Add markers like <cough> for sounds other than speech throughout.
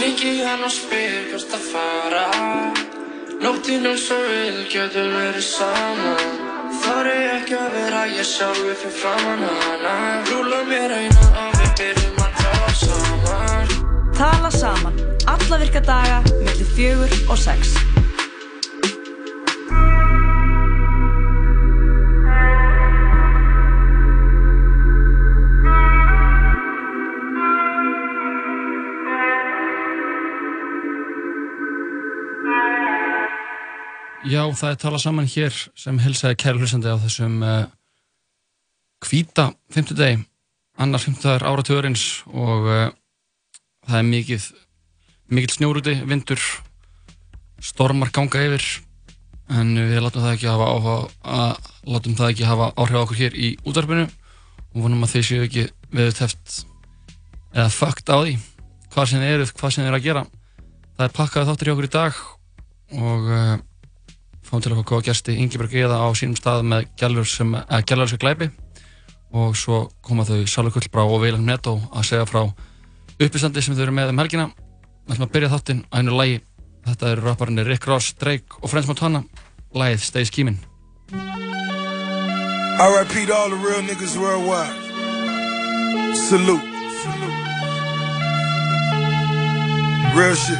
Hringi hann og spyr hvert að fara. Nóttinn eins og við getum verið saman Þar er ekki að vera ég sjálfi fyrir framann hana. Rúla mér einan og við byrjum að tala saman. Tala saman, alla virka daga, millir fjögur og sex. Já, það er talað saman hér sem hilsaði kæru hlustandi á þessum uh, hvíta fymtudegi, annar fymtudagur áratugurins og uh, það er mikið, mikið snjórúti, vindur, stormar ganga yfir en við látum það ekki hafa áhuga, að, látum það ekki hafa áhrif á okkur hér í útvarpinu og vonum að þeir séu ekki við teft eða fucked á því hvað sem þið eruð, hvað sem þið eru að gera. Það er pakkað þáttur í okkur í dag og fáum til að fá góða gæsti Ingeborg Eða á sínum stað með gælurska glæpi. Og svo koma þau Sálu Kullbrá og Veilan Netto að segja frá uppistandi sem þau eru með um helgina. Það sem að byrja þáttinn á einu lægi Þetta eru rapparinni Rick Ross, Drake og Frans Montana. Lægið Stay Skimin R.I.P. to all the real niggas worldwide. Salute. Real shit.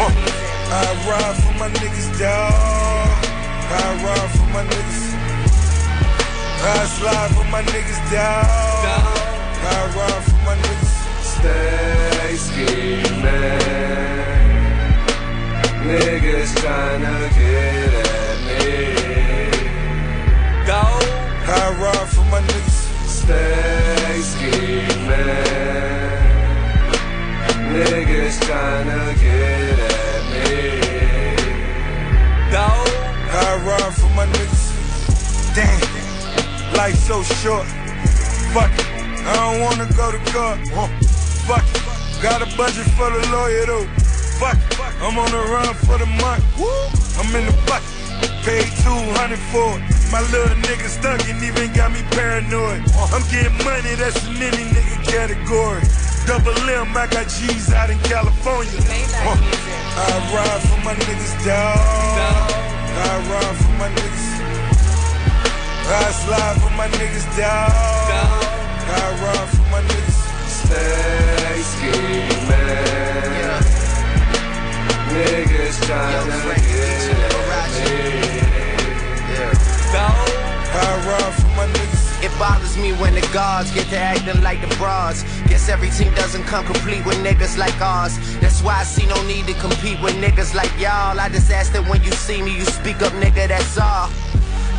Uh. I ride for my niggas, dawg. I ride for my niggas. I slide for my niggas, dawg. I ride for my niggas. Stay scheming. Niggas tryna get at me. Go. I ride for my niggas. Stay scheming. Niggas tryna get at me. I ride for my niggas. Damn, life so short. Fuck it, I don't wanna go to court. Fuck it, got a budget for the lawyer though. Fuck it, I'm on the run for the month. Woo! I'm in the bucket, paid 200 for it. My little nigga stuck and even got me paranoid. I'm getting money, that's in any nigga category. Double M, I got G's out in California. Uh, I ride for my niggas, dawg. I ride for my niggas. I slide for my niggas, down. I ride for my niggas. Stay scheming. Niggas tryna get at me. I ride for. It bothers me when the gods get to acting like the bras. Guess every team doesn't come complete with niggas like ours. That's why I see no need to compete with niggas like y'all. I just ask that when you see me, you speak up, nigga, that's all.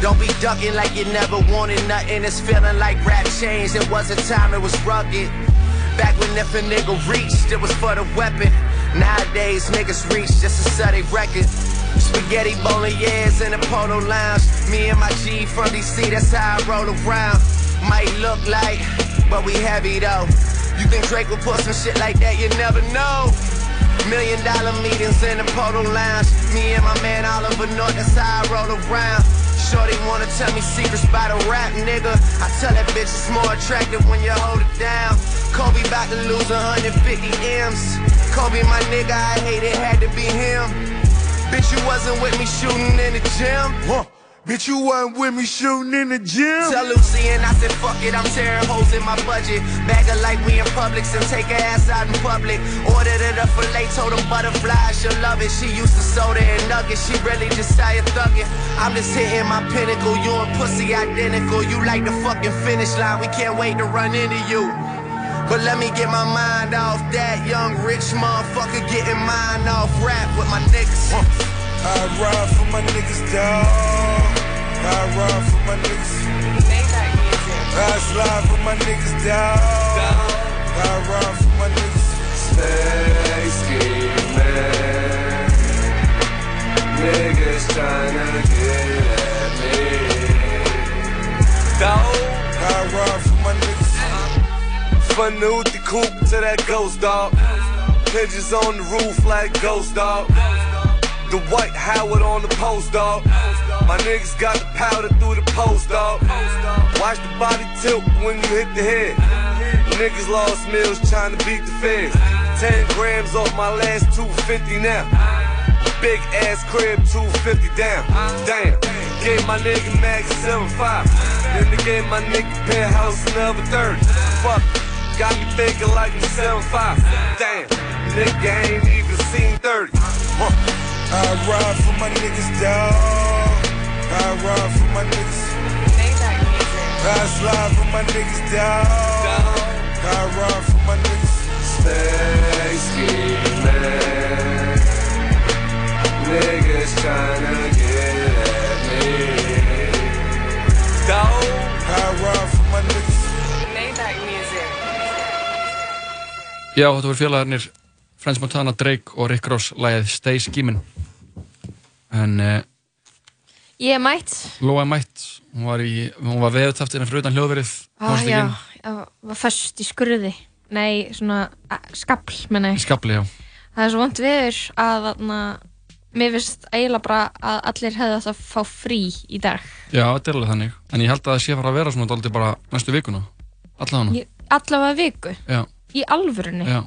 Don't be ducking like you never wanted nothing. It's feeling like rap changed. It was a time it was rugged. Back when if a nigga reached, it was for the weapon. Nowadays, niggas reach just to sell their record. Spaghetti bolognese in the polo lounge. Me and my G from DC, that's how I roll around. Might look like, but we heavy though. You think Drake will put some shit like that? You never know. Million dollar meetings in the polo lounge. Me and my man Oliver North, that's how I roll around. Shorty wanna tell me secrets by the rap, nigga. I tell that bitch it's more attractive when you hold it down. Kobe about to lose 150 M's. Kobe, my nigga, I hate it, had to be him. Bitch, you wasn't with me shooting in the gym. Huh. Bitch, you wasn't with me shooting in the gym. Tell Lucy and I said, fuck it, I'm tearing holes in my budget. Bag her like we in Publix and take her ass out in public. Ordered it up for late, told them butterflies, she'll love it. She used to soda and nuggets, she really just tired thugging. I'm just hitting my pinnacle, you and pussy identical. You like the fucking finish line, we can't wait to run into you. But let me get my mind off that young rich motherfucker getting mine off rap with my niggas. I ride for my niggas, dawg. I ride for my niggas. I slide for my niggas, dawg. I ride for my niggas. Stay scheming. Niggas tryna get at me. Dawg. I ride for my niggas. From the Uti coupe to that ghost dog. Pigeons on the roof like ghost dog. The white Howard on the post dog. My niggas got the powder through the post dog. Watch the body tilt when you hit the head. Niggas lost meals trying to beat the feds. 10 grams off my last 250 now. Big ass crib, 250 down. Damn. Gave my nigga Max 75. Then they gave my nigga penthouse another 30. Fuck. Got me thinking like I'm 75. Damn. Nigga ain't even seen 30. Huh. I ride for my niggas, dawg. I ride for my niggas. I slide for my niggas, dawg. I ride for my niggas. Stay scheming. Niggas tryna Já, þetta voru félagarnir Frans Montana, Drake og Rick Ross lægið Stay Skimin en uh, Ég er mætt. Lóa er mætt hún var, var veðutaftina fyrir utan hljóðverið Ah, já, ég var föst í skurði. Nei, svona skabl, menna ég. skabli, já Það er svo vond viður að þarna, mér finnst eiginlega bara að allir hefði átt að fá frí í dag. Já, þetta er alveg þannig en ég held að það sé fara að vera svona dálítið bara næstu vikuna allavega allavega viku, Já, í alvörunni. já,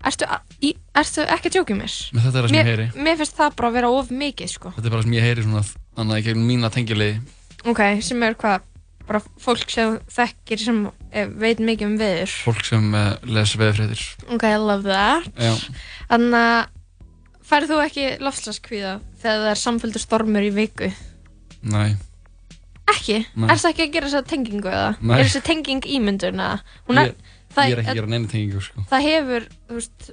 Ertu, í, ertu ekki að djókja mér? með þetta er það sem ég Mér, heyri mér finnst það bara að vera of mikið, sko. Þetta er bara það sem ég heyri svona annað í gegnum mína tengiliði Ok, sem er hvað, bara fólk sem þú þekkir sem eh, veit mikið um viður. fólk sem uh, les veðfréttir Ok, I love that. Já, Þannig að færðu þú ekki loftslaskvíða þegar það er samfélgur stormur í viku? næ, Ekki? Nei. Er það ekki að gera þessa tengingu eða? Nei. Er þessi tenging ímyndun eða? Hún ég, það, ég er ekki að neina tengingu sko. það hefur, þú veist,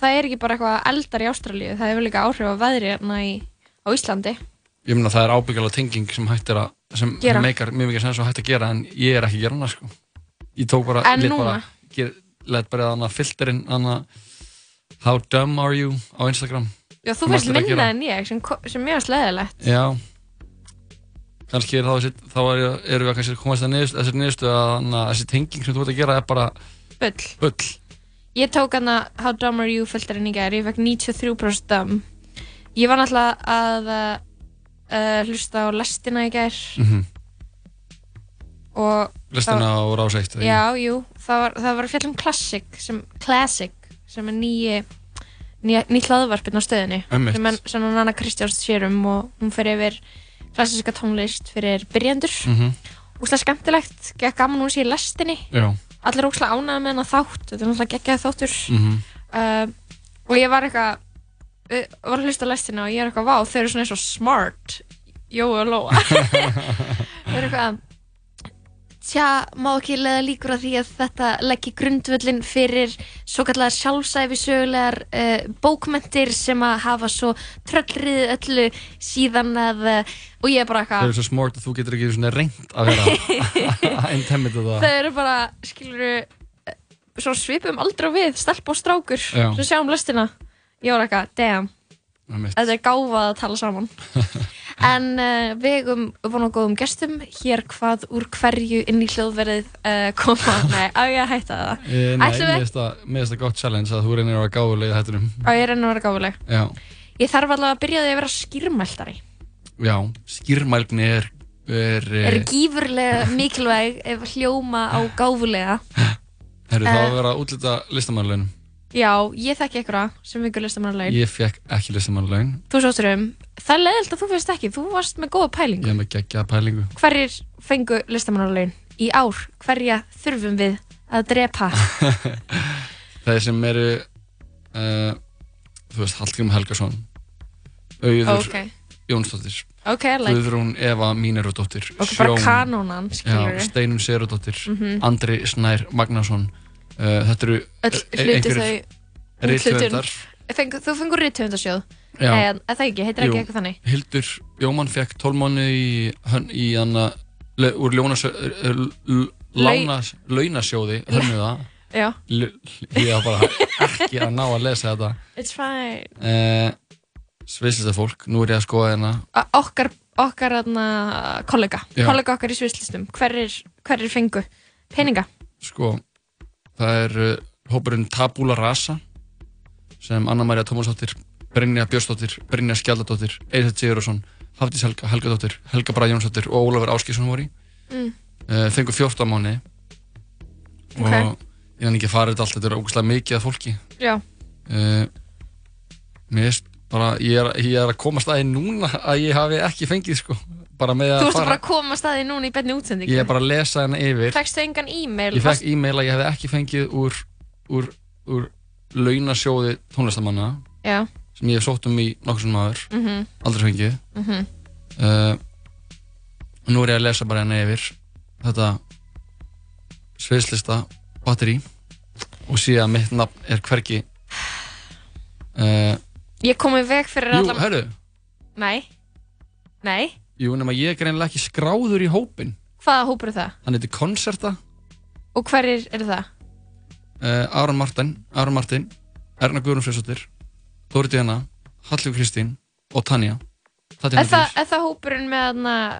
það er ekki bara eitthvað eldar í Ástralíu, það hefur líka áhrif á veðri hérna í, á Íslandi. Ég meina það er ábyggjala tenging sem hægt er að sem Gera. meikar mjög mikið sens og hægt að gera en ég er ekki að gera hana sko. Ég tók bara, En núna? bara ger, let bara þannig filterinn þannig How dumb are you á Instagram Já, þú veist allir að minna gera. en ég, sem, sem mjög sleðilegt. Já kannski er þessi, þá er, erum við að komast að þessi að tenging sem þú ert að gera er bara Bull. bull. Ég tók hana How Dumb Are You filterinn í gær, ég fekk 93% dumb. Ég var náttúrulega að uh, hlusta á lestina í gær. Mm og Listina á rás eitt eða? Ekki? Já, jú, það var, það var að fjalla um Classic sem, Classic, sem er nýji nýtt hlaðvarpinn á stöðinni. Sem, er, sem er Nanna Kristjáns sér um og hún fer yfir klassiska tónlist fyrir byrjandur Mhm. úslega skemmtilegt, gekk gaman hún sé í lestinni. Já allir óslega ánægða með hennar þátt. Þetta er náttúrulega geggjaði þáttur. Mhm. uh, og ég var eitthvað uh, var að hlusta lestina og ég er eitthvað vá, þau eru svona eins og smart. Jói og Lóa. <laughs> Þau eru eitthvað Tja, má ekki leiða líkur að því að þetta leggji grundvöllin fyrir svo kallar sjálfsæfi sögulegar uh, bókmentir sem að hafa svo tröllrið öllu síðan að uh, og ég er bara eitthvað er svo smart að þú getur ekki svona reynd að vera einn temmit og það. Þau eru bara, skilur svo svipum aldrei við, stelp og strákur. Sem sjáum listina ég var eitthvað, damn, þetta er gáfað að tala saman <laughs> en uh, við eigum von og góðum gestum hér hvað úr hverju inn í hljóðverðið uh, koma, <laughs> nei, á ég að hætta það? Eh, Nei, mér finnst það- það gott challenge að þú reynir að vera gáfulega í hættunum á ég reyna að vera gáfuleg. Já, ég þarf allavega að byrja því að vera skýrmæltari já, skýrmælgni er er, er er gífurlega mikilvæg ef hljóma á <laughs> gáfulega. Herru, þá Eh. að vera útlita listamannlaun já, ég þekki eitthvað sem ykkur listamannarlegin Ég fekk ekki listamannlaun þú sóttur um, það er leðilt að þú finnst ekki þú varst með góða pælingu. Ég er með geggja pælingu. Hverjir fengu listamannarlegin í ár, hverja þurfum við að drepa? <laughs> Þeir sem eru uh, Þú veist, Hallgrim Helgason Auður ok, Jónsdóttir ok, like. Guðrún Eva Mínerudóttir ok, bara kanónan, skilur Já, Steinun Sigurðardóttir Mhm. Andri Snær Magnason uh, Þetta eru hluti þau reythöfundar Fengu, þú fengur rithöfundarsjóð Já. Nei, en það ekki, heitir ekki eitthvað þannig? Hildur Jómann fekk 12 mánu í, hana, úr lána, launasjóði hönnuða Já, L- ég var bara ekki að ná að lesa þetta. It's fine. Uh, Sviðslista fólk, nú er ég að skoða hérna. Okkar, okkar aðna, kollega. Já. kollega okkar í svislistum hverjir, hverjir fengu peninga? Sko, það er uh, hópurinn Tabula Rasa sem Anna-Maria Tómasdóttir Brynja Björnsdóttir, Brynja Skjaldadóttir Eithett Sigurðarsson, Hafdís Helga, Helgadóttir Helga Brað Jónsdóttir og Ólafur Áskísson voru í. Mm. uh, fengu 14 mánu Ok. og ég hann ekki þetta allt, þetta er ógæslega mikið af fólki. Já, uh, mér veist bara, ég er, ég er að koma staði núna að ég hafi ekki fengið sko bara með þú að fara bara að koma að staði núna í benni útsendingu. Ég er bara að lesa henni yfir. Fækstu engan e-mail? ég fekk e-mail að ég hefði ekki fengið úr, úr, úr launasjóði tónlistamanna Já, sem ég hef sótt um í nokkur sem maður mhm, aldrei fengið. Mhm. Uh, og nú er ég að lesa bara henni yfir. Þetta sviðslista batteri og sé að mitt nafn er hvergi. Uh, Ég kom í veg fyrir jú, allan herru Nei, nei jú, nema ég er greinilega ekki skráður í hópin Hvaða hópur er það? hann heitir Koncerta Og hverjir eru það? uh, Aron Martin, Aron Martin Erna Guðrún Freyrsdóttir Dóri Díana, Hallur Kristín og Tanja Er það, er það hópurinn með,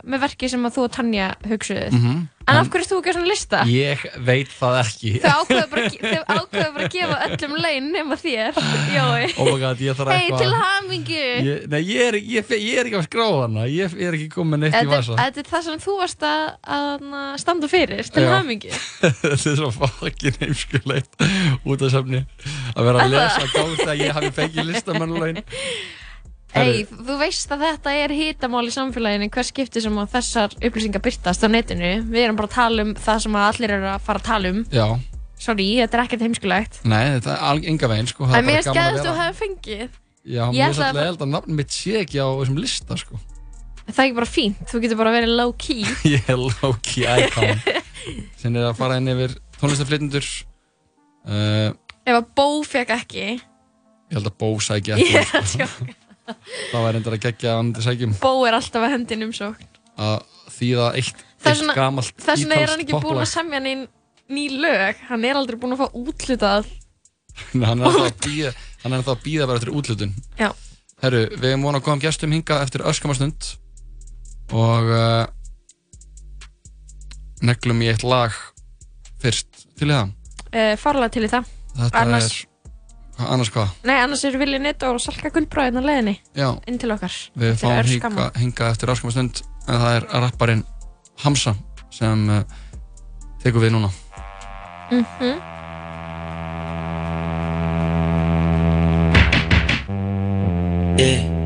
með verki sem að þú og Tanja hugsuðuð? mm En af hverju ert þú ekki á svona lista? Ég veit það ekki Þau ákveðu bara, bara að gefa öllum laun nema þér, Jói. Oh my god, ég þarf Hei, eitthvað til hamingu! ég, Nei, ég er, ég, ég er ekki að skráða hana Ég er ekki komið neitt í vasa þetta er það sem þú varst að, að standa fyrir, til Já. hamingu. <laughs> Þetta er svo fokkin heimskulegt út af sefni að vera að lesa gátt að ég hafi fengið listamannlaun <laughs> Ei, þú veist að þetta er hitamál í samfélaginu hver skipti sem að þessar upplýsingar byrtast á netinu. Við erum bara að tala um það sem að allir eru að fara að tala um. Já, Sorry, þetta er ekkert heimskulegt. nei, þetta er al- enga veginn sko, það er mér bara er gaman að skæðist að þú vera hefði fengið. Já, Ég er ætlaði að- svolítið held að nafnum mitt sé ekki á þessum lista sko Það er ekki bara fínt, þú getur bara verið low key. <laughs> Ég er low-key icon <laughs> sem er að fara inn yfir tónlistaflytundur uh, Ef að Bó fekk ekki, Ég held að Bó sækja <laughs> ég ekki er að tjóka. Það var reyndar að gegja að hann sækjum Bó er alltaf að hendin umsókn. að þýða eitt, eitt gamalt Þess vegna er hann ítalskt ekki búinn að poplag. semja neinn ný lög. Hann er aldrei búinn að fá útlutað. <laughs> Hann er ennþá að <laughs> býða Hann er bara eftir útlutun Já. Herru, við erum vonað að koma gestum hinga eftir öskamastund og uh, neglum í eitt lag fyrst til í það Uh, farlega til í það. Þetta Annars- er, annars hvað? Nei, annars eru Vili Nett og Salka Gullbráðin á leiðinni Já, inn til okkar. við Eftir fáum örskamma. hinga, hinga eftir öskamastund en það er rapparinn Hamza sem uh, tekur við núna Mhm. Yeah.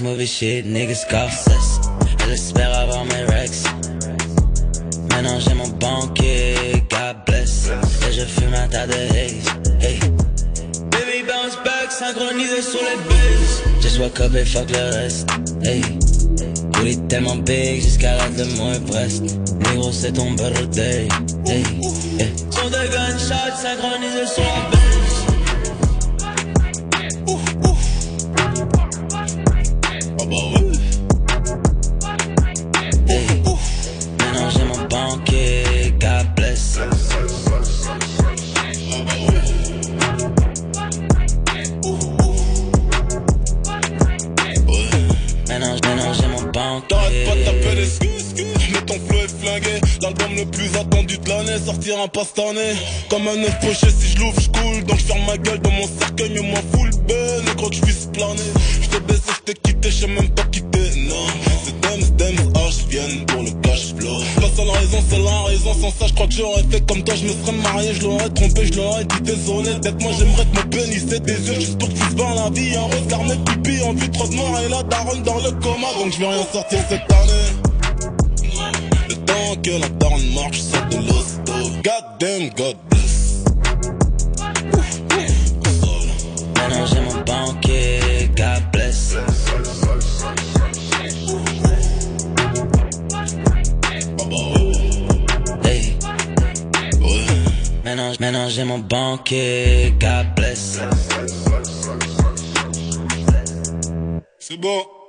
Movie shit, niggas golf cess. Elle espère avoir mes rex. Maintenant j'ai mon banquier, God bless. Et je fume un tas de haze. Hey. Baby bounce back, synchronisé sur les bases. Just woke up et fuck le reste. Hey. Booty tellement big jusqu'à la de mon breast. Négro, c'est ton birthday. Hey. Yeah. Son de gunshot synchronisé sur la base. Pas cette année. Comme un œuf si je l'ouvre, je coule. Donc je ferme ma gueule dans mon cercueil, mais moi full ben. Et quand je puisse planer, je t'ai baissé, je t'ai quitté, je sais même pas quitter. Non, c'est Dems, Dems, H viennent pour le cash flow. La seule raison, c'est la raison. Sans ça, je crois que j'aurais fait comme toi. Je me serais marié, je l'aurais trompé, je l'aurais dit désolé. D'être moi, j'aimerais que mon pénis ait des yeux juste pour que tu la vie. Un regard net pipi, envie trop de mort et la daronne dans le coma. Donc je vais rien sortir cette année. Le temps que la daronne marche, l'hosto. God damn, God bless. Maintenant j'ai mon banquier, God bless. Hey. J'ai mon banquier, God bless. C'est bon.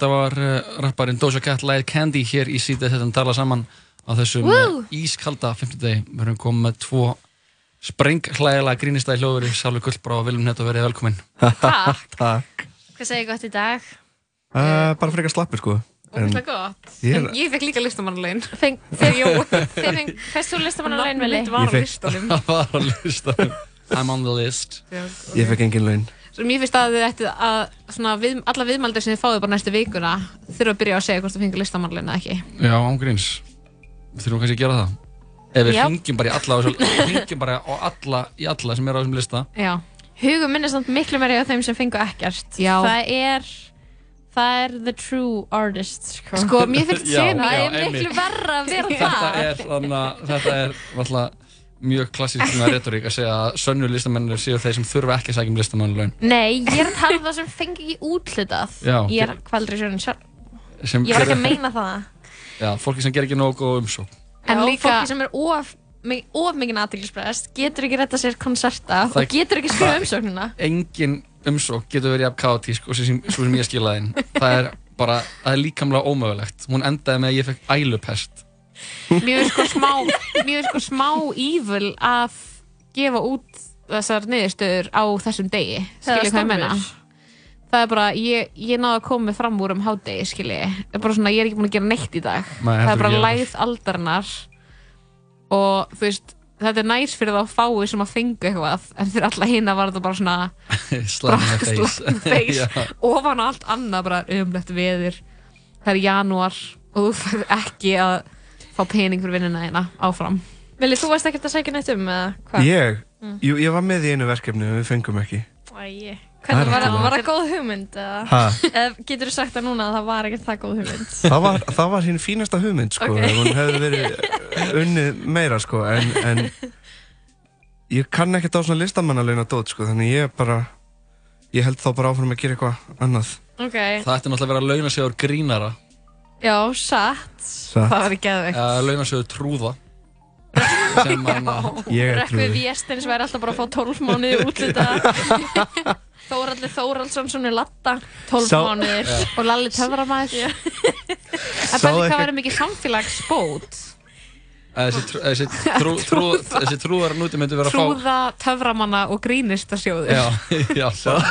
Þetta var uh, rapparinn Doja Cat Light Candy hér í sítið þetta tala saman á þessum Woo! uh, ískalda 50 degi. Við erum komið með tvo sprenghlægilega grínistæði hljóður Sálu Gullbrá og Viljum Nett og verið velkomin. Takk. <laughs> Takk. Hvað segir gott í dag? Uh, bara frekar slappur sko. En Ógeðslega gott. Ég er- ég fekk líka listamannalaun. Feng, Þegar Jói. Þið feng, fyrst þú listamannalaun, Nafnið Vili? mitt var á Ég fekk- listanum. <laughs> Var á listanum. I'm on the list. Ég fekk engin laun. Mér finnst að þið ættu að svona, við, alla viðmaldir sem þið fáið bara næstu vikuna þurfa að byrja að segja hvort þið fengið listamannalaun eða ekki. Já, ángríns. Við þurfum kannski að gera það. Ef við Já. hringjum bara í alla, á þessu- <laughs> hringjum bara á alla, í alla sem er á þessum lista. Já. Hugum minnir samt miklu meiri á þeim sem fengu ekkert. Já. Það er, það er the true artist, sko. Sko, mér finnst <laughs> Já, sena- Það er miklu verra að vera Þetta það. er, þannig að þetta er alltaf mjög klassísk svona <laughs> retorík að segja að sönnu listamennir séu þeir sem þurfa ekki að sækja um listamannlaun. Nei, ég er að tala um það sem fengi ekki úthlutað. Já. Ég er kvaldri sjörin sjálf. Sem Ég var ekki að meina það. Já, fólki sem ger ekki nógu góð umsók. En Já, líka... Fólki sem er of, of mikið aðtilsprest getur ekki retta sér konserta Það- og getur ekki skrifa umsóknina. Engin umsók getur verið jafn kaotísk og sem, svo sem ég skilaði inn. Það er bara, það er líkamlega ómögulegt. Hún endaði með að ég fekk ælupest. Mér finnst sko smá, mér finnst sko smá evil að gefa út þessar niðurstöður á þessum degi. Skiljið hvað ég menna? Það er bara, ég, ég náði að koma fram úr um hádegi, skiljið. Það er bara svona, ég er ekki búin að gera neitt í dag. Nei, það er bara lægð aldarinnar og þú veist, þetta er næs fyrir þá fáið sem að fengu eitthvað en fyrir alla hina var þetta bara svona <laughs> <laughs> face Já. ofan allt annað bara umlegt veður það er janúar og þú fyrir ekki að fá pening fyrir vinnuna þína áfram Vili, þú varst ekkert að segja neitt um, eða hvað? Ég? Mm. Jú, ég var með í einu verkefni en við fengum ekki. Æ, Það hvernig er var, í var það góð hugmynd? eða? Ha? Eða getur þú sagt það núna að það var ekkert það góð hugmynd? Það var, það var sín fínasta hugmynd sko, Ok. ef hún hefði verið unnið meira sko, en, en ég kann ekkert á svona listamannalauna dót, sko, þannig ég bara, ég held þá bara áfram að gera eitthvað annað. Ok, Það ætti náttúrulega að vera launasjóður grínara. Já, satt. Satt. Það var ekki aðveikt. Uh, launasjóður trúða. <laughs> Sem hann að... Ég er Rökkvi trúður. Viestins væri alltaf bara að fá 12 mánuði útlita. <laughs> Þóralli Þóraldsson svona latta, 12 Sá- mánuðir. Og Lalli töframæður. Sáðu <laughs> bæði hvað verður mikið samfélagsbót? Þessi, trú, trú, trú, þessi trúðar núti myndi vera að fá... Trúða, töframanna og grínistasjóður. Já, já, það.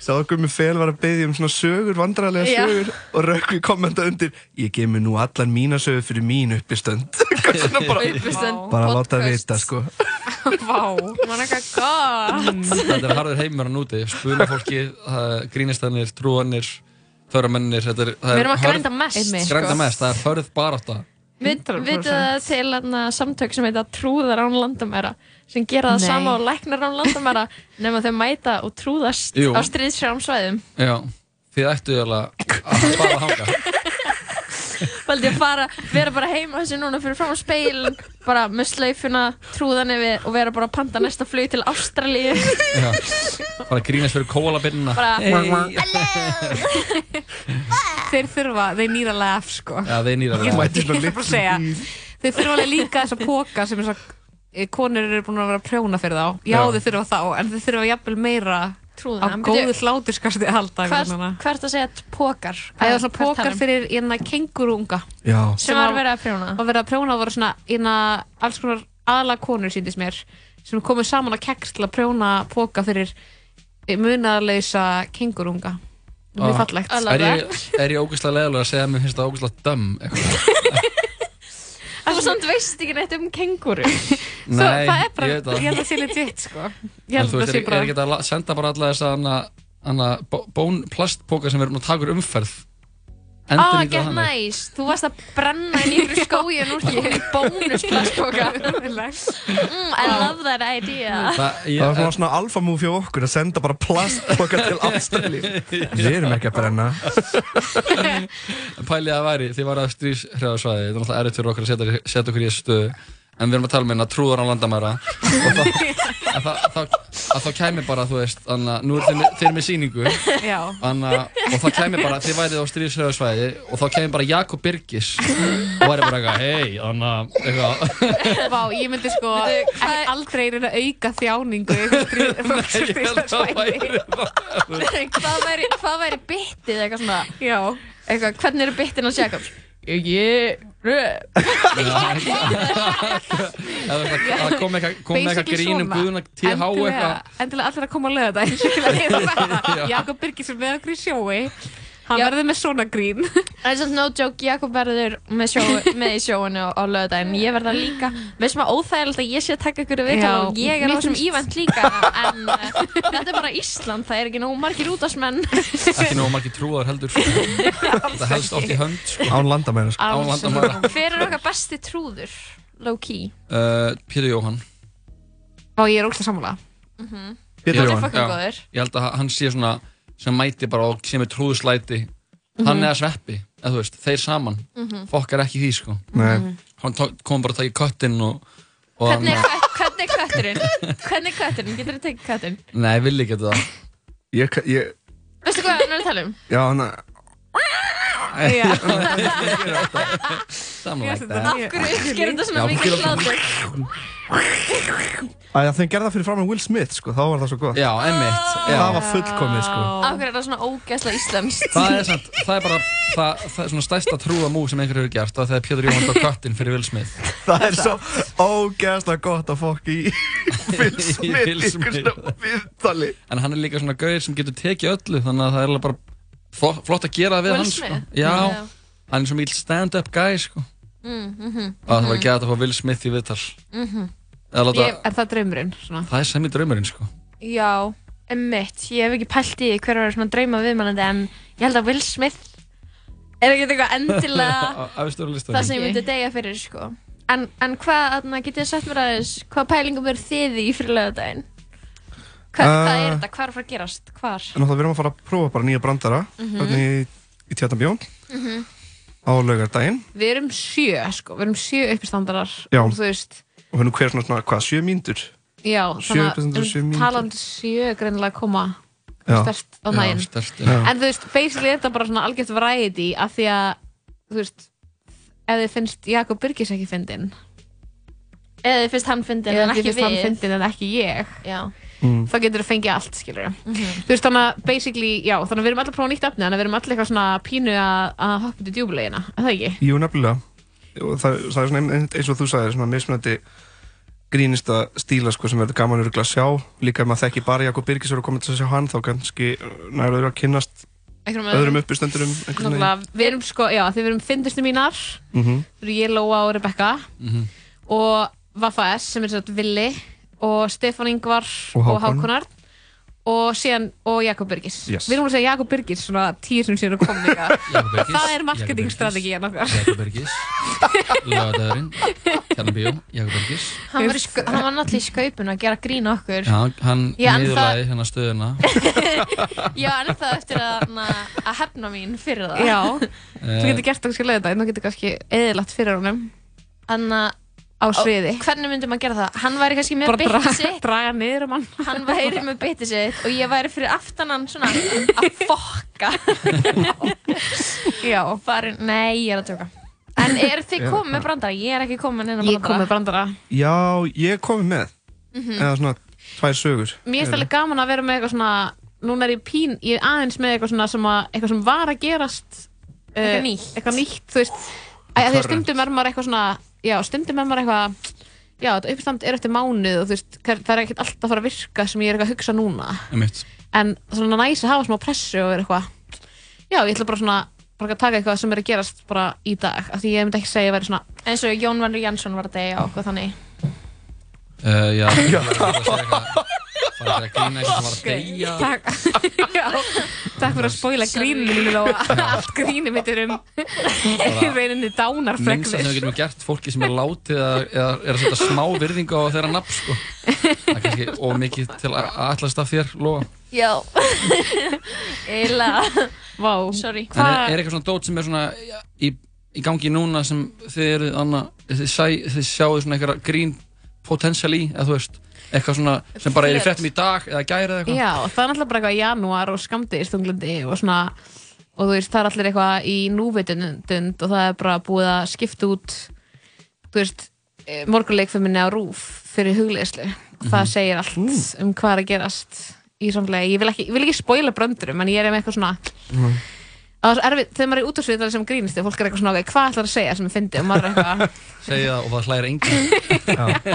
Sáðu Gummi Fel var að beðja um svona sögur, vandræðilega Já. sögur og rökkvi kommenta undir Ég gef mér nú allan mína sögur fyrir mín uppistönd <laughs> bara, Uppistönd bara að láta podcast. vita sko <laughs> Vá. Man eitthvað gott. Þetta er harður heimur að núti. Spuna fólki, grínistanir, trúanir, förramennir. Þetta er, það Við er erum að grænda mest, sko. Grænda mest, það er hörð barátta. Við 100%. vitið það til samtök sem heita Trúðar án landamæra sem gera það Nei. sama og læknar án landamæra <laughs> nema þau mæta og trúðast Jú. á stríðsfjárm svæðum Já, þið ættu eiginlega að fara að hanga. <laughs> Valdi að fara, vera bara heima þessi núna fyrir fram á speilin bara með slaufuna, trúðan yfir og vera bara að panta næsta flug til Ástralíu Já. Bara grínast fyrir kólabinnina. bara Þeir þurfa, þeir nýra laugh, sko. Já, þeir nýra svona ég er bara að segja. Þeir þurfa alveg líka þessa póka sem þess að konur eru búin að vera að prjóna fyrir þá. Já, Já. þeir þurfa þá, en þeir þurfa jafnvel meira á trúðan góðu hláturskasti halda. Hvert að segja pókar Það er svona talar um? fyrir hérna kengurunga. Já, sem var verið að prjóna Og verið að prjóna voru svona hérna alls konar aðalega konur síndist mér sem komið saman að keks til að prjóna póka fyrir munaðarleysa kengurunga. Mjög Ah. fallegt. Er ég, er ég ógæslega leðilega að segja að mér finnst það ógæslega dömm eitthvað? <laughs> Þú samt veist ekki neitt um kenguru <laughs> Nei, það er bara, ég veit það. ég held að sé legit sko. Ég En held þú að veist, sé er, er bara ekki að la- senda bara alla þessa hana, hana bó- bón plastpóka sem við erum að taka umferð? Ó, Endurnýta get þannig. nice. Þú varst að brenna í ykkur skóin úr því í bónusplastboka <laughs> mm, I love that idea. Það, ég, það var svona, svona alfa move hjá okkur að senda bara plastboka til <laughs> Ástralíu. Við erum ekki að brenna. <laughs> Pælið að væri, þið varu að stríðshrjáðsvæði, þetta er náttúrulega erfitt fyrir okkur að setja, setja okkur í stöðu, en við erum að tala með hérna trúðar á landamæra. Og þá, að þá, þá, að þá kæmi bara, þú veist, þannig að nú er þið er með sýningu, Já, Anna, og það kæmi bara, þið værið á stríðshrjáðsvæði og þá kæmi bara Jakob Birgis og væri bara eitthvað, hei, Anna, eitthvað, vá, ég myndi sko aldrei reyna að auka þjáningu yfir stríð- <laughs> fólks sem ég held að það stríðsvæði. væri það. Hvað væri, væri byttið eitthvað svona Já, eitthvað, Hvernig eru byttin hans Jakobs? Ég, ég, röp Eða þú veist, að- að kom eitthvað grín um. Guðuna TH endilega, eitthvað endilega allir að koma að löða þetta Jakob Birgisson með okkur í sjói hann Já. verður með svona grín Það er svona no joke, Jakob verður með, sjó, <laughs> með í sjóinu á, á lögudaginn Ég verða líka, veist maður óþægilegt að ég sé að taka ykkur Já, og ég er á þessum ívent líka <laughs> En uh, þetta er bara Ísland, það er ekki nógu margir útásmenn ekki nógu margir trúðar heldur sko. <laughs> það helst oft í hönd sko. Án landamæra sko. án landamæra Hver er okkar besti trúður? Low key uh, Pétur Jóhann og ég er ógst að samla Pétur Já. Jóhann Fucking góður ég held að hann sé svona sem mæti bara og sem er trúðslæti hann eða sveppi eða þú veist, þeir saman fokkar ekki því sko Nei, hann tók- kom bara að taka köttin og, og Hvernig er, hann, er kötturinn? Hvernig er kötturinn? Getur þið tekið kötturinn? nei, ég vil ekki þetta ég, ég, Veistu hvað hann er að tala um? já, hann að Ég- like Af hverju uppsker þetta svona mikið hlátur? Æja, þeim gerða fyrir fram með Will Smith, sko, þá var það svo gott. já, emmitt Það var fullkomið, sko. Af hverju er það svona ógeðslega íslenskt? það er sant, það er bara það, það er svona stærsta trúa múf sem einhver hefur gert það er þegar Pétur Jóhann tók köttin fyrir Will Smith Það er svo ógeðslega gott að fokk <laughs> í Will Smith Smith. svona viðtali. en hann er líka svona gauðir sem getur tekið öllu þannig að það er bara flott, flott að gera það við hann sko. Já, hann er svo mikil stand-up guy sko. Mm, mhm. og það var ekki að fá Will Smith í viðtal Mhm. Eða láta, Ég- er það draumurinn svona? það er sem í draumurinn sko. Já, emmitt, ég hef ekki pælt í því hver var svona drauma viðmælandi en ég held að Will Smith er ekki eitthvað endilega <laughs> það sem ég myndi degja fyrir sko. En, en hvað, getið þið sagt mér aðeins, hvað pælingum er þið í fyrir lögadaginn? Hva, Uh, hvað er þetta? Hvað er að fara að gerast? Hvar? Náttúrulega við erum að fara að prófa bara nýja brandara Mhm. hérna í, í Tjarnabjón Mhm. á laugardaginn Við erum sjö, sko, við erum sjö uppistandarar Já. og og hérna hver svona, svona hvað, sjö mínútur Já, þannig 7% og 7 að um, mínútur. talandi sjö greinilega að koma stert á Já, nægin sterkt, já. En þú veist, basically er þetta bara svona algjört variety af því að, þú veist ef þið finnst Jakob Birgis ekki fyndin Eða þið finnst hann fyndin eða en þið ekki finnst hann við fyndin en ekki ég Já Mm. þá getur þið fengið allt, skilur Mhm. þú veist, þannig að basically, já, þannig að við erum allir að prófa nýtt efni þannig að við erum allir eitthvað svona pínu að, að hoppa til djúbulegina, er það ekki? Jú, nefnilega og það, það er svona ein- eins og þú sagðir svona mismunandi grínista stíla sko, sem verður gaman örugglega að sjá líka ef maður þekki bara Jakob Birgis og komið til að sjá hann þá kannski nærður að kynnast öðrum. Nákvæmlega, við erum sko, já, því við erum fyndustu mínar Mhm. þú eru ég, Lóa og Rebecca Mhm. og Vaffa S sem er svo Vili og Stefán Ingvar Og og Hákon. Hákonar og síðan og Jakob Birgis. Yes. við erum að segja Jakob Birgis svona tíu sem sér að koma <laughs> það er marketingstrategían okkar. Jakob Birgis. Lögadagurinn Tjarnabíó Jakob Birgis. Hann var, hann var náttúrulega í skaupinu að gera grín okkur. Já, hann Já, en niðurlæði hérna stöðuna. <laughs> Já, en það eftir að, na, að hefna mín fyrir það. Já, Eh. þú getur gert það kannski lögða þú getur kannski eðilagt fyrir honum. Þannig á sviði. Hvernig myndi maður gera það? Hann væri kannski með bitið sitt <laughs> draga niður um hann. Hann væri með bitið sitt og ég væri fyrir aftan hann svona að <laughs> fokka. Já. Farin, Nei, ég er að tjóka En er þið <laughs> komið með brandara? Ég er ekki komið með neina ég kom með brandara. Já, ég er komið með. Mhm. eða svona tvær sögur. Mér finnst alveg gaman að vera með eitthvað svona Núna er ég pín, ég er aðeins með eitthvað svona sem, að, eitthvað sem var að gerast Eitthvað nýtt. Eitthvað nýtt, þú veist. Að, Því stundum er maður eitthvað svona Já, stundum er maður eitthvað Já, þetta uppstand er eftir mánuð og þú veist Það er ekkert alltaf að fara að virka sem ég er eitthvað að hugsa núna Einmitt. En svona næs að hafa smá pressu og vera eitthvað Já, ég ætla bara svona bara að taka eitthvað sem er að gerast bara í dag af því ég myndi ekki segja að vera svona eins og Jón Valur Jansson var að deyja og okkur þannig Uh, já, ég var að segja eitthvað Það er að grína eitthvað sem var að deyja. Takk, <laughs> já, takk fyrir að spóila gríninu og <laughs> allt grínið mitt er um í rauninni <laughs> Minnst dánarfregnir sem við getum gert fólki sem er látið eða, er að setja smá virðingu á þeirra nafn sko. Það er kannski ómikið til að allast af þér, Lóa. Já. Eila. Vá. Sorry. En er, er eitthvað svona dót sem er svona í, í gangi núna sem þið eru anna, þið, sæ, þið sjáu svona eitthvað grín potential í, eða þú veist eitthvað svona sem bara er í fréttum í dag eða gæri eða eitthvað. Já, það er náttúrulega bara eitthvað janúar og skamdegistunglindi og svona og þú veist, það er allir eitthvað í núvitundund og það er bara búið að skipta út þú veist, morgunleikfeminni á rúf fyrir hugleislu það Mhm. segir allt um hvað er að gerast í samfélagi, ég vil ekki, ekki spoila bröndurum en ég er með eitthvað svona það er svo erfitt, þegar maður er út á svið sem grínist og fólk er eitthvað svona, ok, hvað ætlar að segja sem ég fyndi og maður er eitthvað, <laughs> segja það og það hlægir enginn.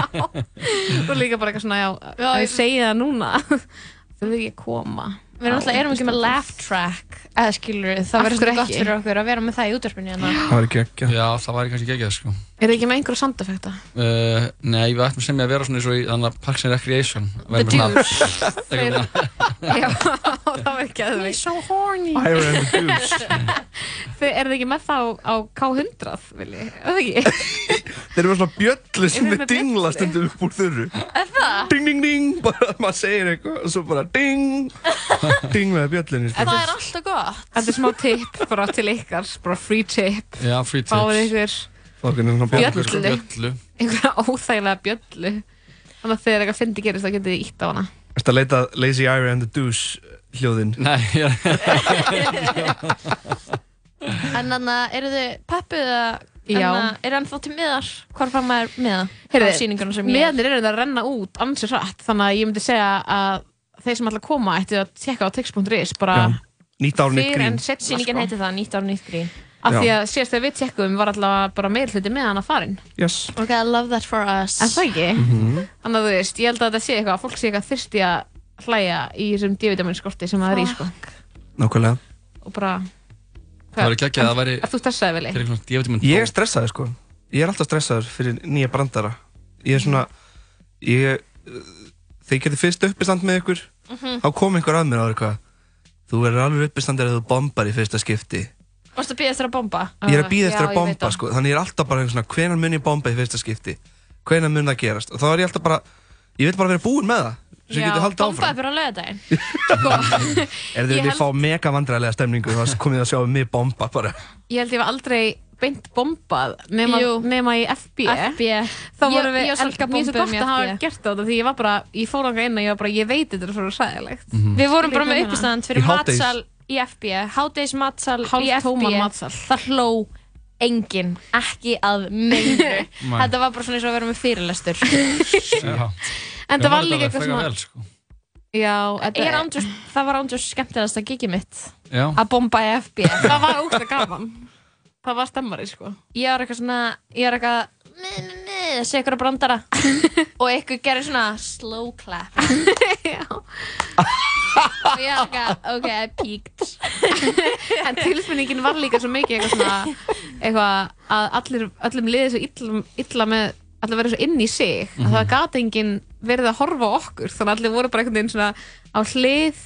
<laughs> Og líka bara eitthvað svona já, Já, ég- segi það núna. <laughs> Þau vil ekki koma? Við erum alltaf, erum ekki með laugh track. Eða skilur það verður svolítið gott ekki? fyrir okkur að vera með það í útvarpinu hérna. Það væri geggjað. Já, það væri kannski geggjað sko er það ekki með einhverja soundeffekta? uh, Nei, við ættum sem ég að vera svona eins og í þannig að Parks and Recreation The. <laughs> Þeir já, <laughs> það var ekki að þau so horny. Higher and the douche þau eru þið ekki með það á, á K100 vilji, er það ekki? <laughs> Þeir eru með svona bjöllu sem er dingla stundum upp úr þurru. Er það? Ding, ding, ding Bara maður segir eitthvað og svo bara ding. Ding með bjöllunni sko. Það er alltaf gott. Þetta er smá tip bara til ykkar, bara free tip. Já, free tips Svona bjöllu, einhverja óþægilega bjöllu Þannig að þegar eitthvað fyndi gerist þá getið þið ítt á hana Ertu að leita Lazy Ira and the Douche hljóðin? Nei, <laughs> En þannig að eru þið peppuð að Já. Er hann þá til miðar? Hvar fann maður miða? Ég Meðanir eru að renna út ansið rætt Þannig að ég myndi segja að þeir sem ætla að koma ætti að tjekka á tix.is bara Já. Nýtt ár, nýtt fyrr grín en setna Sýningin sko. heiti það, nýtt ár, nýtt grín Af því að síðast þegar við tjekkum var allavega bara meir hluti með hana farin. Yes. Ok, I love that for us. En það ekki? Mhm. Þannig að þú veist, ég held að þetta sé eitthvað að fólk sé eitthvað þyrsti að hlæja í þessum D-vitamin skorti sem það er í sko. Nákvæmlega. Og bara Það væri geggjað að það væri Er þú stressaði vel D-vitamin Ég er stressaður sko. Ég er alltaf stressaður fyrir nýja brandara. Ég er svona ég, uh, Þegar ég geti fyrst uppistand með ykkur. Mhm. Þá kom einhver að mér er eitthvað. Þú verður alveg uppistandir að þú bombar í fyrsta skipti Varstu að býða eftir að bomba? Ég er að býða eftir Já, að bomba það. sko. Þannig ég er alltaf bara svona Hvenær mun ég bomba í fyrsta skipti? Hvenær mun það gerast? Og þá er ég alltaf bara Ég vil bara vera búinn með það Svo ég geti haldið áfram. bombaði bara á lögadaginn <laughs> Er þið Ég vil held- fá mega vandræðilega stemningu þá komið að sjá mig bomba bara. Ég held ég var aldrei beint bombað nema, í FB FB. þá vorum við ég og Salka en mér finnst svo gott í að hafa FB. gert þetta því ég var bara, ég fór Í FB Hádegis matsal í FB matsal. Það hló enginn, ekki að meinu. <laughs> Þetta var bara svona eins og að vera með fyrirlestur. <laughs> En það var líka eitthvað svona vel, sko. Já, þetta Er ándjós, Það var ándjós skemmtilegast að gigi mitt Já. Að bomba í FB Það var ógst gaman <laughs> Það var stemmari, sko Ég var eitthvað svona, ég var eitthvað segja ykkur að brandara. <laughs> Og ykkur gerir svona slow clap. Og ég var eitthvað, ok, I peaked. En tilfinningin var líka svo mikið eitthvað svona eitthvað að allir, öllum liðið svo illa, illa með allir verið svo inn í sig að það gati enginn verið að horfa okkur. Þannig að allir voru bara einhvern veginn svona á hlið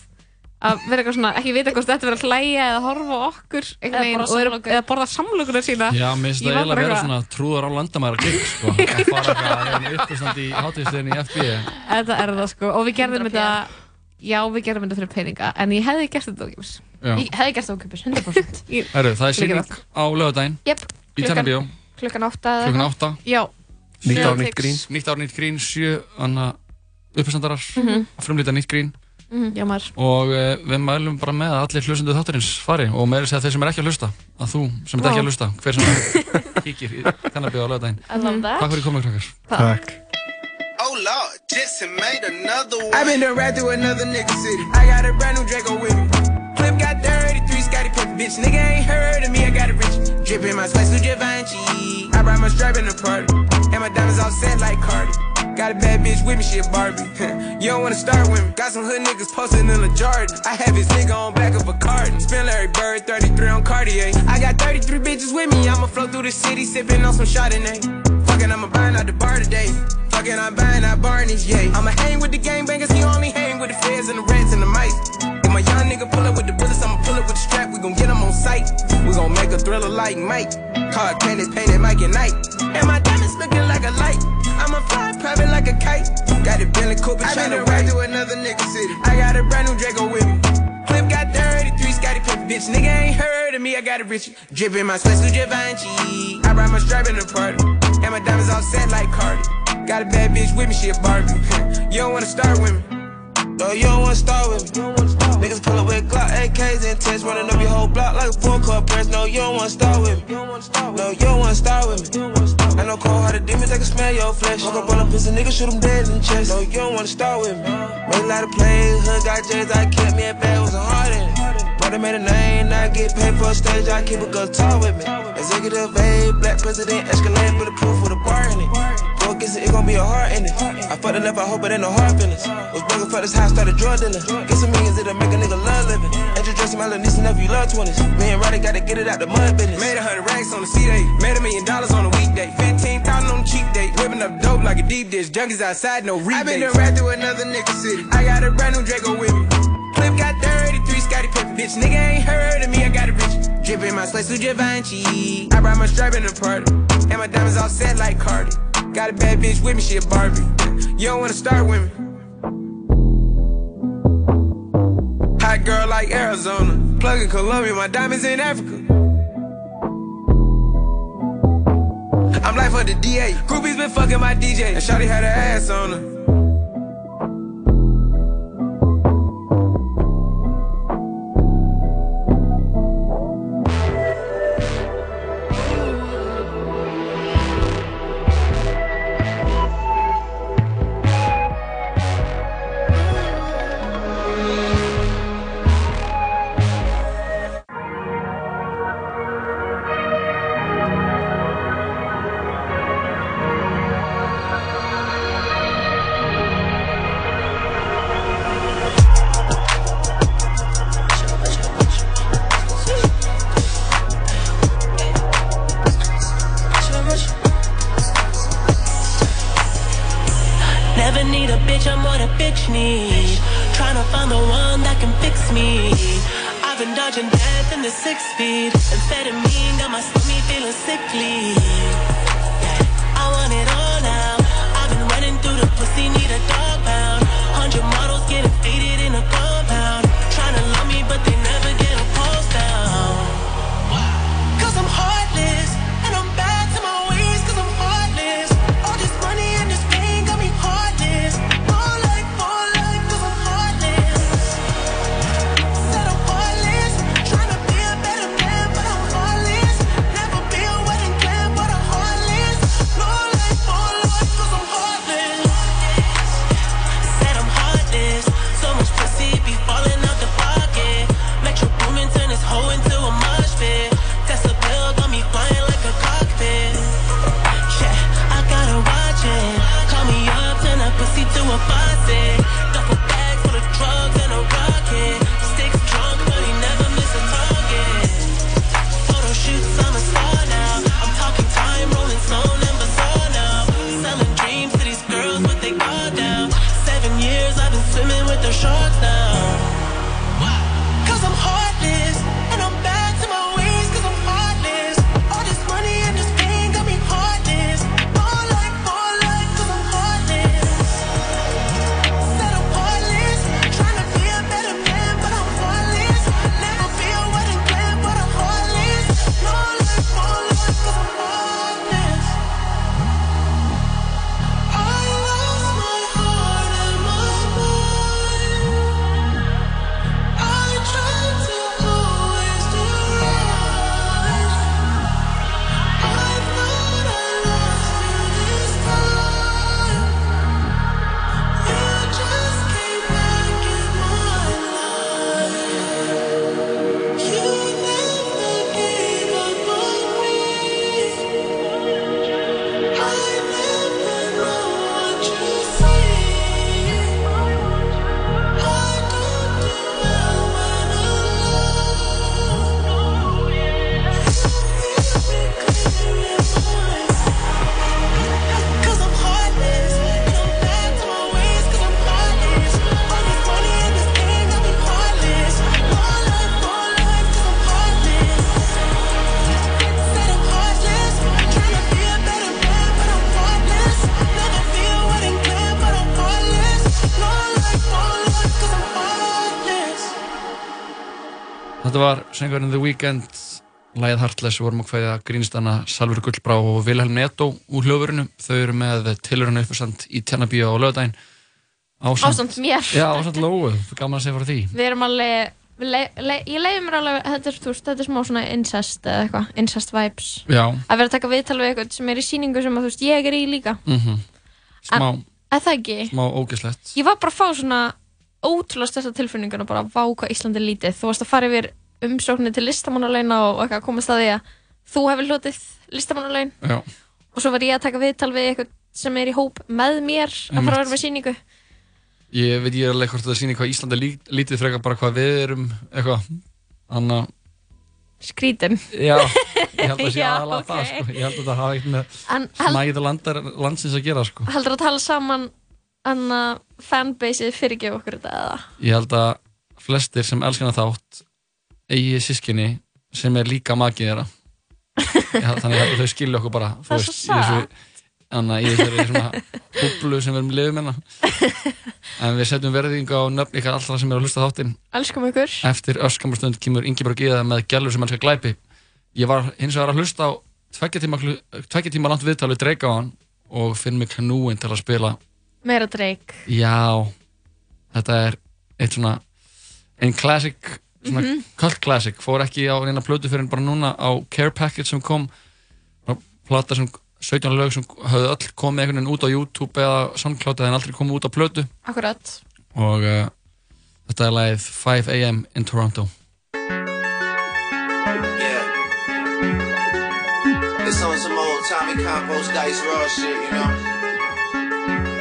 að vera eitthvað svona, ekki vita hvort þetta verið að hlæja eða horfa okkur Eða veginn borða samlokur. eða borða samlokunar sína Já, mér finnst það eiginlega bara vera svona trúðar á landamæra gig, sko. Að fara eitthvað að reyna uppistand í hátíðsliðin í FB. Þetta er það sko og við gerðum þetta já, við gerðum þetta fyrir peninga en ég hefði gert þetta Já. Ég hefði gert það okkupis, 100% Herru, það er Líka sýning á lögadaginn Jep, í Tjarnabíó, klukkan 8 eða klukkan eitthvað. 8. Já Nýtt ár, nýtt grín. Nýtt ár, nýtt grín, sjö, anna uppistandarar, Mhm. frumlýta nýtt grín. Mhm. Já maður Og uh, við mælum bara með að allir hlustendu þáttarins fari og meira segja þeir sem er ekki að hlusta, að þú sem er ekki Vá. að hlusta, hver sem <laughs> kíkir í Tjarnabíó á love that. Takk fyrir komið, krakkar. Takk. Oh Lord, Jetson made another one. i been to ride through another nigga city. I got a brand new Draco with me. Clip got 33, Scotty Pippen, bitch. Nigga ain't heard of me, I got it rich. Drip in my space with Givenchy. I brought my strap in the party. And my diamonds all set like Cardi. Got a bad bitch with me, she a Barbie. <laughs> you don't wanna start with me. Got some hood niggas posted in the Jordan. I have his nigga on back of a carton. Spin Larry Bird, 33 on Cartier. I got 33 bitches with me. I'ma flow through the city, sipping on some Chardonnay. Fucking, I'ma buying out the bar today. Fucking, I'm buying out Barney's, yeah. I'ma hang with the gangbangers, he only hang with the feds and the rats and the mice. My young nigga pull up with the bullets, I'ma pull up with the strap, we gon' get him on sight. We gon' make a thriller like Mike. Card painted, painted Mike at night. And my diamonds looking like a light. I'ma fly private like a kite. Got a Bentley Cooper trying to ride to another nigga city. I got a brand new Draco with me. Clip got 33, Scotty Pippen, bitch. Nigga ain't heard of me, I got a rich. Drip in my with Givenchy. I brought my strap in the party. And my diamonds all set like Cardi. Got a bad bitch with me, she a Barbie. <laughs> you don't wanna start with me. No, you don't wanna start with me. Niggas pull up with Glock AKs and tents, running up your whole block like a full court press. No, you don't wanna start with me. No, you don't wanna start with me. I know cold hearted demons, they can smell your flesh. Walk up on a pussy nigga, shoot him dead in the chest. No, you don't wanna start with me. Made a lot of plays, hood got J's, I kept me a bag, was a heart in it. Brother made a name, I get paid for a stage, I keep a talk with me. Executive A, black president, escalate, put a proof with a bar in it. Against it, gon' be a heart in it. I fucked it up, I hope it ain't no hard feelings. Was broken for this house, started drug dealing. Get some millions, it'll make a nigga love living. Introducing my little niece and nephew, love 20s. Me and Roddy gotta get it out the mud business. Made a hundred racks on the C-Day. Made a million dollars on a weekday. 15,000 on the cheap day. Whipping up dope like a deep dish. Junkies outside, no rebates. I been to ride through another nigga city. I got a brand new Draco with me. Clip got 33, Scotty Pippen, bitch. Nigga ain't heard of me, I got it rich. Drip in my space with Givenchy. I brought my strap in the party. And my diamonds all set like Cardi. Got a bad bitch with me, she a Barbie. You don't wanna start with me. Hot girl like Arizona. Plug in Colombia, my diamonds in Africa. I'm like for the DA. Groupies been fucking my DJ. And Shawty had her ass on her. Söngurinn The Weeknd, lægið Heartless, við vorum að hvaðja grínstana Salfur Gullbrá og Vilhelm Netto úr hljóðvörinu. Þau eru með tilhörinu uppestand í Tjarnabíu á lögadaginn. Ásamt mér. Já, ásamt Lóu, gaman að segja frá því. Við erum alveg, le, le, ég leiði mér alveg, þetta er, veist, þetta er smá svona incest eða eitthvað, incest vibes. Já. Að vera að taka viðtal við eitthvað sem er í síningu sem að þú veist, ég er í líka. Mm Smá, Er það ekki? smá ógislegt. Ég var bara að fá svona ótrúlega stærsta tilfinninguna bara vá hvað Ísland er lítið. Þú varst að fara yfir umsóknir til listamannulegna og eitthvað að komast að því að þú hefur hlotið listamannulegin Já. og svo var ég að taka viðtal við eitthvað sem er í hóp með mér að fara að vera með síningu. Ég veit ég er alveg hvort það sýnir hvað Ísland lí, lítið frekar bara hvað við erum eitthvað. Anna, Skrítin. já, ég <laughs> held að það sé aðalega það, ok. sko. Ég held að það hafa eitthvað með En held- landsins að gera, sko. Heldur að tala saman anna fanbaseið fyrirgefa okkur þetta eða? Ég held að flestir sem elskana þátt eigi sískinni sem er líka makið þeirra. <laughs> Held- Þannig að þau skilja okkur bara, Það er veist, svo í þessu, anna, í þessari svona búblu sem við erum lifum hérna. <laughs> En við setjum verðingu á nöfn ykkar allra sem eru að hlusta þáttinn. Elskum ykkur. Eftir öskamastund kemur Ingeborg Gíða með gælur sem elskar glæpi. Ég var hins vegar að hlusta á tveggja tíma, tveggja tíma langt viðtal við Drake á hann og finn mig knúinn til að spila Meira dreik. Já, þetta er eitt svona einn classic, svona Mhm. cult classic fór ekki á neina plötu fyrir en bara núna á Care Package sem kom plata sem 17 lög sem höfðu öll komið einhvern veginn út á YouTube eða SoundCloud en aldrei komið út á plötu Akkurat. og uh, þetta er lagið 5am in Toronto It's on some old Tommy Compost Dice Raw shit, you know?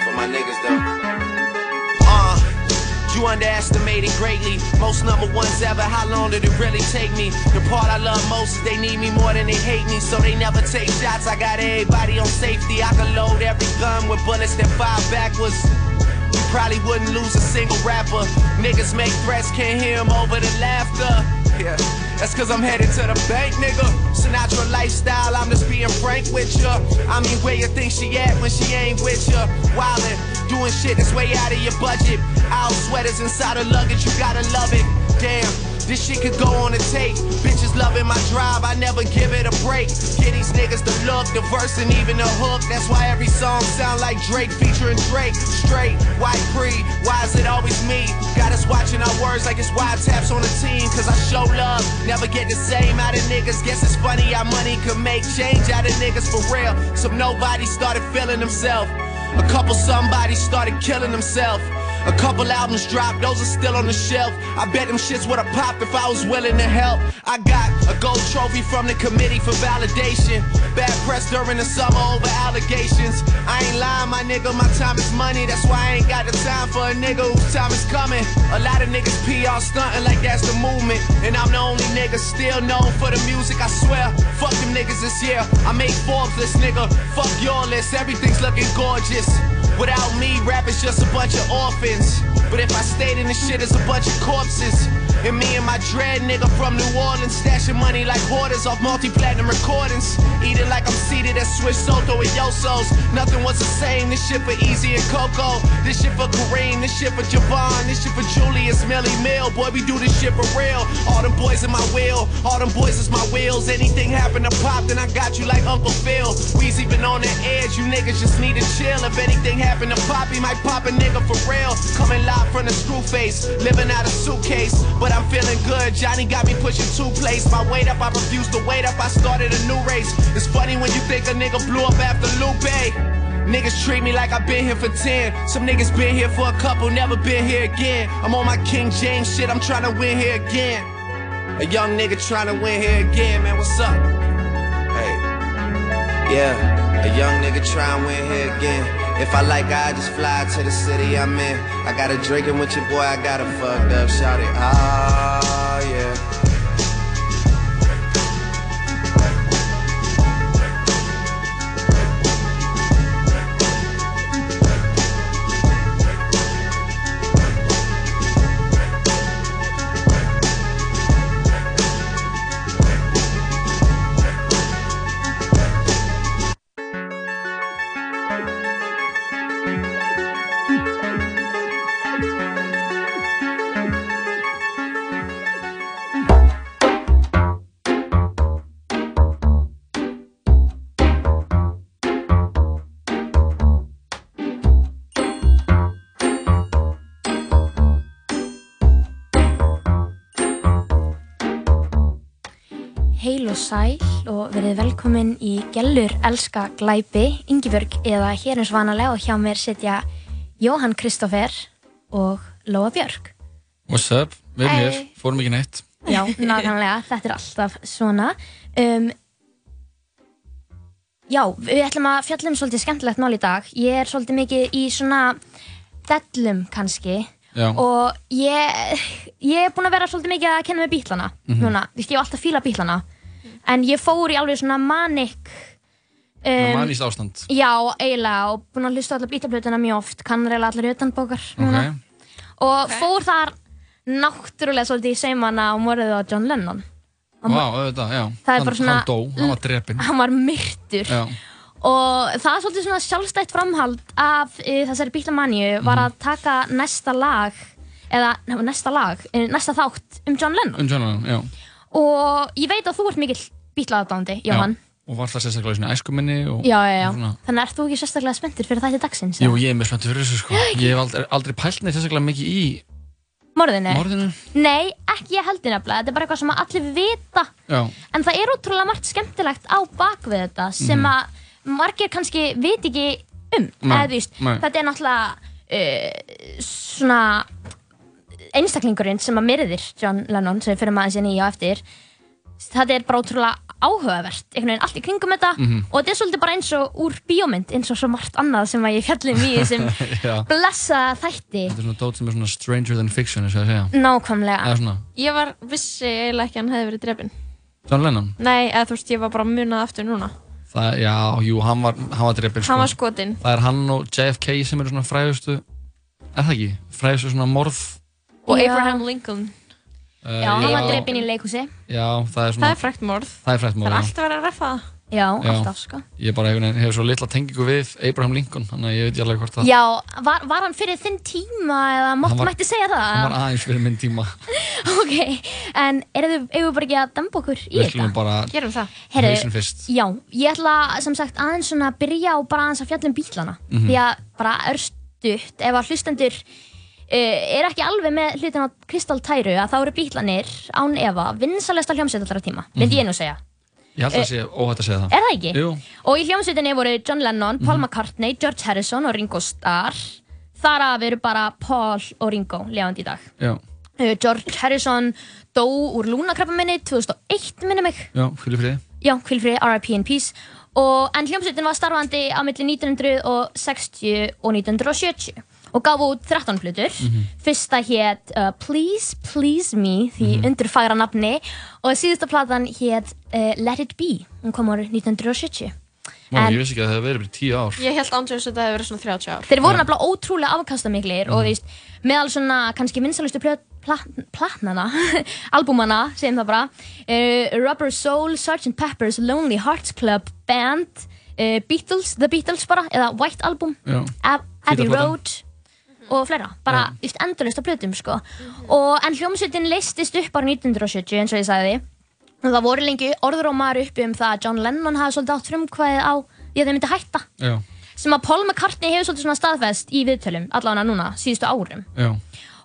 For my niggas though. You underestimated greatly. Most number ones ever. How long did it really take me? The part I love most is they need me more than they hate me, so they never take shots. I got everybody on safety. I can load every gun with bullets that fire backwards. Probably wouldn't lose a single rapper. Niggas make threats, can't hear hear 'em over the laughter. Yeah, that's cause I'm headed to the bank, nigga. Sinatra lifestyle, I'm just being frank with ya. I mean, where you think she at when she ain't with ya? Wildin', doing shit that's way out of your budget. Out sweaters inside her luggage, you gotta love it. Damn. This shit could go on a tape. Bitches loving my drive, I never give it a break. Get these niggas the look, the verse, and even the hook. That's why every song sound like Drake featuring Drake. Straight, white free, why is it always me? Got us watching our words like it's wide taps on a team. Cause I show love, never get the same out of niggas. Guess it's funny how money can make change out of niggas for real. So nobody started feeling themselves. A couple somebody started killing themselves. A couple albums dropped, those are still on the shelf. I bet them shits would've popped if I was willing to help. I got a gold trophy from the committee for validation. Bad press during the summer over allegations. I ain't lying, my nigga, my time is money. That's why I ain't got the time for a nigga whose time is coming. A lot of niggas PR stunting like that's the movement. And I'm the only nigga still known for the music, I swear. Fuck them niggas this year. I make Forbes list, nigga. Fuck your list, everything's looking gorgeous. Without me rap is just a bunch of orphans. But if I stayed in the shit, it's a bunch of corpses. And me and my dread nigga from New Orleans, stashing money like hoarders off multi-platinum recordings. Eating like I'm seated at Swiss Soto and Yosos. Nothing was the same. This shit for Easy and Coco. This shit for Kareem. This shit for Javon. This shit for Julius Millie Mill. Boy, we do this shit for real. All them boys in my wheel. All them boys is my wheels. Anything happen to pop, then I got you like Uncle Phil. Weezy been on the edge. You niggas just need to chill. If anything happen to pop, he might pop a nigga for real. Coming live from the screw face. Living out a suitcase. But I'm feeling good. Johnny got me pushing two plates. My weight up, I refuse to wait up. I started a new race. It's funny when you think a nigga blew up after Lupe. Niggas treat me like I've been here for 10. Some niggas been here for a couple, never been here again. I'm on my King James shit, I'm trying to win here again. A young nigga trying to win here again, man, what's up? Hey, yeah, a young nigga trying to win here again. If I like I just fly to the city I'm in. I got a drinking with your boy, I got a fucked up, shout it. Ah, yeah. Sæl og verið velkomin í Gellur elska glæpi, Ingibjörg eða hér eins vanalega og hjá mér sitja Jóhann Kristoffer og Lóa Björg. What's up? Við erum Hey. hér, fórum ekki neitt Já, nákvæmlega, <laughs> þetta er alltaf svona. Um, já, við ætlum að fjalla um svolítið skemmtilegt mál í dag. Ég er svolítið mikið í svona dellum kannski Já. og ég, ég er búin að vera svolítið mikið að kenna með bílana Mhm. núna. Þú veist, ég hef alltaf fílað bílana en ég fór í alveg svona manik um, Manist ástand. Já, eiginlega og búin að hlusta á allar bílablutuna mjög oft. Kannar eiginlega allar utanbókar núna. Og fór þar náttúrulega svolítið í seimana og morðið á John Lennon. Vá, auðvitað, já. Það er bara svona- Hann dó, hann var drepinn. hann var myrtur. Já, og það er svolítið svona sjálfstætt framhald af e, þessari bílamanju var að taka næsta lag eða nei, næsta lag, e, næsta þátt um John Lennon. Um John já og ég veit að þú ert mikill bílaðadándi, Jóhann. Og var það sérstaklega í svona æskuminni og já, já, já, svona. þannig ert þú ekki sérstaklega spenntur fyrir þætti dagsins Jú, ég er með spenntur fyrir þessu sko. Ég hef aldrei, aldrei pælt neitt sérstaklega mikið í morðinu? morðinu. Nei, ekki ég heldur nefnilega, þetta er bara eitthvað sem allir vita. Já, En það er útrúlega margt skemmtilegt á bakvið þetta sem Mhm. að margir kannski veit ekki um. Eða, þú veist, þetta er náttúrulega uh, svona einstaklingurinn sem að myrðir John Lennon sem við fyrir maður sinni í á eftir. Það er bara útrúlega áhugavert, einhvern veginn allt í kringum þetta Mhm. og þetta er svolítið bara eins og úr bíómynd eins og svo margt annað sem að ég fjallum í <laughs> já blessa þætti. Þetta er svona dót sem er svona stranger than fiction, Nákvæmlega. Ég var vissi eiginlega ekki að hann hefði verið drefin. John Lennon Nei, eða þú veist, ég var bara munað aftur núna. Það, já, jú, hann var, hann var drepinn sko Hann var skotinn. Það er hann og JFK sem eru svona frægustu Er það ekki? Frægustu svona morð Og Já. Abraham Lincoln. uh, Já, hann var drepinn í leikhúsi. Já, það er svona Það er frækt morð. Það er frægt morð, Það er já. alltaf verið að reffa það. Já, Já. alltaf sko. Ég bara hefur svo litla tengingu við Abraham Lincoln Þannig að ég veit ekki alveg hvort það Já, var, var hann fyrir þinn tíma eða var- mætti segja það? Hann var aðeins fyrir minn tíma <laughs> Ok, en eru þið, eigum við bara ekki að demba okkur í Við þetta? skulum bara Gerum það Heyrðu, hausinn fyrst. Já, ég ætla sem sagt aðeins svona að byrja á bara aðeins að fjalla um bílana Mhm. Því að bara örstutt, ef að hlustendur er ekki alveg með hlutin á kristaltæru að þá eru bílanir án efa vinsalesta hljómsveit allra tíma, myndi ég nú segja. Ég held að Eh, það sé óhætt að segja það. Er það ekki? Jú. Og í hljómsveitinni voru John Lennon, Paul Mhm. McCartney, George Harrison og Ringo Starr. Þar af eru bara Paul og Ringo lefandi í dag. Já, Uh, George Harrison dó úr lúnakrabba minni 2001 minni mig. Já, hvíli friði. Já, hvilfrið, R.I.P. in Peace. Og, En hljómsveitin var starfandi á milli 1960 og 1970 og gaf út 13 flutur Mhm. Fyrsta hétt uh, Please Please Me því Mhm. undir fagra nafni og síðusta platan hétt uh, Let It Be hún kom árið 1970 Má, En- ég vissi ekki að það hefði verið bara í tíu ár. Ég held ándjóðs að það hefur verið svona 30 ár. Þeir voru nefnilega ótrúlega afkastamiklir og þú veist, meðal svona kannski plat, platnana, <laughs> albúmana, segjum það bara, uh, Rubber Soul, Sgt. Pepper's Lonely Hearts Club Band, uh, Beatles, The Beatles bara, eða White Album, Abbey. Road og fleira, bara just endurlist af plötum sko. og en hljómsveitin leistist upp árið 1970 eins og ég sagði og það voru lengi orðrómar uppi um það að John Lennon hafði svolítið átt frumkvæðið á því að þeir myndi hætta Já, sem að Paul McCartney hefur svolítið svona staðfest í viðtölum allavega núna, síðustu árum já.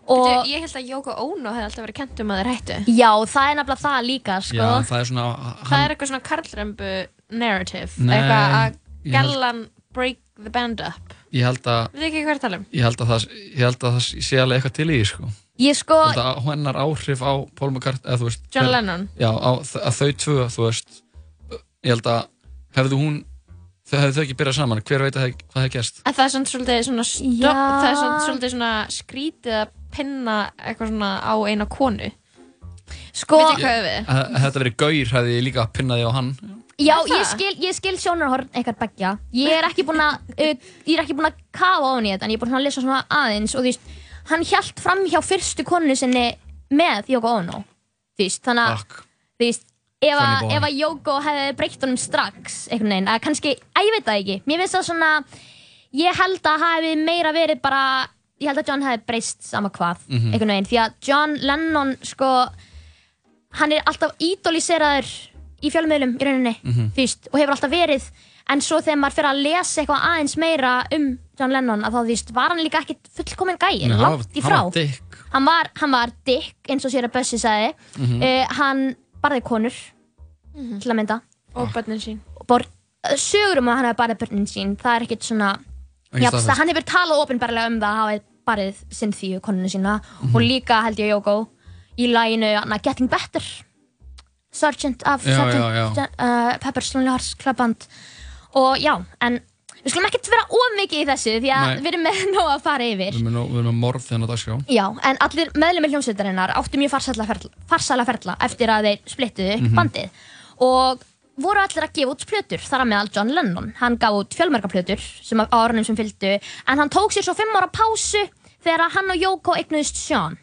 og Bíddu, Ég held að Yoko Ono hefði alltaf verið kent um að þeir hættu. já, það er nefnilega það líka sko. Já, það er svona... Það er eitthvað svona karlrembu narrative. Nei, eitthvað að ég held- gellan break the band up. Ég held að... Við ekki hvað er að tala um? Ég held að það, ég held að það sé alveg eitthvað til í sko. ég sko, Ég held að hennar áhrif á Paul McCartney, eða þú veist... John hver- Lennon? Já, á, að þau tvö, þú veist, ég held að hefðu hún, þau hefðu þau ekki byrjað saman, hver veit að hvað það gerst? En það er svona svolítið svona, stopp, Já. það er svona, svolítið svona skrítið að pinna eitthvað svona á eina konu. sko Veit ég hvað er við? Að að þetta verið gaur hefði ég líka pinnaði á hann. já, Það? ég skil, ég skil sjónarhorn eitthvað begja ég er ekki búin að uh, ég er ekki búin að kafa ofan í þetta en ég er búin að lesa svona aðeins og þú veist, hann hjælt fram hjá fyrstu konu sinni með Yoko Ono þú veist, þannig að þú veist, ef að, ef að Yoko hefði breytt honum strax einhvern veginn, að kannski, að ég veit það ekki mér finnst það svona, ég held að hafi meira verið bara ég held að John hefði breyst sama hvað Mhm. einhvern veginn, því að John Lennon sko, hann er alltaf ídolíseraður í fjölmiðlum í rauninni, Mhm. þú veist, og hefur alltaf verið en svo þegar maður fyrir að lesa eitthvað aðeins meira um John Lennon að þá þú veist, var hann líka ekkit fullkominn gæi, langt í hann frá var dick. hann var, hann var dick eins og sér að Bussi sagði Mhm. uh, hann barði konur til að mynda Og börnin sín. Bor, sögur um að hann hefði barðið börnin sín það er ekkit svona Ekki ja, staðfest. hann hefur talað ofinbarlega um það að hafa barðið Cynthia konunu sína Mhm. og líka held ég Jóko í læginu hana, Getting Better Sergeant af Já, Sergeant já. Uh, Pepper's Lonely Hearts Club Band og já, en við skulum ekkert vera of mikið í þessu því að Nei. við erum með <laughs> nóg að fara yfir Við erum með- við erum með morð þennan dagskrá. Já, en allir meðlumir hljómsveitarinnar áttu mjög farsæla ferla, farsæla ferla eftir að þeir splittuðu upp Mhm. bandið og voru allir að gefa út plötur þar að meðal John Lennon hann gaf út fjölmarga plötur sem á árunum sem fylgdu en hann tók sér svo fimm ára pásu þegar hann og Jóko eignuðist Sean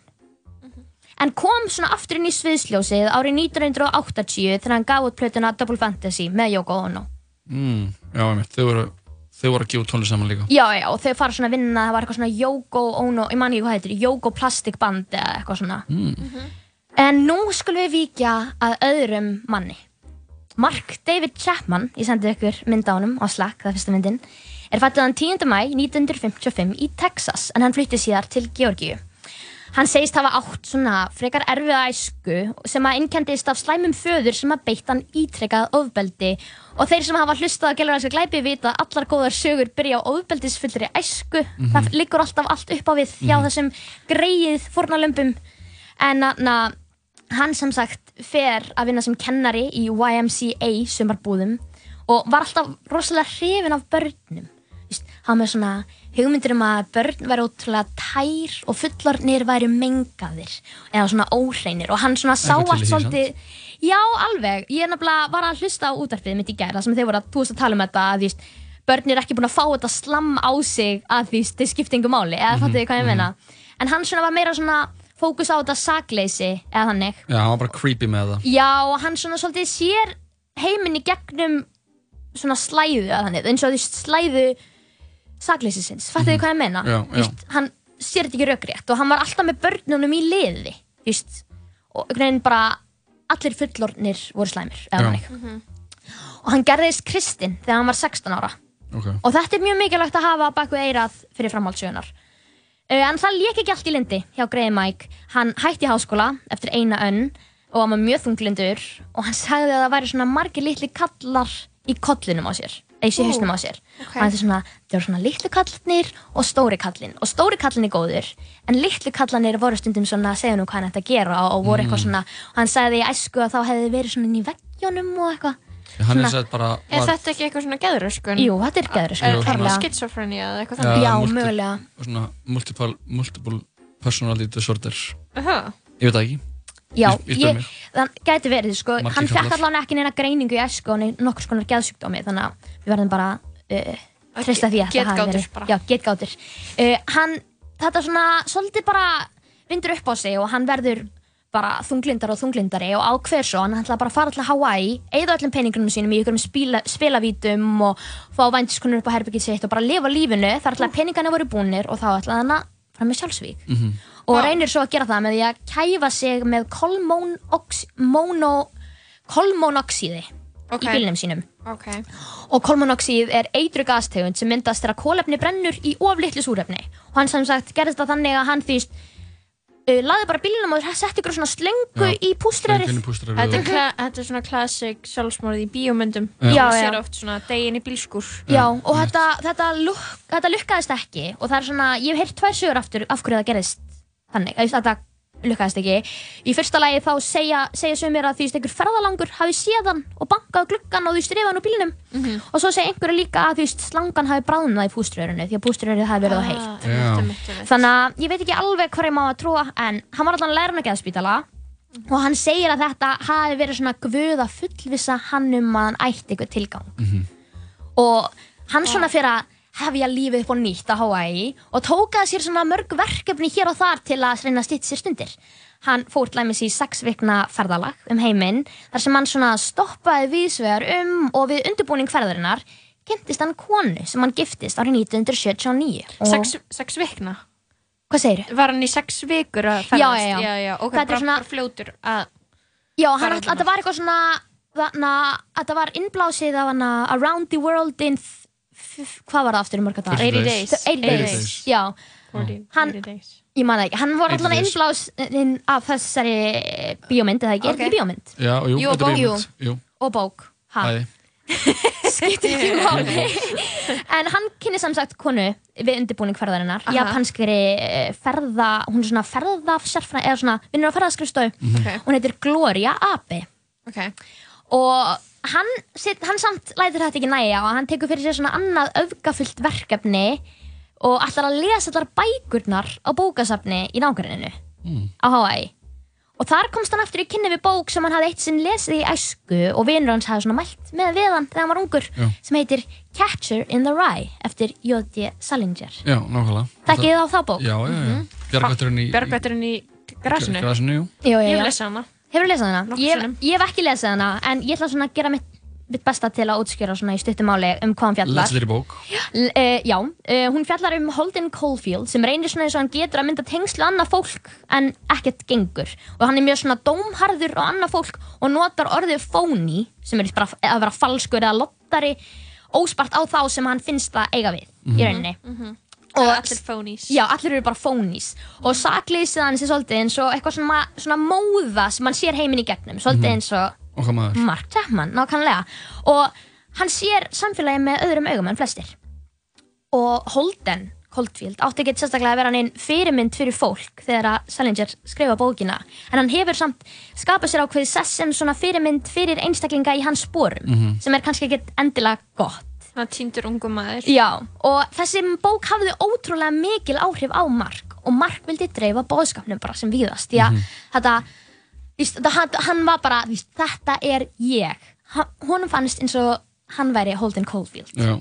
en kom svona aftur inn í sviðsljósið árið 1980 þegar hann gaf út plötuna Double Fantasy með Jóko Ono Mm, já, einmitt, þau voru, þau voru að gefa tónlist saman líka. Já, já, og þau fara svona að vinna, það var eitthvað svona Jóko Ono, ég man ekki hvað heitir, Jóko Plastic Band eða eitthvað svona Mm. En nú skulum við víkja að öðrum manni. Mark David Chapman, ég sendi ykkur mynd á honum á Slack, það er fyrsta myndin, er fættuðan 10. mæ 1955 í Texas en hann flytti síðar til Georgíu. Hann segist hafa átt svona frekar erfiða æsku sem að innkendist af slæmum föður sem að beitt hann ítrekkað ofbeldi og þeir sem hafa hlustað að gælur þessu glæpi vita að allar góðar sögur byrja á ofbeldisfullri æsku. Mhm. Það liggur alltaf allt upp á við hjá Mhm. þessum greið fórnalömpum en na, hann sem sagt fer að vinna sem kennari í YMCA sumarbúðum og var alltaf rosalega hrifin af börnum hann með svona hugmyndir um að börn væri ótrúlega tær og fullornir væri mengaðir eða svona óhreinir. Og hann svona sá allt því, svolítið já alveg, ég nefnilega var að hlusta á útarpið mitt í þar sem þeir voru að, þú veist að tala um þetta að veist, börn er ekki búin að fá þetta slam á sig að því þið skipti yngur máli eða Mhm, fattu þið hvað ég mhm. meina? En hann svona var meira svona fókus á þetta sakleysi eða þannig. Já, hann var bara creepy með það. Já, og hann svona svolítið sér heiminn í gegnum svona slæðu að þannig, eins og veist slæðu sakleysisins, fattu þið hvað ég meina? Já, Þú veist, hann sér þetta ekki raugrétt og hann var alltaf með börnunum í liði, þú veist, og einhvern veginn bara allir fullornir voru slæmir, eða Já. þannig. Og hann gerðist kristinn þegar hann var 16 ára. Ok. Og þetta er mjög mikilvægt að hafa baku eirað fyrir framhaldssögunar. Uh, en það lék ekki allt í lindi hjá Grey Mike. Hann hætti í háskóla eftir eina önn og hann var mjög þunglindur og hann sagði að það væri svona margir litli kallar í kollinum á sér, eða í hausnum á sér. ok. Og hann er svona, það eru svona litlu kallarnir og stóri kallin. Og stóri kallin er góður, en litlu kallanir voru stundum svona að segja nú hvað hann ætti að gera og, og voru eitthvað Mm. svona, og hann sagði í æsku að þá hefði verið svona inn í veggjónum og eitthvað. Er Svona- bara... Er þetta ekki eitthvað svona geðröskun? Jú, þetta er Er klárlega. schizophrenia eða eitthvað þannig? Já, mögulega. Svona multiple, multiple personality disorder. Aha. Ég veit það ekki. Já, Ég- það gæti verið, sko, Margir hann fekk allavega ekki neina greiningu í æsku og nei- nokkurs konar geðsjúkdómi, þannig að við verðum bara uh, treysta því að það hafi verið. Já, getgátur. Uh, hann, þetta svona, svolítið bara vindur upp á sig og hann verður bara þunglindar og þunglindari og ákveður svo, hann ætla bara að fara til Hawaii, eigða öllum peningunum sínum í ykkurum spila, spilavítum og fá væntiskonur upp á herbyggið sitt og bara lifa lífinu. Þar ætla að peningarnir voru búnir og þá ætla hann að með sjálfsvík Mhm. og reynir svo að gera það með því að kæfa sig með kolmónoxíði Ok. í bílnum sínum Ok. og kolmónoxíð er eitru gastegund sem myndast þegar kólefni brennur í of litlu súrefni og hann sem sagt gerðist það þannig að hann þýst laði bara bílnum og setti ykkur svona slöngu Já, í pústrarið Þetta er, þetta er svona classic sjálfsmorð í bíómyndum. Já. Já, Það sér oft svona degin í bílskur. Já, og þetta, þetta, luk, þetta lukkaðist ekki og það er svona, ég hef heyrt tvær sögur aftur af hverju það gerðist þannig, að þetta lukkaðist ekki. Í fyrsta lagi þá segja, segja sumir að því að einhver ferðalangur hafi séð hann og bankað á gluggan og því strifað hann úr bílnum Mhm. og svo segja einhverju líka að því að slangan hafi bráðnað í púströrinu því að púströrinu hafi verið á. Ah, einmitt, einmitt. Þannig að ég veit ekki alveg hvað ég má að trúa en hann var allan lærun að geðspítala og hann segir að þetta hafi verið svona guð að fullvisa hann um að hann ætti eitthvað tilgang og hann svona fyrir að hefja lífið upp á nýtt á Hawaii og tókaði sér svona mörg verkefni hér og þar til að reyna að stýtt sér stundir hann fór til dæmis í sex vikna ferðalag um heiminn þar sem hann svona stoppaði viðsvegar um og við undirbúning ferðarinnar kynntist hann konu sem hann giftist árið 1979 og Sex, sex vikna? Hvað segir Var hann í sex vikur að Já, ferðast? já, já. já, já. Ok, Þetta er bara, svona- fljótur að... Já, hann, ætla- þetta var eitthvað svona þarna, þetta var innblásið af hana Around the World in f- f- hvað var það aftur í mörg dagar? 80 days. 80 80 days, já 40, Hann- 40 days. Ég man það ekki, hann var 80 allan days. innblásinn af þessari bíómynd, eða ekki, er þetta ekki bíómynd? Já, jú, Jú, og þetta er bók. bíómynd. Jú, Og bók, ha, bæði. <laughs> skiptir ekki <laughs> máli En hann kynni samsagt konu við undirbúning ferðarinnar Aha. japanskri eh, ferða, hún er svona ferðafsérfræð, eða svona, vinnur á ferðaskrifstofu Mhm. Ok. hún heitir Gloria Abe Ok. og hann, sit, hann samt lætur þetta ekki næja og hann tekur fyrir sér svona annað öfgafullt verkefni og ætlar að lesa allar bækurnar á bókasafni í nákvæminu á Hawaii og þar komst hann aftur í kynni við bók sem hann hafði eitt sinn lesið í æsku og vinur hans hafði svona mælt með við hann þegar hann var ungur Já. sem heitir Catcher in the Rye eftir J.D. Salinger Já, nákvæmlega. Þekkið þið á þá bók? Já, já, já. Mhm. Bjargvætturinn í... Bjargvætturinn í grasinu? Grasinu, jú. Jú, jú, Ég lesið hana. Hefur þú lesið hana? Ég, ég hef ekki lesið hana en ég ætla svona að gera mitt, mitt besta til að útskýra svona í stuttumáli um hvað hann fjallar. Legendary bók. L uh, já, uh, hún fjallar um Holden Caulfield sem reynir svona eins og hann getur að mynda tengslu annað fólk en ekkert gengur. Og hann er mjög svona dómharður á annað fólk og notar orðið phony sem er bara að vera falskur eða lottari óspart á þá sem hann finnst það eiga við í rauninni Og allir phonies. Já, allir eru bara phonies og sakleysið hans er svolítið eins og eitthvað svona, svona móða sem hann sér heiminn í gegnum svolítið Mhm. eins og maður. Mark Chapman, nákvæmlega og hann sér samfélagi með öðrum augum en flestir og Holden Caulfield átti ekki sérstaklega að vera hann einn fyrirmynd fyrir fólk þegar að Salinger skrifa bókina en hann hefur samt skapað sér ákveðið sess sem svona fyrirmynd fyrir einstaklinga í hans sporum Mhm. sem er kannski ekki endilega gott Svona týndur ungum maður. Já, og þessi bók hafði ótrúlega mikil áhrif á Mark og Mark vildi dreifa bóðskapnum bara sem víðast því að Mhm. þetta, víst, þetta hann, hann var bara, víst, þetta er ég honum fannst eins og hann væri Holden Caulfield Já,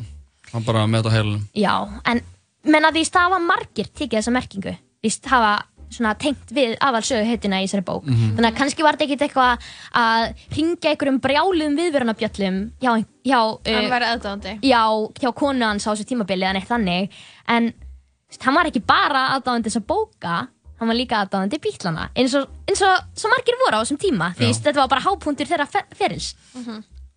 hann bara með þetta heilunum. Já, en menna því það hafa margir tekið þessa merkingu víst, hafa svona tengt við aðal sögu heitina í þessari bók. Mhm. þannig að kannski var þetta ekkit eitthvað að ringja einhverjum brjálum viðvörunabjöllum hjá, hjá Hann uh, væri aðdáðandi. já, hjá konu hans á þessu tímabili eða neitt þannig. En hann var ekki bara aðdáðandi þess að bóka hann var líka aðdáðandi bítlana eins og, eins og svo margir voru á þessum tíma því þetta var bara hápuntur þeirra fer ferils.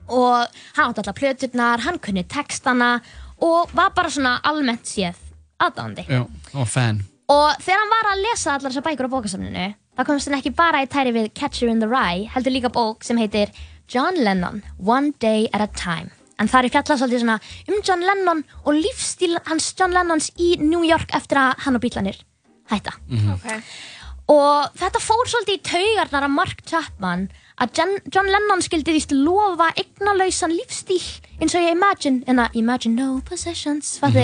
Og hann átti allar plöturnar hann kunni textana og var bara svona almennt séð aðdáðandi Já, var fan. Og þegar hann var að lesa allar þessar bækur á bókasafninu þá komst hann ekki bara í tæri við Catcher in the Rye heldur líka bók sem heitir John Lennon, One Day at a Time. En það er fjallað svolítið svona um John Lennon og lífstíl hans John Lennons í New York eftir að hann og bílanir hætta. Ok. og þetta fór svolítið í taugarnar af Mark Chapman að Jen, John Lennon skildi því lofa eignalausan lífstíl eins og ég Imagine en að Imagine no possessions fattu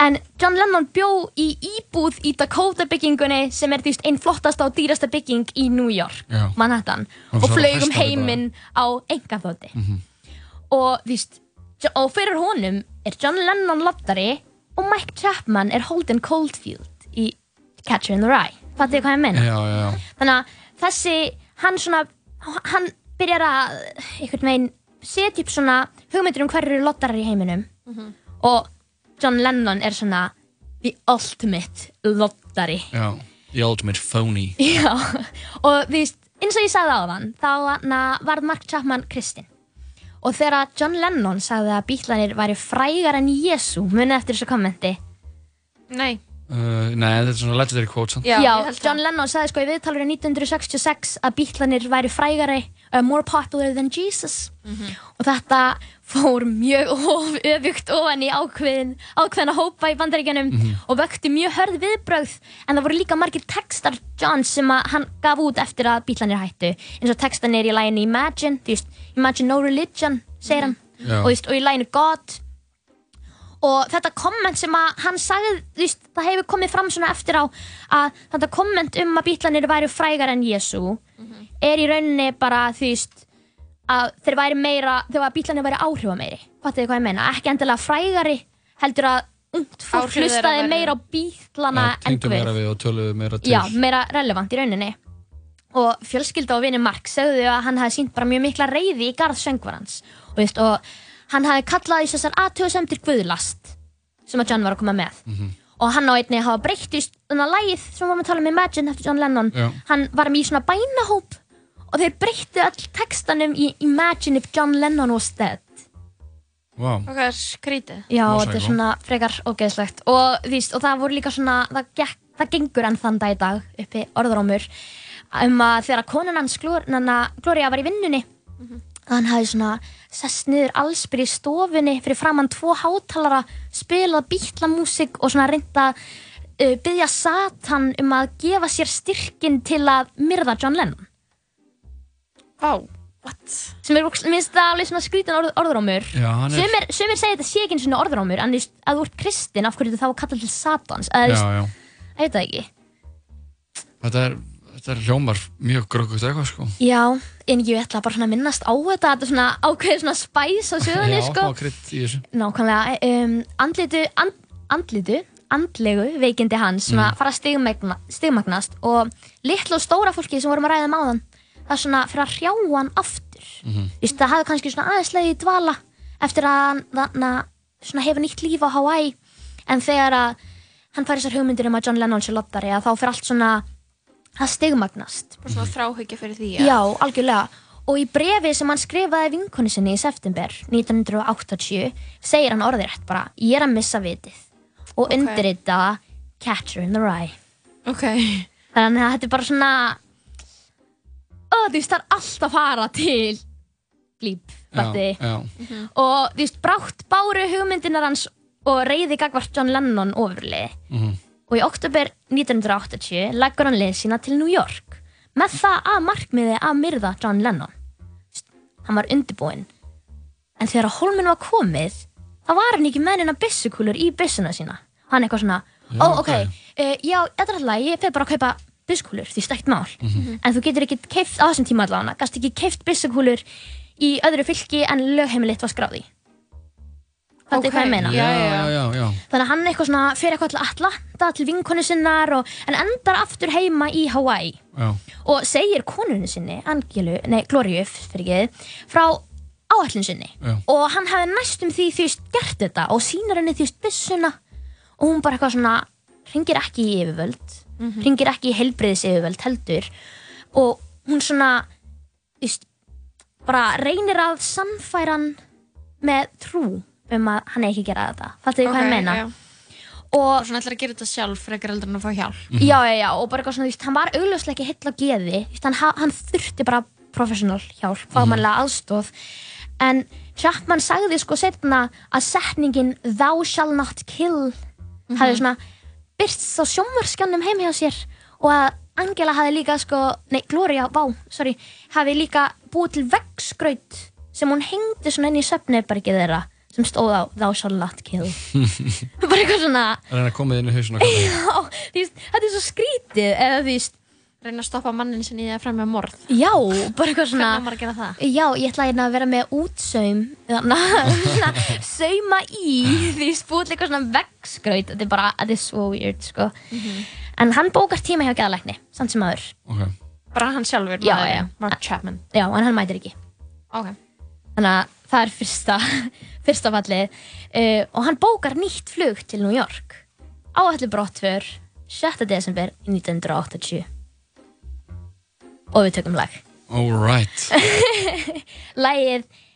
en John Lennon bjó í íbúð í Dakota byggingunni sem er því einn flottasta og dýrasta bygging í New York, Já. Manhattan Og og flög um heiminn á engaþóti og því og fyrir honum er John Lennon loftari og Mike Chapman er Holden Caulfield í Catcher in the Rye. Fattu þið hvað ég meina? Já, já, já. þannig að þessi hann svona hann byrjar að einhvern veginn setja upp svona hugmyndir um hverju lottarar í heiminum og John Lennon er svona the ultimate lottari Já, the ultimate phony. Já, og þú veist, eins og ég sagði á þann, þá na, varð Mark Chapman kristinn. Og þegar John Lennon sagði að bítlanir væri frægar en Jésu, munið eftir þessu kommenti. Nei. Uh, nei, þetta er svona legendary quote samt. Já, John Lennon sagði sko í viðtalur í 1966 að bítlanir væri frægari, uh, more popular than Jesus. Og þetta fór mjög <laughs> of, öfugt ofan í ákveðin, ákveðina hópa í bandaríkjanum Mhm. og vökti mjög hörð viðbrögð en það voru líka margir textar John sem að hann gaf út eftir að bítlanir hættu eins og textanir í læginu Imagine þú veist, Imagine no religion, segir hann Já. og, þú veist, og í læginu God og þetta komment sem að hann sagði, þú veist, það hefur komið fram svona eftir á að þetta komment um að bítlanir væri frægar en Jésu er í rauninni bara, þú veist að þeir væri meira, þegar að bítlanir væri áhrifa meiri fattu þið hvað ég meina, ekki endilega frægari heldur að ungt fólk hlustaði meira á bítlana en Tengdu meira við og töluðu meira til. já, meira relevant í rauninni. Og fjölskylda og vinni Mark sögðu að hann hafi sínt bara mjög mikla reyði í garð söngvarans. Og, veist, og hann hafi kallað í þessar aðtöðsendir Guðlast sem að John var að koma með. Og hann á einni hafa breytt í svona lægið sem við varum að tala um Imagine eftir John Lennon. Já. hann var með í svona bænahóp og þeir breyttu all textanum í Imagine if John Lennon was dead. Og hvað er skrítið? Já, þetta er svona frekar ógeðslegt. Og, veist, og það voru líka svona það, gekk, það gengur enn þann dag í dag uppi orðrómur um að þegar konan hans Gloria var í vinnunni að hann hafi svona sest niður allsbyr í stofunni fyrir framann tvo hátalara spilað bítlamúsík og svona reynda uh, byggja Satan um að gefa sér styrkin til að myrða John Lennon Vá, what? sem er, minnst það alveg svona skrítin orð, orðrómur Já, hann er- sumir, sumir segja þetta sé ekki einu svona orðrómur en þú veist, að þú ert kristinn, af hverju ertu þá að kalla til Satans eða þú Já, veist, já. ég veit það ekki Þetta er, þetta er hljómar mjög gröggugt eitthvað, sko. já, en ég ætla bara að minnast á þetta þetta er svona ákveðið svona spæs á sögunni Já, sko. smá krydd í þessu. nákvæmlega um, andlitu, and, andlitu andlegu veikindi hans sem að fara að stigmagna, stigmagnast og litla og stóra fólki sem vorum að ræða um áðan það er svona fyrir að hrjá hann aftur Mhm. Vist, það hafði kannski svona aðeins leiði í dvala eftir að hann hefur nýtt líf á Hawaii en þegar að hann fær þessar hugmyndir um að John Lennon sé lottari að þá fyrir allt svona að stigmagnast Bara svona þráhyggja fyrir því Já, algjörlega. Og í brefi sem hann skrifaði vinkonu sinni í september 1980 segir hann orðirætt bara ég er að missa vitið og Ok. undirrita Catcher in the Rye. Ok. Þannig að þetta er bara svona ó, þú veist, það er allt að fara til glýp, fætti. Já, Og þú veist, brátt báru hugmyndinar hans og reyði gagvart John Lennon ofurlið. Mhm. Og í oktober 1980 leggur hann leið sína til New York með það að markmiði að myrða John Lennon. Hann var undirbúinn. En þegar hólminn var komið, þá var hann ekki með neina byssukúlur í byssuna sína. Hann eitthvað svona, ó, ok, ok. uh, já, þetta er alltaf, ég fer bara að kaupa byssukúlur, því stækt mál. Mhm. En þú getur ekki keift á þessum tíma allavega, gast ekki keift byssukúlur í öðru fylki en lögheimilitt var skráði. Þetta er hvað ég meina. Já, já, já. Þannig að hann eitthvað svona fyrir eitthvað til Atlanta til vinkonu sinnar og, en endar aftur heima í Hawaii Já. og segir konunni sinni, Angelu, nei, Gloriu, fyrir ekki, frá áætlun sinni Já. og hann hefði næstum því því gert þetta og sínar henni því byssuna og hún bara eitthvað svona ringir ekki í yfirvöld Mhm. ringir ekki í heilbriðis yfirvöld heldur og hún svona þú veist, bara reynir að sannfæra hann með trú um að hann er ekki að gera þetta fattu þið hvað ég meina já. og Og svona ætlar að gera þetta sjálf frekar heldur en að fá hjálp. já, já, já, og bara eitthvað svona, þú veist, hann var augljóslega ekki hill á geði, hann, ha- hann þurfti bara professional hjálp, fagmannlega aðstóð en Chapman sagði sko setna að setningin thou shall not kill Mhm. hefði svona byrst á sjónvarskjannum heim hjá sér og að Angela hafi líka sko, nei Gloria, vá, sorry, hafi líka búið til veggskraut sem hún hengdi svona inn í söfnibergið þeirra sem stóð á Thou shall not kill. <laughs> Bara eitthvað svona, reyna að koma þinn í kalla <laughs> já, þú veist, þetta er svo skrítið, eða þú veist, Reyna að stoppa mannin sinni í að fremja morð. já, bara eitthvað svona, Hvernig á maður að gera það? já, ég ætla hérna að vera með útsaum, þannig <laughs> að svona sauma í því spúið eitthvað svona veggskraut, þetta er bara, þetta er svo weird, sko. En hann bókar tíma hjá geðalækni, samt sem aður. okay. Bara hann sjálfur, Já, maðurinn, já. Mark Chapman. Já, en hann mætir ekki. Ok. Þannig að það er fyrsta, <laughs> fyrsta fallið. Uh, og hann bókar nýtt flug til New York. Áallu brottför 6. desember 1980. Og við tökum lag. Alright <laughs> Lagið I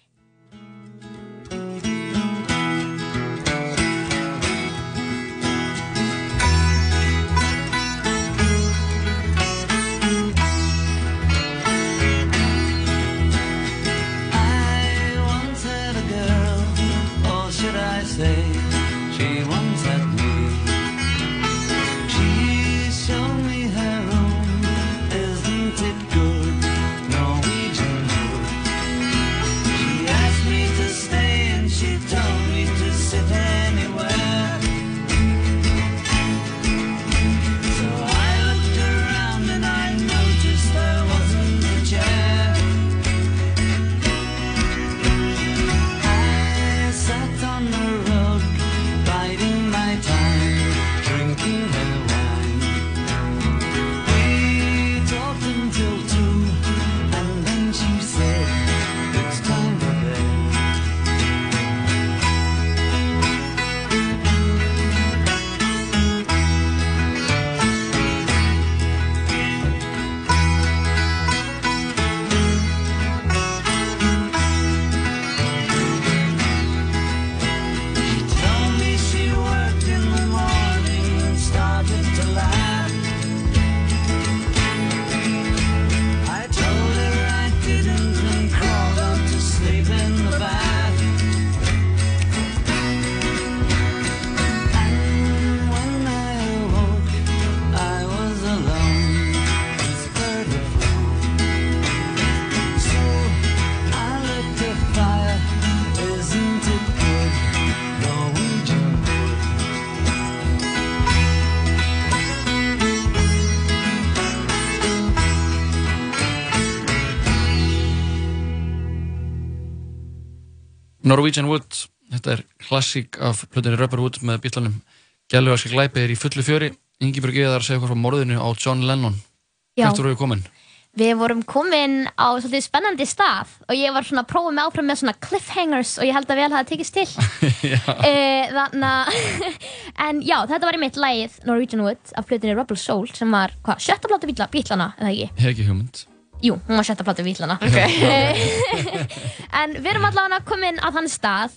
Norwegian Wood, þetta er klassík af plötunni Rubber Wood með bílanum Gæluvarski glæpi er í fullu fjöri Ingeborg Eðar segja hvað frá morðinu á John Lennon. Hvert voru við komin? Við vorum komin á svolítið spennandi stað og ég var svona að prófa mig áfram með svona cliffhangers og ég held að vel hafa tekist til. uh, Þannig að, en já, þetta var í mitt lagið Norwegian Wood af flutinni Rebel Soul sem var, hvað, sjötta bíla, bílana, eða ekki? Ekki hugmynd Jú, hún var sjötta platu bílana. en við erum allavega komin á þann stað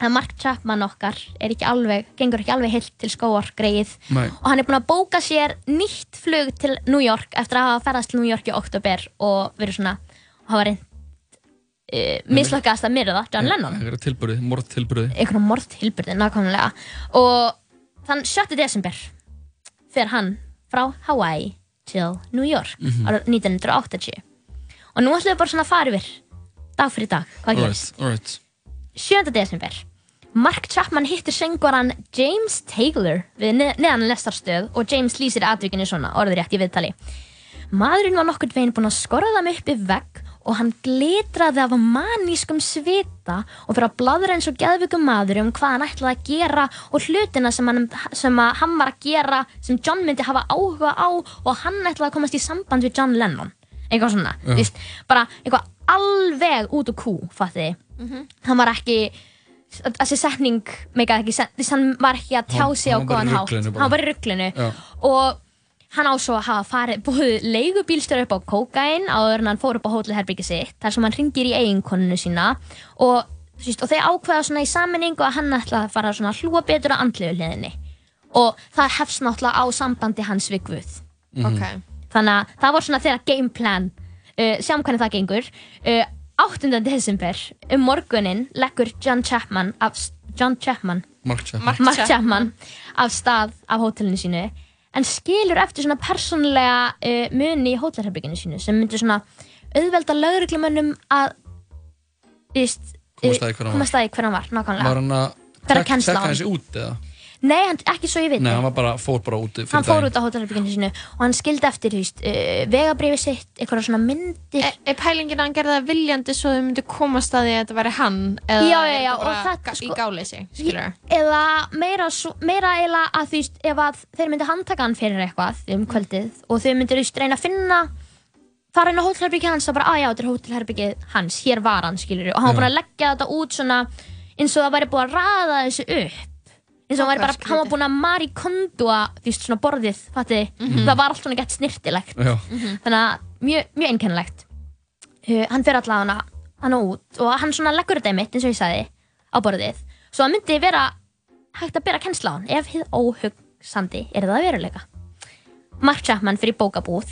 að Mark Chapman okkar er ekki alveg, gengur ekki alveg heilt til skóar greið Nei. og hann er búinn að bóka sér nýtt flug til New York eftir að hafa ferðast til New York í oktober og verið svona og hafa reynd uh, mislökkast að myrða John Lennon Það er tilbúrið, morð tilbúrið einhvern morð tilbyrði nákvæmlega. Og þann 7. desember fer hann frá Hawaii til New York Mhm. árið 1980 og nú ætlum við bara svona að fara yfir dag fyrir dag, hvað gerist Alright, alright 7. desember Mark Chapman hittir söngvaran James Taylor við ne neðan lestarstöð og James lýsir atvikinu svona orður rétt í viðtali Maðurinn var nokkurn veginn búinn að skorða mig upp í vegg og hann glitraði af manískum svita og fyrir að bladra eins og geðvikum maður um hvað hann ætlaði að gera og hlutina sem hann, sem að hann var að gera sem John myndi hafa áhuga á og hann ætlaði að komast í samband við John Lennon. Eitthvað svona, Já. víst, bara eitthvað alveg út úr kú, fattiði. Hann var ekki þessi setning meikaði ekki sen- þess að hann var ekki að tjá sig á góðan hátt. hann var í rugglinu og hann á svo að hafa farið búið leigubílstjóri upp á kókain áður en hann fór upp á hótelherbyggi sitt þar sem hann ringir í eiginkonunu sína. Og, veist, og þeir ákveða svona í sammenningu að hann ætla að fara svona hlúa betur á andlegu hliðinni. Og það hefst náttúrulega á sambandi hans við Guð. Mhm. Ok. þannig að það var svona þeirra game plan. Uh, sjáum hvernig það gengur. Uh, 8. desember um morgunin leggur John Chapman af, John Chapman. Mark Chapman. Mark, Chapman af stað af hótelinu sínu en skilur eftir svona persónlega uh, muni í hótelherbygginu sínu sem myndir svona auðvelda lögreglumönnum að Komast að því hver hann var. nákvæmlega Var hann að Fyrir að tek- kennsla tekka hann. þessi út eða? Nei, hann, ekki svo ég veit Nei, hann var bara, fór bara út fyrir hann fór daginn. út á hótelherbygginu sínu og hann skildi eftir þú veist, uh, vegabrifi sitt, eitthvað svona myndir. Er, er pælingin að hann gerði það viljandi svo þau myndu komast að því að þetta væri hann eða Já, já, já, og þetta, ga- í gáleysi, skilur eða meira, svo- meira eila að þú veist ef að þeir myndi handtaka hann fyrir eitthvað um kvöldið og þau myndir þú veist reyna að finna fara inn á hótelherbyggið hans og bara að já, þetta er hótelherbyggið hans, hér var hann skilur og hann var búin að leggja þetta út svona eins og það væri búin að raða þessu upp eins og hann, væri bara, hann var búin að marikondua veist svona borðið, fattiði? Mhm. það var allt svona gett snirtilegt Já. þannig að mjög, mjög einkennilegt. Uh, hann fyrir allavega hana, hana út og hann svona leggur þetta í mitt eins og ég sagði á borðið. Svo það myndi vera hægt að bera kennsla á hann ef hið óhugsandi er það veruleika. Mark Chapman fyrir bókabúð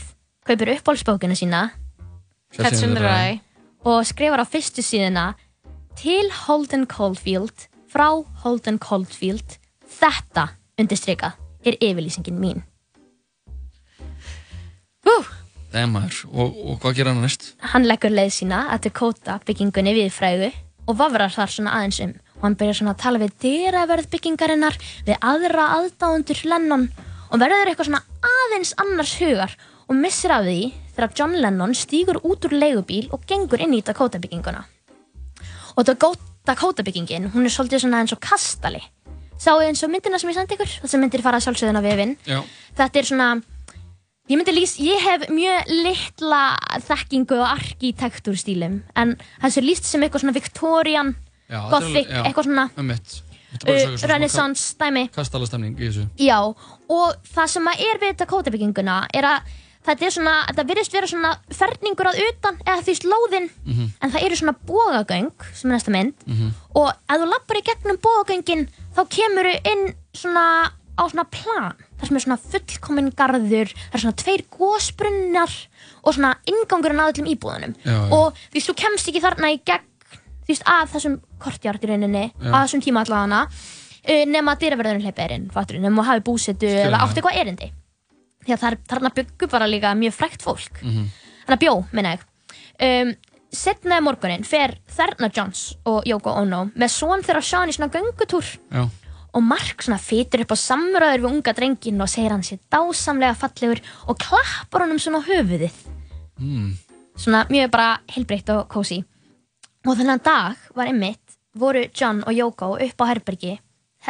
kaupir uppbólsbókina sína Catch in the Rye. og skrifar á fyrstu síðuna til Holden Caulfield frá Holden Caulfield þetta undirstrykað er yfirlýsingin mín. Nei, maður. Og, og hvað gerir hann næst? hann leggur leið sína að Dakota byggingunni við frægu og vafrar þar svona aðeins um. Og hann byrjar svona að tala við dyraverð byggingarinnar við aðra aðdáðundur Lennon. Og verður eitthvað svona aðeins annars hugar og missir af því þegar John Lennon stígur út úr leigubíl og gengur inn í Dakota bygginguna og Dakota byggingin hún er svolítið svona eins og kastali sáu eins og myndina sem ég sendi ykkur þessar myndir fara sjálfsögðun á vefinn þetta er svona Ég myndi lýs, ég hef mjög litla þekkingu á arkitektúrstílum en þessu er lýst sem eitthvað svona Victorian, Já, þetta er Gothic, já, eitthvað svona. Þetta er uh, Renaissance dæmi. Kastalastemning í þessu. Já, og það sem er við Dakota bygginguna er að þetta er svona, þetta virðist vera svona ferningur að utan eða því slóðin Mhm. en það eru svona bógagöng sem er næsta mynd Mhm. og ef þú lappar í gegnum bógagöngin þá kemur þú inn svona á svona plan þar sem er svona fullkominn garður það er svona tveir gósbrunnar og svona ingangurinn að öllum íbúðunum Já, já. og veist, þú kemst ekki þarna í gegn veist, að þessum Já. að þessum tíma allavega uh, nema að dyraverðurinn hleypa er inn fattur, nema að hafi búsetu Skilja. eða átti eitthvað erindi því að þarna byggu bara líka mjög frækt fólk Mhm. þannig að bjó, minna ég um, setna morgunin fer Þerna Johns og Yoko Ono með son þeirra Sean í svona göngutúr Já. og Mark svona fytur upp á samröður við unga drengin og segir hann sér dásamlega fallegur og klappar honum svona höfuðið Mm. svona mjög bara heilbreytt og kósi og þennan dag var einmitt voru John og Yoko upp á herbergi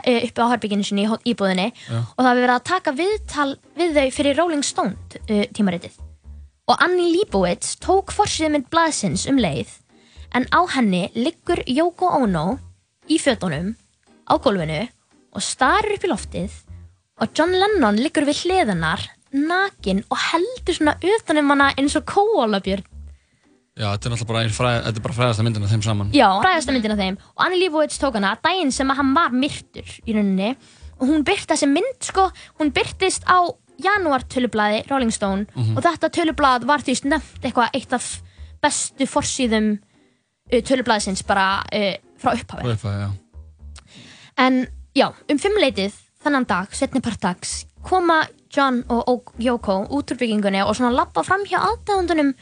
upp á herberginu sinni í hó- íbúðinni Já. og það hefur verið að taka viðtal við þau fyrir Rolling Stone uh, tímaritið og Annie Leibovitz tók forsýðmynd blaðsins um leið en á henni liggur Yoko Ono í fötunum á gólfinu og starir upp í loftið og John Lennon liggur við hliðanar nakin og heldur svona utanum hana eins og kóalabjörn Já, þetta er náttúrulega bara, ein fræ, þetta er bara fræðasta myndin af þeim saman. Já, fræðasta myndin af þeim og Annie Leibovitz tók hana daginn sem að hann var myrtur í rauninni og hún byrti þessi mynd sko, hún byrtist á janúar tölublaði Rolling Stone Mhm. og þetta tölublað var því nefnt eitthvað eitt af bestu forsýðum uh, tölublaðsins bara uh, frá upphafi Frá upphafi, já. En já, um fimmleitið þannan dag, setni part dags koma John og Yoko út úr byggingunni og svona lappa fram hjá aðdæðundunum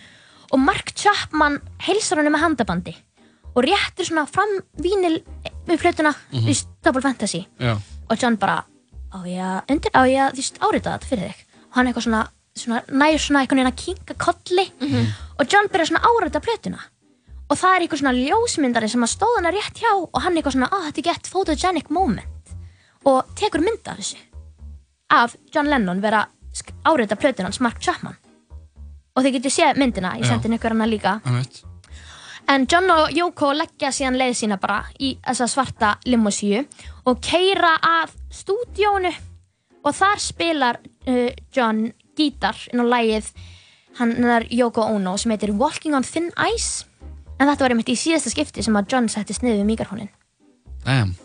og Mark Chapman heilsar honum með handabandi og réttir svona fram vínil við plötuna Mhm. mm -hmm. Double Fantasy. Já. og John bara á ég að undir, á ég að veist árita þetta fyrir þig? Og hann eitthvað svona, svona næður svona einhvern veginn að kinka kolli. Og John byrjar svona árita plötuna. Og það er eitthvað svona ljósmyndari sem að stóða hana rétt hjá og hann eitthvað svona, að þetta er gett photogenic moment. Og tekur mynd af þessu. Af John Lennon vera árita plötuna hans Mark Chapman og þið getur séð myndina, ég sendi ykkur hana líka. Einmitt. En John og Yoko leggja síðan leið sína bara í þessa svarta limosíu og keira að stúdíónu og þar spilar uh, John gítar inn á lægið hann er Yoko Ono sem heitir Walking on Thin Ice. En þetta var einmitt í síðasta skipti sem að John settist niður við mikrofónin Damn.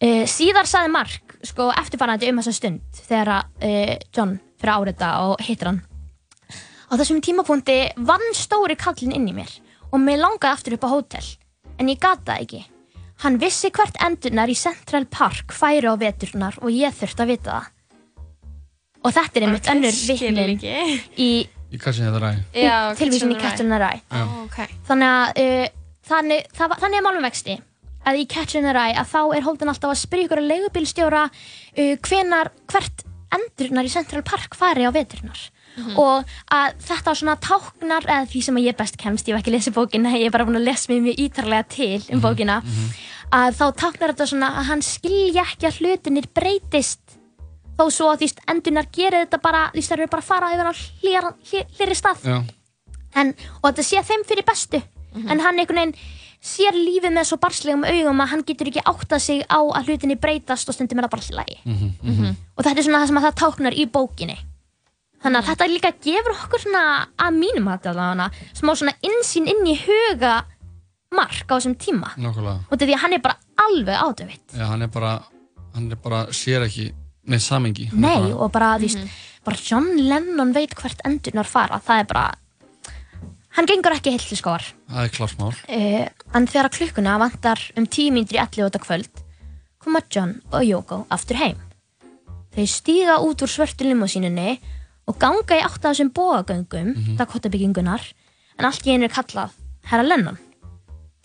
uh, síðar saði Mark sko eftirfarandi um þessa stund þegar að uh, John fyrir árita og hittir hann á þessum tímapunkti vann stóri kallin inn í mér og mér langaði aftur upp á hótel. En ég gata ekki. Hann vissi hvert endurnar í Central Park færi á veturnar og ég þurfti að vita það. Og þetta er einmitt önnur ekki. í Í tilvísin í Catch in the Rye Já. Ok. þannig að uh, þannig, það, þannig er málum vexti að í Catch in the Rye að þá er Holden alltaf að spyrja ykkur að leigubílstjóra uh, hvenar, hvert endurnar í Central Park fari á veturnar Mhm. og að þetta svona táknar eða því sem ég best kemst, ég hef ekki lesið bókina ég er bara búin að lesa mér mjög ítarlega til um bókina að þá táknar þetta svona að hann skilja ekki að hlutinir breytist. Þó svo að því endurnar gerir þetta bara því eru bara að fara yfir á hlýri stað. Já. en, og þetta sé þeim fyrir bestu. En hann einhvern veginn sér lífið með svo barslegum augum að hann getur ekki áttað sig á að hlutinni breytast og stundum er það bara alltaf lægi Mhm. og þetta er svona það sem að það táknar í bókinni þannig að þetta líka gefur okkur svona að mínum að þetta smá svona insýn inn í huga mark á þessum tíma. Nákvæmlega. og þetta því að hann er bara alveg ádöfitt Já, hann er bara, hann er bara, sér ekki neitt samengi. Nei, og bara, þú veist, bara John Lennon veit hvert endurnar fara, það er bara hann gengur ekki heilt til skóar. Það er klart mál. uh, en þegar klukkuna vantar um tíu mínútur í 11 þetta kvöld koma John og Yoko aftur heim. Þau stíga út úr svörtu limosínunni og ganga í átt af þessum bóagöngum mm -hmm. byggingunar en allt í einu er kallað Herra Lennon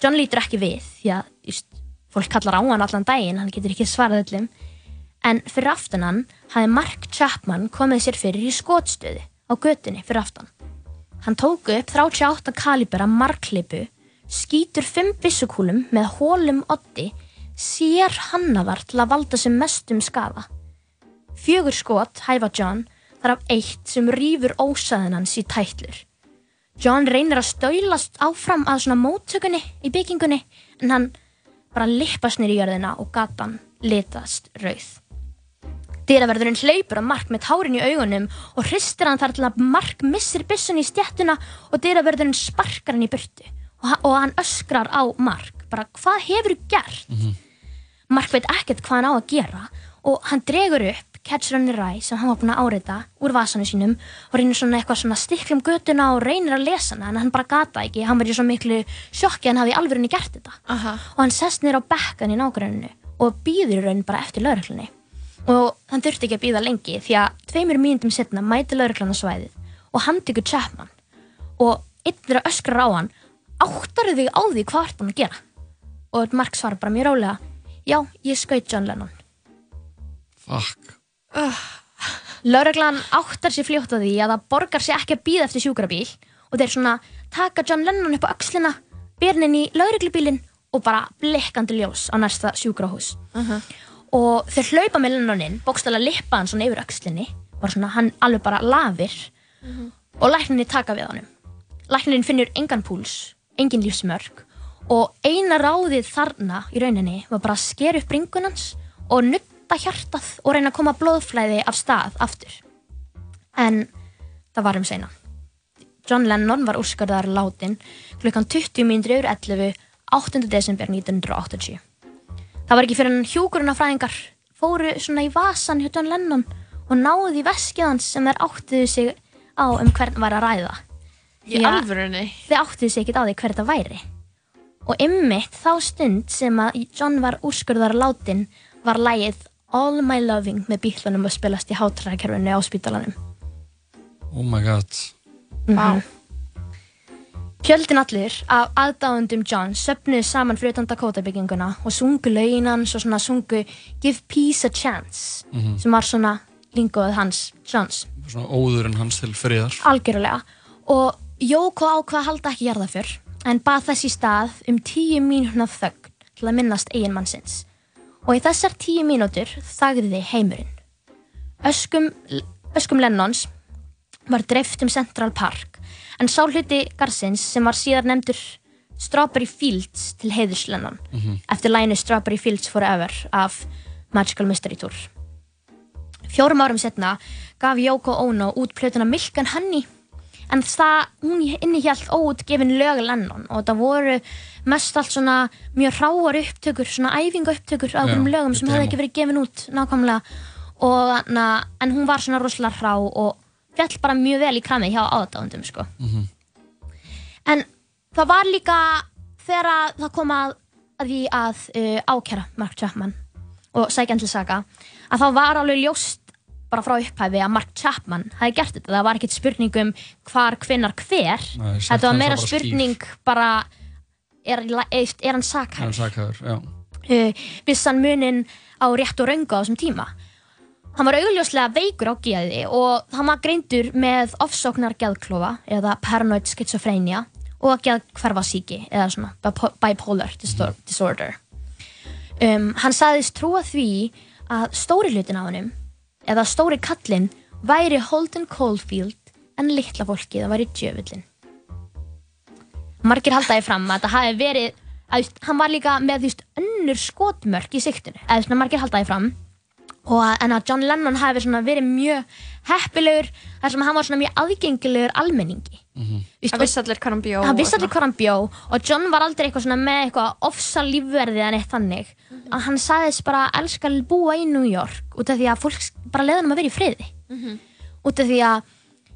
John lítur ekki við því að just, fólk kallar á hann allan daginn hann getur ekki svarað öllum en fyrir aftan hann hafði Mark Chapman komið sér fyrir í skotstöðu á götunni fyrir aftan Hann tók upp 38 kalibera marklipu, skýtur 5 byssukúlum með hólum oddi, sér hannaðar til að valda sem mestum skafa. Fjögur skot hæfa John þar af eitt sem rýfur ósaðin hans í tætlur. John reynir að stöylast áfram að svona móttökunni í byggingunni en hann bara lippast nýr í jörðina og gatan litast rauð. Dyraverðurinn hleypur að Mark með tárin í augunum og hristir hann þar til að Mark missir byssun í stjættuna og dyraverðurinn sparkar hann í burtu og, og hann öskrar á Mark bara hvað hefur þú gert? Mark veit ekkert hvað hann á að gera og hann dregur upp Catcher on the Rye sem hann var búinn að áreita úr vasanum sínum og reynir svona eitthvað svona stiklum götuna og reynir að lesa hana en hann bara gata ekki, hann var í svo miklu sjokki að hann hafi alveg gert þetta. Aha. og hann sest niður á bekkan í nágruninu og býður í raun bara eftir lauruglunni og hann þurfti ekki að býða lengi því að tveimur mínútum setna mæti lauruglan á svæðið og hann tekur Chapman. Og einn þeirra öskrar á hann áttar þig á því hvað ert búin að gera? Og Mark svarar bara mjög rálega já, ég skaut John Lennon. Fuck. Lauruglan áttar sér fljótt á því að það borgar sér ekki að býða eftir sjúkrabíl og þeir svona taka John Lennon upp á öxlina byrnin í lauruglubílinn og bara blikkandi ljós á næsta sjúkrahús. Og þeir hlaupa með Lennonin bókstala lippa hann svona yfir öxlinni bara svona hann alveg bara lafir og lækninni taka við honum. Læknirinn finnur engan púls engin lífsmörk og eina ráðið þarna í rauninni var bara að skera upp bringun hans og nutta hjartað og reyna að koma blóðflæði af stað aftur en það var um seina John Lennon var úrskarðar látin klukkan 20 mínútur yfir 11 8. desember 1980 það var ekki fyrir hann hjúkurunafræðingar fóru svona í vasan hjá John Lennon og náðu í veskið hans sem þeir áttuðu sig á um hvern var að ræða Í alvörunni? Þeir áttuðu sig ekkert á því hver þetta væri og ymmit þá stund sem að John var úrskurðar látin var lægið All My Loving með bílunum að spilast í hátræðkerfinu á spítalanum Oh my god. Vá Fjöldin allir af aðdáðundum John söpnuðu saman fyrir utan Dakota bygginguna og sungu lögin hans og svona sungu Give Peace a Chance Mhm. sem var svona lingoð hans Johns Svona óðurinn hans til friðar. algjörlega og Jóko ákvað að halda ekki jarðaför en bað þess í stað um tíu mínúna þögn til að minnast eiginmannsins og í þessar tíu mínútur þagði heimurinn. Öskum, öskum Lennons var dreift um Central Park en sá hluti Garsins sem var síðar nefndur Strawberry Fields til heiðurs Lennon Mhm. eftir lænu Strawberry Fields Forever af Magical Mystery Tour. Fjórum árum setna gaf Yoko Ono út plötuna Milk and Honey en það, hún innihjalt óutgefin lög Lennon og það voru mest allt svona mjög ráar upptökur svona æfinga upptökur á einhverjum lögum sem hefði ekki verið gefin út nákvæmlega. Og, na, en hún var svona rosalega rá og fjall bara mjög vel í kramið hjá aðdáðundum sko. en það var líka þegar að það kom að, að því að uh, ákjæra Mark Chapman og sækja hann til saga að þá var alveg ljóst bara frá upphæfi að Mark Chapman hafi gert þetta, það var ekkert spurning um hvar, hvinnar, hver. Nei, þetta var meira bara spurning bara er, er, er hann já. Uh, vissan munin á rétt og röngu á þessum tíma. Hann var augljóslega veikur á geði og hann var greindur með ofsóknar geðklofa eða paranoid schizophrenia og geðkverfasíki eða svona bipo- bipolar distor disorder. Um, hann sagðist trúa því að stóri hlutin á hannum eða stóri kallinn væri Holden Caulfield en litla fólkið það væri djöfullin. Margir haldaði fram að þetta hafi verið að hann var líka með veist, önnur skotmörk í siktinu eða svona margir haldaði fram og að, en að John Lennon hafi verið mjög heppilegur þar sem hann var svona mjög aðgengilegur almenningi. Það vissi allir hvað hann bjó hann vissi allir hvað hann bjó og John var aldrei eitthvað svona með eitthvað ofsa lífverði en eitt þannig. Að hann sagðist bara að elska að búa í New York út af því að fólk bara leiði hann að vera í friði. Mhm. út af því að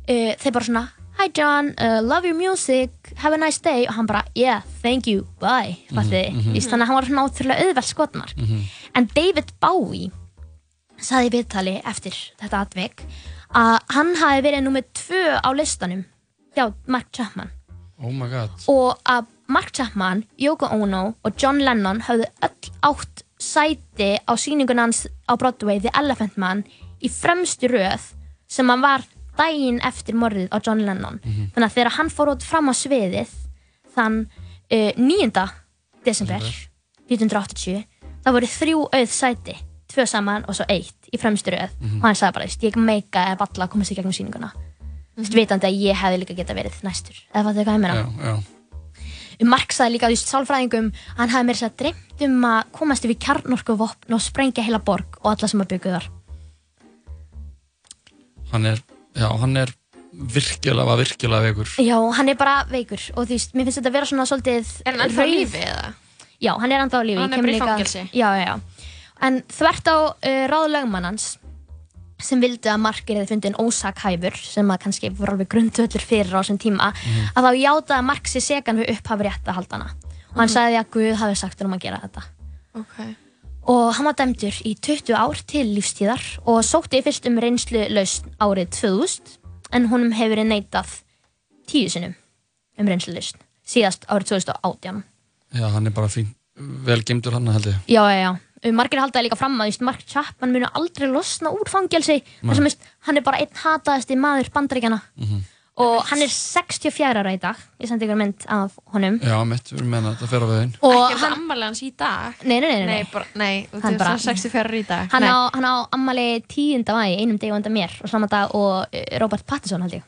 uh, þeir bara svona Hi John, uh, love your music, have a nice day. Og hann bara, yeah, thank you, bye Mhm, mhm. mm þannig að hann var svona ótrúlega auðvelt skotmark. En David Bowie saði í viðtali eftir þetta atvik að hann hafi verið nummið tvö á listanum hjá Mark Chapman. Oh my god. Og að Mark Chapman, Yoko Ono og John Lennon höfðu öll átt sæti á síningun hans á Broadway The Elephant Man í fremstu röð sem hann var daginn eftir morðið á John Lennon. Þannig að þegar hann fór út fram á sviðið þann uh, 9. desember 1980 það voru þrjú auð sæti tvö saman og svo eitt í fremstu röð Mhm. og hann sagði bara, "Þú veist, ég meika eða valla að komast í gegnum síninguna mm -hmm. vitandi að ég hefði líka geta verið næstur eða fattu hvað ég meina já, já. Mark sagði líka, þú veist, sálfræðingum hann hafði mér sér dreymt um að komast yfir kjarnorkuvopn og sprengja heila borg og alla sem að byggja þar hann er, já, hann er virkilega, var virkilega veikur Já, hann er bara veikur og þú veist, mér finnst þetta að vera svona svolítið Er hann ennþá á rauð- lífi, eða? Já, hann er ennþá á lífi Hann er kemur bara í líka- fangelsi? Já, já, já En þvert á uh, ráð lögmannans sem vildi að Mark er fundin ósakhæfur sem að kannski voru alveg grundvöldur fyrir á þessum tíma Mhm. að þá játaði Mark sér segan við upphafi rétt að halda hana og hann Mhm. sagði að Guð hafi sagt um að gera þetta Ok. og hann var dæmdur í 20 ár til lífstíðar og sótti fyrst um reynslu lausn árið 2000 en honum hefur verið neitað tíu sinnum um reynslu lausn síðast árið 2018 já, hann er bara fín, vel gemdur hann held ég já, já, já, margir haldaði líka fram að Mark Chapman munu aldrei losna úr fangelsi þar sem hann er bara einn hataðasti maður bandaríkjana Mhm. og hann er 64 ára í dag ég sendi ykkur mynd af honum já, mitt, við erum meina þetta fer á veginn Og Ekki hann- hann ammali hans í dag Nei, nei, nei, nei. Nei, bara, nei og Hann bara- er 64 í dag hann Nei. á, hann á ammali 10. mæ einum degi undan mér og saman dag og eh, Robert Pattinson held ég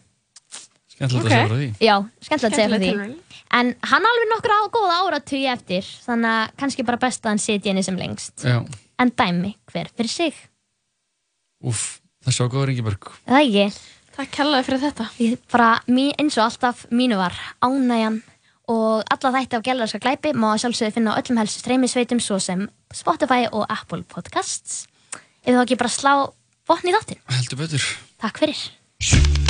skemmtilegt Ok. að segja frá því. Já, skemmtilegt að segja frá því. En hann alveg nokkur á góða áratugi eftir Þannig að kannski bara best að hann sitja inni sem lengst. Já, En dæmi hver fyrir sig? Úff, það sjá góður Ingeborg. Er Það ekki? Takk kærlega fyrir þetta. Ég, bara, mí, eins og alltaf mínu var ánægjan Og alla þætti af gælarska glæpi Má að sjálfsögðu finna á öllum helstu streymisveitum Svo sem Spotify og Apple Podcasts. Ef þá ekki bara slá botn í þáttin heldur betur. Takk fyrir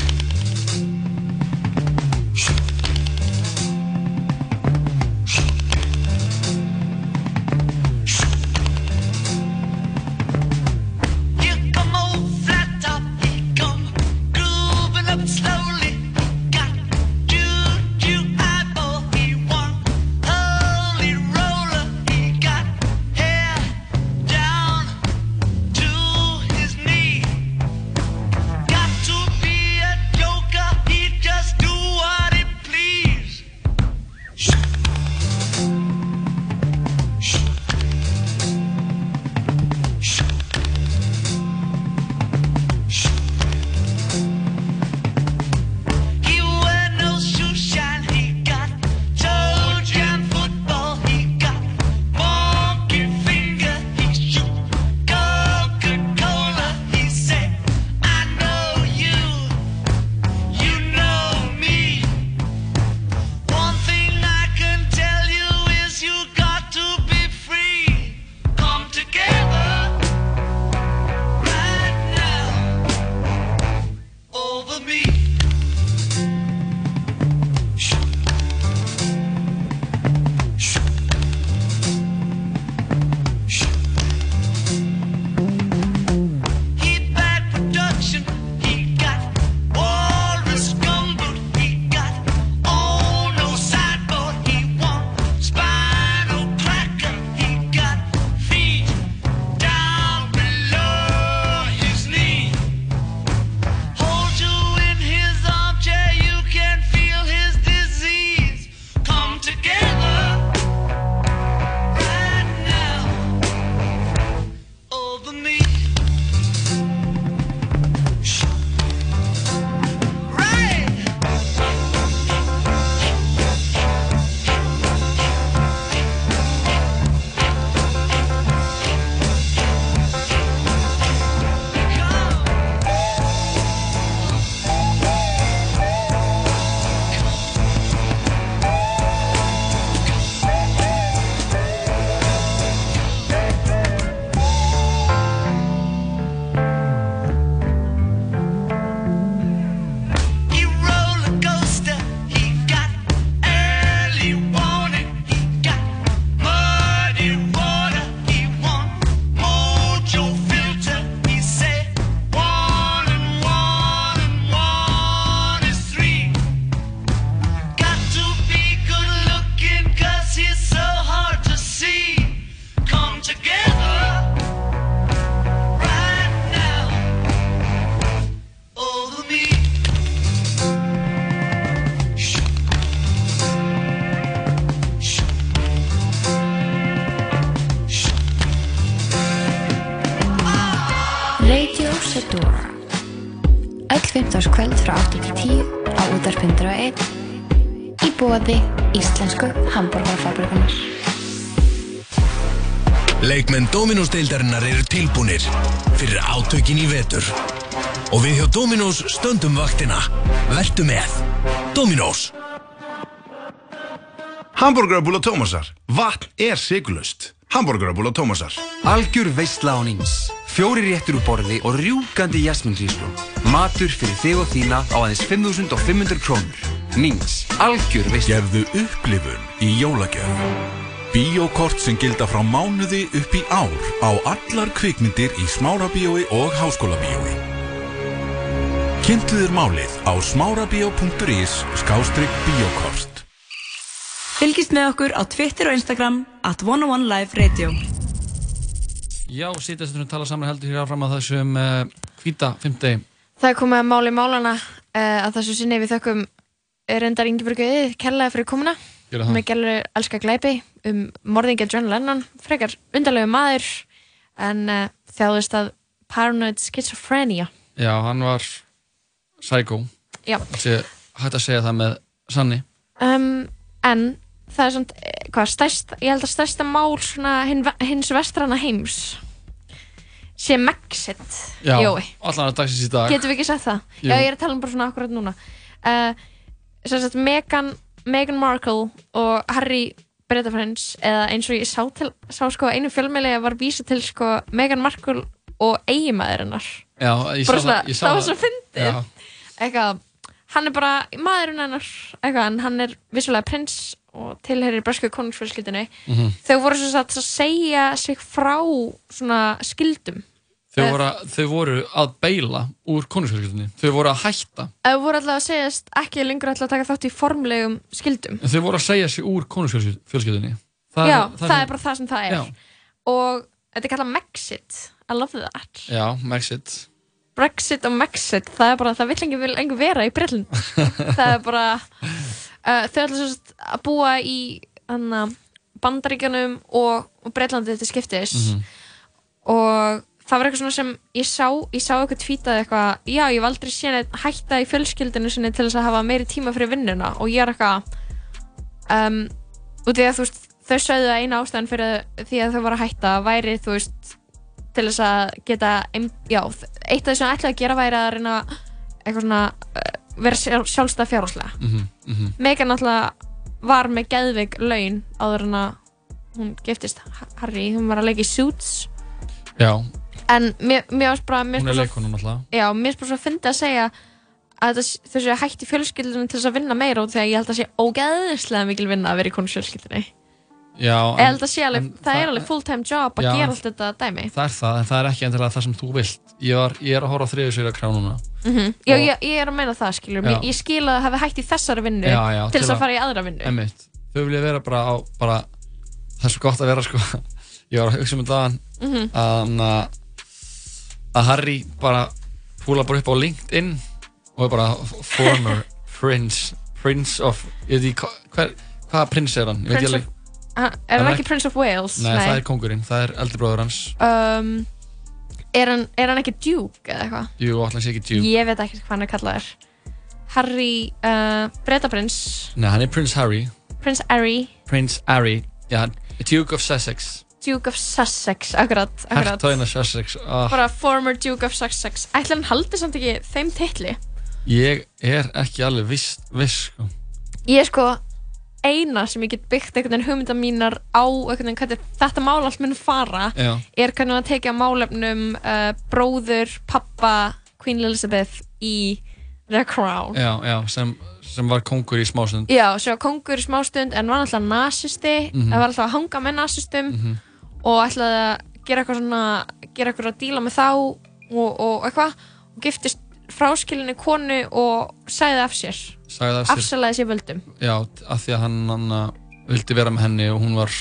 Leikmenn Dominós-deildarinnar eru tilbúnir fyrir átökin í vetur. Og við hjá Dominós stöndum vaktina. Vertu með. Dominós. Hamburgerabúla Tómasar. Vatn er sigurlaust. Hamburgerabúla Tómasar. Algjör veistla á Nings. Fjóri réttur úr borði og rjúkandi jasminríslu. Matur fyrir þig og þína á aðeins 5.500 krónur. Nings. Algjör veistla. Gefðu upplifun í jólagjöf. Bíókort sem gilda frá mánuði upp í ár á allar kvikmyndir í smárabíói og háskólabíói. Kynntu þér málið á smárabíó.is skástrygg bíókort. Fylgist með okkur á Twitter og Instagram at 101 Live Radio. Já, sítast við tala saman heldur hér áfram að þessum uh, hvíta fymti. Það er komið að máli málana uh, að þessu sinni við þökkum reyndar Ingeborg Eðið kellaði fyrir komuna. Með gælur elska glæpi um morðingja John Lennon frekar undarlegu maður en uh, þjáðist að paranoid schizophrenia Já, hann var psycho. Hægt að segja það með sanni. um, en það er svona hvað, stærst, ég held að stærsta mál svona, hin, hins vestrana heims sé Megxit Já, allan að dagsins í dag. Getum við ekki sagt það? Jú. Já, ég er að tala um bara svona akkurat núna uh, Sem sagt, Meghan Markle og Harry Bretafrens eða eins og ég sá, til, sá sko einu fjölmjöli að var vísa til sko Meghan Markle og eigimæðurinnar Já, ég sá það. Ég sá það var svo fyndið. Eitthvað, hann er bara maðurinn hennar eitthvað, en hann er vissulega prins og tilherir bresku konungsfjölskyldinni Mhm. þau voru svo að segja sig frá svona skildum Þau Eh, voru, að, þau voru að beila úr konungsfjölskyldunni. Þau voru að hætta. þau voru alltaf að segjast ekki lengur alltaf að taka þátt í formlegum skildum En þau voru að segja sig úr konungsfjölskyldunni. já, það, er bara það sem það er Já. og þetta er kallað Megxit I love that Já, Megxit. Brexit og Megxit, það er bara það vill engin, engin vera í Breitland <laughs> það er bara uh, þau ætla sagt að búa í hana, bandaríkjanum og, og Breitlandi til skiptis Mhm. og það var eitthvað svona sem ég sá, ég sá eitthvað tweetað eitthvað, já ég hef aldrei séð neitt hætta í fjölskyldinu sinni til þess að hafa meiri tíma fyrir vinnuna. Og ég er eitthvað um, út í að þú veist þau sögðu að eina ástæðan fyrir því að þau var að hætta væri þú veist til þess að geta já, eitt af þess að ætlaði að gera væri að reyna eitthvað svona uh, vera sjálf, sjálfstæð fjárháslega Mhm, mhm. Megan náttúrulega var með geðveik laun áður en að hún giftist Harry, hún var að leika í Suits. Já, en mér, varst bara mér hún er leikonum alltaf. já, mér finnst bara svo að fyndi að segja að þetta- hægt í fjölskyldunum til þess að vinna meira og þegar ég held að sé ógeðislega mikil vinna að vera í konusfjölskyldunni Já, ég held að sé alveg, en það, er alveg full time job að Já, gera en- allt þetta dæmi Það er það, en það er ekki endilega það sem þú vilt. Ég, var, ég er að horfa á þriðu sér að krá núna. mm Já, Og- ég, ég er að meina það, skilur Já. ég, skil að það hafi hægt í þessari vinnu Já, já, til þess að fara í aðra vinnu. Þau vilja vera bara á, bara, það er svo gott að vera sko, <laughs> ég var að hugsa um þetta. Að, Harry bara púla bara upp á LinkedIn og er bara former prince, prince of, hva- hver, hvaða prins er hann? Ég of- Ha- er hann ekki Prince of Wales? Nei, það er kongurinn, það er eldri bróður hans. um, er, hann, er hann ekki Duke eða eitthvað? Jú, allan sé ekki djú. Ég veit ekki hvað hann er kallaður Harry uh, Bretaprins Nei, hann er Prince Harry, Prince Harry Prince Harry, já, Duke of Sussex. Duke of Sussex, akkurat, akkurat. Hertóin of Sussex. ah. bara former Duke of Sussex ætla hann haldi samt ekki þeim titli Ég er ekki alveg viss, viss sko. ég er sko eina sem ég get byggt einhvern veginn hugmynda mínar á einhvern veginn hvernig þetta mál allt mun fara Já. er hvernig að tekja málefnum uh, bróður, pappa Queen Elizabeth í The Crown Já, já, sem, sem var kongur í smásund. Já, svo kongur í smástund en var alltaf nasisti Mhm. það var alltaf að hanga með nasistum Mhm. Og ætlaði að gera eitthvað svona gera eitthvað að díla með þá og, og eitthvað og giftist fráskilinni konu og sæði af sér Sagði af sér. afsalaði sér völdum Já, af því að hann, hann vildi vera með henni og hún var,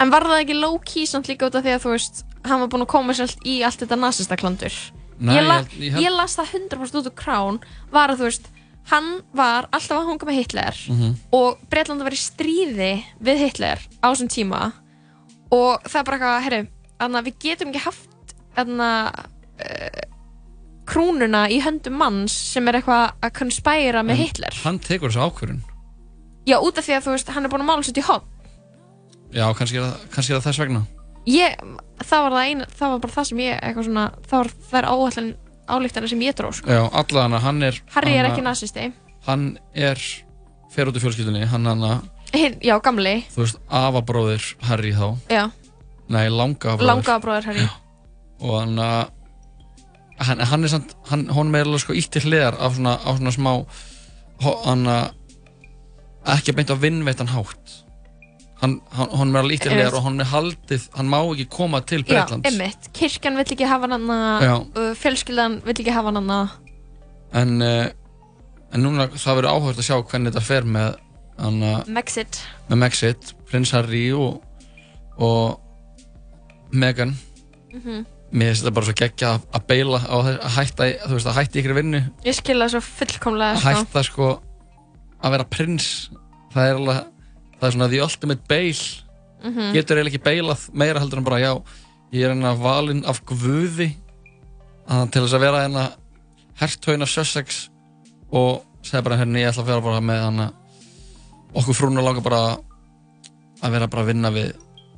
en var það ekki low key samt líka út af því að þú veist hann var búinn að koma sér í allt þetta nasistaklandur Nei, ég, la ég ég held- ég las það 100% út úr krán var að þú veist hann var alltaf að hanga með Hitler Mhm. og Breitlandi var í stríði við Hitler á þessum tíma og það er bara eitthvað, herru, þannig að við getum ekki haft þannig að uh, krúnuna í höndum manns sem er eitthvað að konspæra með Hitler. Hann tekur þessu ákvörðun. Já, út af því að þú veist, hann er búin að mála sér í hot Já, kannski er, það, kannski er það þess vegna. Ég, það var það eina, það var bara það sem ég eitthvað svona, það var þær áallin álíktana sem ég dró, sko. Já, allavega hann er Harry er hann- ekki nazisti. Hann er fer út úr fjölskyldunni Hann hann að, Hinn, já, gamli, þú veist, afabróðir Harry þá. Já, Nei, langa afabróðir langa bróður Harry Og hann að hann, hann er samt, hann, hún er alveg sko ítt til hliðar af svona, á svona smá hann að ekki beint á vinnveitan hátt. Hann, hann, hún er alveg ítt til hliðar og hann er haldið, hann má ekki koma til Já, Breitlands emmitt, kirkjan vill ekki hafa hann Já. uh, fjölskyldan vill ekki hafa hann en, uh, en núna það verður áhugast að sjá hvernig þetta fer með að Mexit með Megxit, Prins Harry og, og Meghan. Mhm. mér finnst þetta bara svo geggja að, beila á þess að hætta, þú veist, að hætta ykkur vinnu. Ég skil það svo fullkomlega, að sko. hætta sko að vera prins. Það er alveg, það er svona the ultimate bail. Mhm. getur eiginlega ekki beilað meira heldur en bara já, ég er hérna valinn af guði til þess að vera hérna herthaun af Sussex og segja bara hérna ég ætla að vera bara með hana okkur frúna langar bara að vera bara að vinna við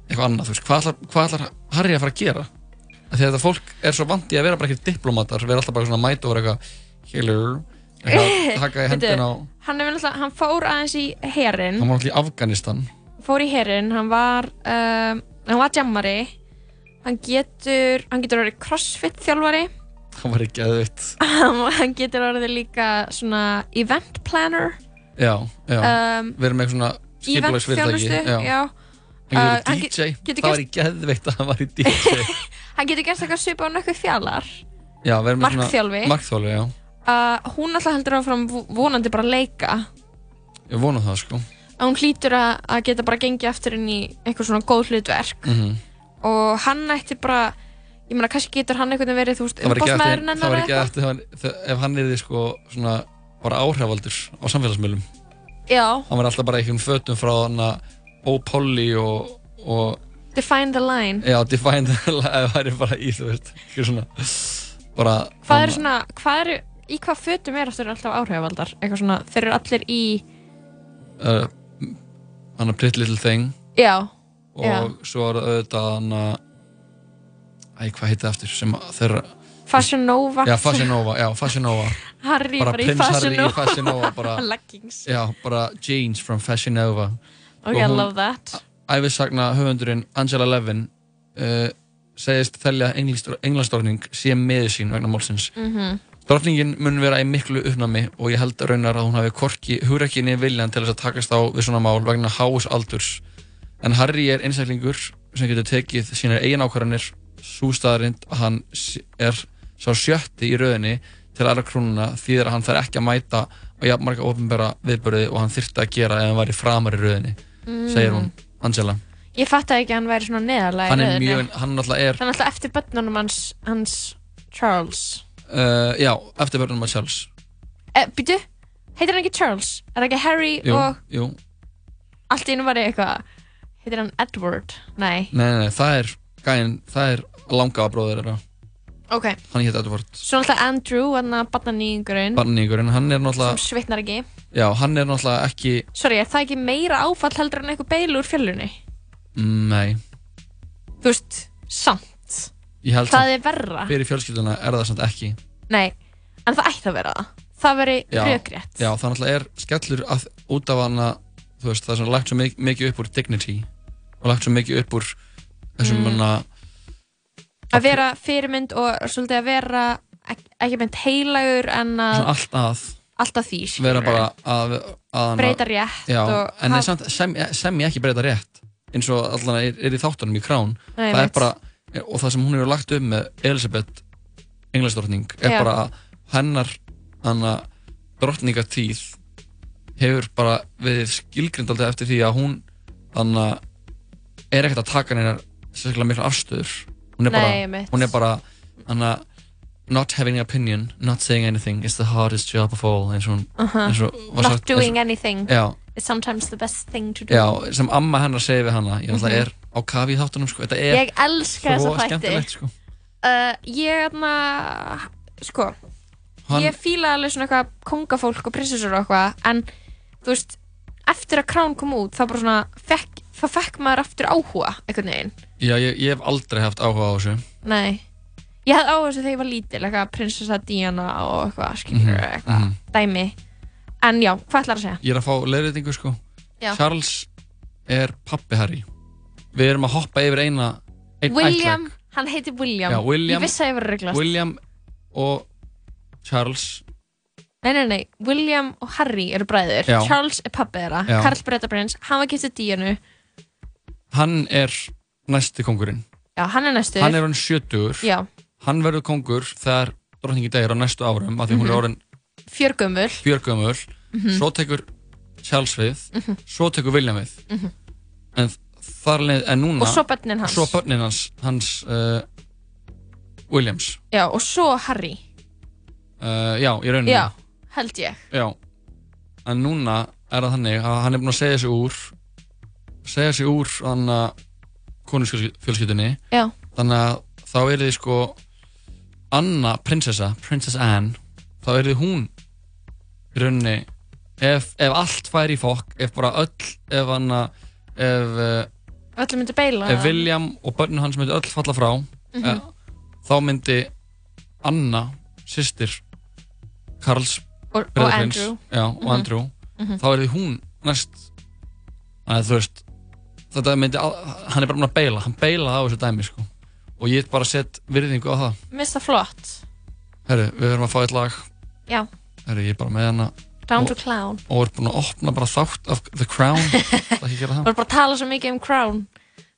eitthvað annað, þú veist, hvað ætlar, hvað ætlar Harry að fara að gera? Að þetta fólk er svo vant í að vera bara ekki diplomatar, vera alltaf bara svona að mæta og vera eitthvað hello, eitthvað, <laughs> taka í hendina á hann, hann fór aðeins í herin hann var alltaf í Afganistan. Fór í herin, hann var um, hann var jammari. Hann getur, hann getur orðið crossfit þjálfari. Hann var ekki aðvitt hann getur orðið líka svona event planner já, já, Um, verið með svona hann Uh, DJ, get- það var í geðveitt að hann var í DJ <laughs> hann getur gert eitthvað svipa á nökkuð fjallar. Já, verið með Markþjálfi. svona markþjálfi, já, uh, hún alltaf heldur áfram vo- vonandi bara að leika. Ég vona það sko. Að hún hlýtur að, að geta bara gengið aftur inn í eitthvað svona góð hlutverk. Mm og hann ætti bara ég meina kannski getur hann veginn verið þú veist það umboðsmaðurinn eftir, það var ekki eftir ef hann er því sko svona bara áhrifaldur á samfélagsmiðlum. Já, hann var alltaf bara einhvern fötum frá hann að O'Polly og, og define the line. Já, Define the Line það væri bara í þú veist ekki svona bara hvað eru svona, hvað eru í hvað fötum er aftur alltaf áhrifavaldar? Eitthvað svona, þeir eru allir í uh, hann að Pretty Little Thing. Já, og já, svo er það auðvitað hann að æ, hvað heitir það aftur sem að þeirra Fashion Nova. Já, Fashion Nova, já, Fashion Nova <laughs> Harry bara bara í prins Fashion Harry í Nova. Fashion Nova bara, <laughs> leggings. Já, bara jeans from Fashion Nova. Ok, I love that. æfisagna höfundurinn Angela Levin uh, segist telja englandsdrottning sé miður sín vegna málsins. Mhm. Drottningin mun vera í miklu uppnámi og ég held raunar að hún hafi korki hugrekkinni viljan til þess að takast á við svona mál vegna háus aldurs. En Harry er einstaklingur sem getur tekið sínar eigin ákvarðanir. Svo staðarind að hann er sá sjötti í rauninni til aðra krúnuna þýðir að hann þarf ekki að mæta á jafn marga ofinbæra viðbörði og hann þyrfti að gera ef hann var í framar í rauninni, Mm. segir hún, Angela. ég fatt ekki að hann væri svona Hann er mjög, hann er, alltaf eftir börnunum hans, hans Charles uh, já, eftir börnum að Charles. eh, býtu, heitir hann ekki Charles er það ekki Harry Jú, og jú, allt í einu var ég eitthvað heitir hann Edward, nei nei, nei, nei, það er, gæinn, það er langa bróður þeirra. Ok, Hann hétt Edward. svo alltaf Andrew hann að barnanýðingurinn Barningurinn, hann er sem náttúrulega, svitnar ekki. Já, hann er náttúrulega ekki, sorry, er það ekki meira áfall heldur en eitthvað beil úr fjölunni? Mm, nei, þú veist, samt. Ég held það samt- er verra. fyrir fjölskylduna er það samt ekki. nei, en það ætti að vera það. Það veri Já, rökrétt. Já, það náttúrulega er skellur að, út af hana, þú veist, það er lagt svo mikið, upp úr dignity og lagt svo mikið upp úr þessum Mm. hana, að vera fyrirmynd og svolítið að vera ek- ekki meint heilagur en að svona allt alltaf því vera bara að, að Breyta rétt já, en samt, sem, sem ég ekki breyta rétt eins og allan er, er í þáttunum í krán Nei, það er bara, og það sem hún hefur lagt um með Elisabeth englasdrottning er Já. bara að hennar hana drottningatíð hefur bara við skilgrind alltaf eftir því að hún hana er ekkert að taka neina sérstaklega mikla afstöður hún er Nei, bara, einmitt. hún er bara hana not having an opinion, not saying anything is the hardest job of all eins og hún Uh-huh. eins og not sagt- eins doing anything já, is sometimes the best thing to do já, sem amma hennar segir við hana ég náttúrulega Mhm. er á kafi í þáttunum sko. þetta er svo skemmtilegt sko. uh, ég hérna sko, Hann- ég fíla alveg svona eitthvað kongafólk og prinsessur og eitthvað, en þú veist, eftir að Crown kom út, þá bara svona, fekk, þá fekk maður aftur áhuga, einhvern veginn. Já, ég, ég hef aldrei haft áhuga á þessu Nei. Ég hafði áhuga þessu þegar ég var lítil, eitthvað prinsessa Diana og eitthvað, skilur, Mhm, eitthvað, mhm. dæmi. En já, hvað ætlar að segja? Ég er að fá leiðréttingu sko Já. Charles er pappi Harry Við erum að hoppa yfir eina einn William, hann heitir William. Já, William Ég vissi að ég var að reglast. William og Charles Nei, nei, nei, William og Harry eru bræður. Já. Charles er pappi þeirra. Já. Karl Brettaprins, hann var giftið Díanu. Hann er næsti kongurinn Já, hann er næstur. Hann er hann 70 Já. Hann verður kongur þegar drottningi degir á næstu árum af því hún er Mhm. orðin Fjörgömmul. fjörgömmul Mhm. Svo tekur Charles við Mhm. Svo tekur William við Mhm. En þar leið, en núna Og svo börnin hans. Svo börnin hans, hans uh, Williams Já, og svo Harry. uh, Já, í rauninni Já, held ég. Já, en núna er það þannig að hann er búinn að segja sig úr segja sig úr Já. þannig að þá er þið sko Anna, prinsessa, Princess Anne þá er þið hún í rauninni ef, ef allt fær í fokk, ef bara öll ef hann að ef, eh, Öllum myndi beila. ef William og börnum hans myndi öll falla frá Mhm. eh, þá myndi Anna, systir Karls Og- og Andrew. já, og Mhm. Andrew Mhm. þá er því hún næst að þú veist þetta myndi, al- hann er bara búinn að beila hann beilaði á þessu dæmi sko og ég bara sett virðingu á það Mista flott. herru, við verðum að fá eitt lag Já. herru, ég er bara með hana Down to Clown. og er búinn að opna bara þátt af The Crown <laughs> það ekki gera Við það erum bara að tala svo mikið um Crown.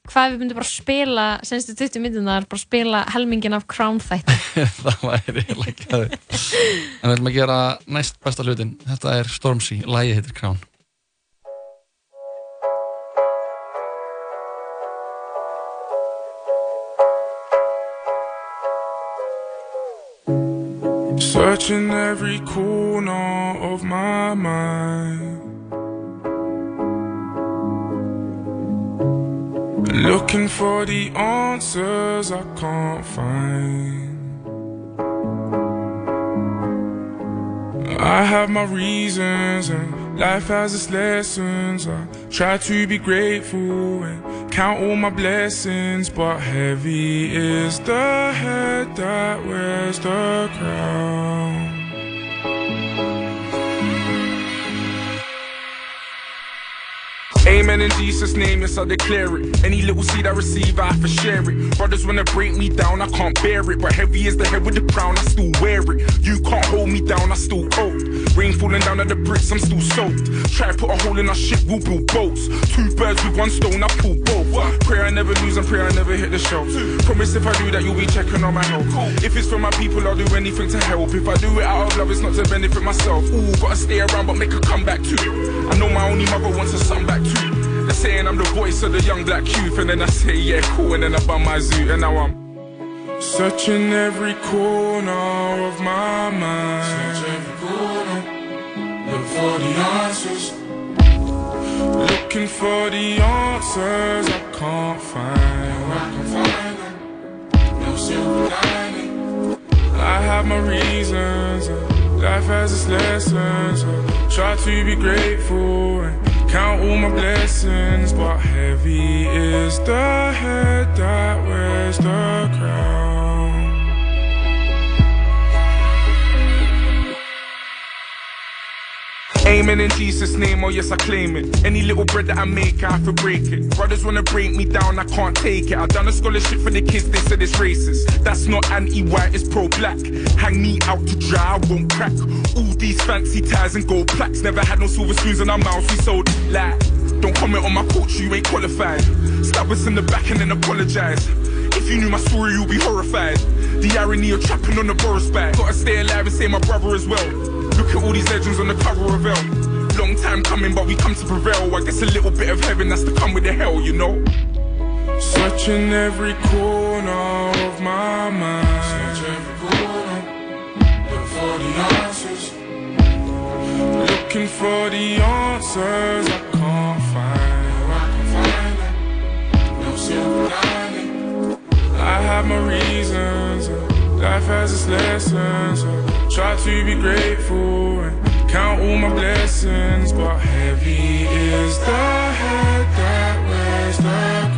Hvað við myndum bara spila, senstu 20 myndunar, bara spila helmingin af Crown þætti. <laughs> það væri eiginlega ekki að en við ætlum að gera næst besta hlutin þetta er Stormzy, lagið heitir Crown Searching every corner of my mind. Looking for the answers I can't find. I have my reasons and life has its lessons. I try to be grateful and count all my blessings, but heavy is the head that wears the crown. Amen in Jesus' name, yes, I declare it. Any little seed I receive, I to share it. Brothers wanna break me down, I can't bear it. But heavy is the head with the crown, I still wear it. You can't hold me down, I still cold. Rain falling down at the bricks, I'm still soaked. Try to put a hole in our ship, we'll build boats. Two birds with one stone, I pull both. Pray I never lose and pray I never hit the shelf. Promise if I do that, you'll be checking on my health. If it's for my people, I'll do anything to help. If I do it out of love, it's not to benefit myself. Ooh, gotta stay around, but make a comeback too. I know my only mother wants a son back too. They're saying I'm the voice of the young black youth, and then I say, yeah, cool, and then I bum my zoo, and now I'm searching every corner of my mind. Search every corner, look for the answers. Looking for the answers I can't find. No, I can find them. No silver lining. I have my reasons. Life has its lessons. Try to be grateful count all my blessings, but heavy is the head that wears the crown. Amen in Jesus' name, oh yes, I claim it. Any little bread that I make, I have to break it. Brothers wanna break me down, I can't take it. I done a scholarship for the kids, they said it's racist. That's not anti-white, it's pro-black. Hang me out to dry, I won't crack. All these fancy ties and gold plaques. Never had no silver spoons in our mouths, we sold lie. Don't comment on my culture, you ain't qualified. Stab us in the back and then apologize. If you knew my story, you'd be horrified. The irony of trapping on the Boris back. Gotta stay alive and say my brother as well. Look at all these legends on the cover of Elle. Long time coming, but we come to prevail. I guess a little bit of heaven has to come with the hell, you know. Searching every corner of my mind. Search every corner, look for the answers. Looking for the answers I can't find. No, I can find them. No silver lining. I have my reasons. Life has its lessons. I try to be grateful and count all my blessings, but heavy is the head that wears the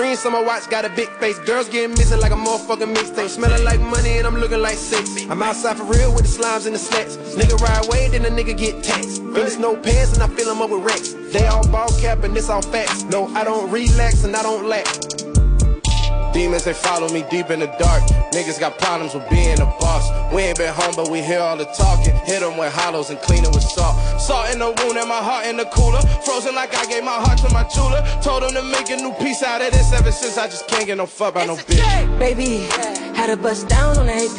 got big dreams, so my watch got a big face. Girls getting missing like a motherfucking mixtape. Smelling like money and I'm looking like sex. I'm outside for real with the slimes and the slats. Nigga ride away, then the nigga get taxed. Finish no pants and I fill 'em up with racks. They all ball cap and this all facts. No, I don't relax and I don't lack. Demons, they follow me deep in the dark. Niggas got problems with being a boss. We ain't been home, but we hear all the talking. Hit them with hollows and clean it with salt. Salt in the wound and my heart in the cooler. Frozen like I gave my heart to my jeweler. Told him to make a new piece out of this ever since I just can't get no fuck by no bitch. Baby, had to bust down on the AP.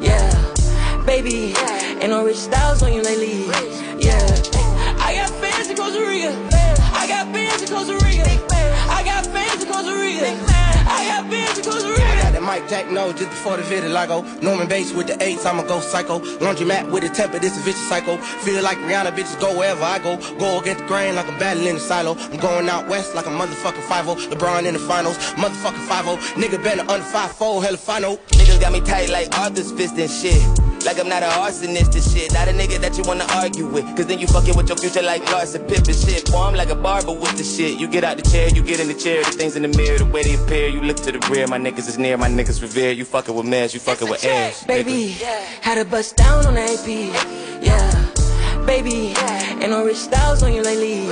Yeah, baby, ain't no rich styles on you lately. Yeah, I got fans in Costa Rica. I got fans in Costa Rica. I got fans in Costa Rica. Mike Jack no just before the video vitiligo. Oh, Norman Bates with the eights, I'ma go psycho. Laundromat with the temper, this a vicious cycle. Feel like Rihanna bitches go wherever I go. Go against the grain like I'm battling the silo. I'm going out west like a motherfucking 5 LeBron in the finals, motherfucking 5 Nigga better under 5 hella final. Niggas got me tight like Arthur's fist and shit. Like I'm not an arsonist and shit. Not a nigga that you wanna argue with. Cause then you fucking with your future like Larson Pip and shit. Boy, I'm like a barber with the shit. You get out the chair, you get in the chair. The things in the mirror, the way they appear. You look to the rear, my niggas is near, my niggas revere. You fucking with mess, you fucking with airs. Baby, had to bust down on the AP. Yeah, baby, ain't no rich styles on you lately.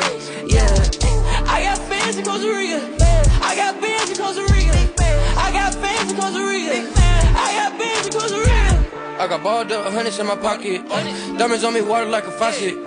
Yeah, I got fans in Costa Rica. I got fans in Costa Rica. I got fans in Costa Rica. I got fans in Costa Rica. I got balled up, hundreds in my pocket. Diamonds on me, water like a faucet.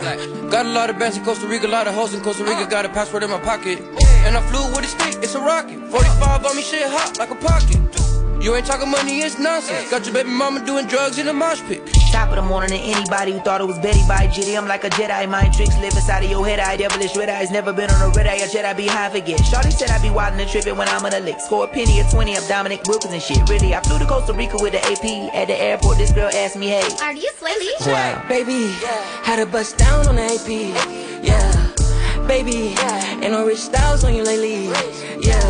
Got a lot of bands in Costa Rica, a lot of hoes in Costa Rica. Got a passport in my pocket. And I flew with a stick, it's a rocket. 45 on me, shit hot like a pocket. You ain't talking money, it's nonsense. Got your baby mama doing drugs in a mosh pit. Top of the morning and anybody who thought it was Betty by Jitty. I'm like a Jedi, mind tricks live inside of your head. I devilish red eyes, never been on a red eye. A Jedi be high forget. Shorty said I be wildin' and trippin' when I'm on a lick. Score a penny or 20, I'm Dominic Wilkins and shit. Really, I flew to Costa Rica with the AP. At the airport, this girl asked me, hey. Are you Slay Wow. Baby, had to bust down on the AP. Yeah, baby, ain't no rich styles on you lately. Yeah,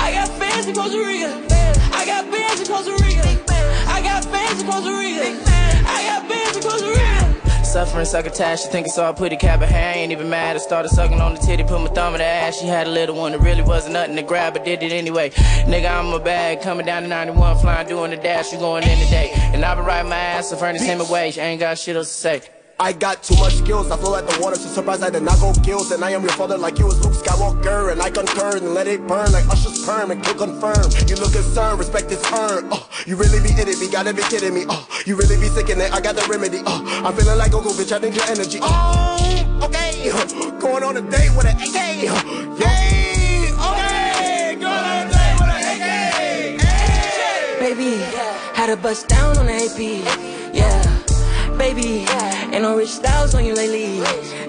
I got fans in Costa Rica. Got fans in Costa Rica. I got fans in Costa Rica. I got fans in Costa Rica. Suffering succotash, she think it's all pretty cap of hair. I ain't even mad. I started sucking on the titty, put my thumb in the ass. She had a little one, it really wasn't nothing to grab, but did it anyway. Nigga, I'm a bag, coming down to 91, flying, doing the dash, you going in today. And I been riding my ass to furnace him away. She ain't got shit else to say. I got too much skills, I flow like the water, so surprised I did not go kills. And I am your father like you was Luke Skywalker. And I concur and let it burn like Usher's perm and kill confirm. You look concerned, respect is earned. Oh, you really be in it, me, gotta be kidding me. Oh, you really be sick in it, I got the remedy. Oh, I'm feeling like Goku, bitch, I think your energy. Oh, <laughs> okay. Going on a date with an AK. Yay, okay. Going on a date with an AK. Baby, had to bust down on the AP. Yeah, baby, ain't no rich styles on you lately.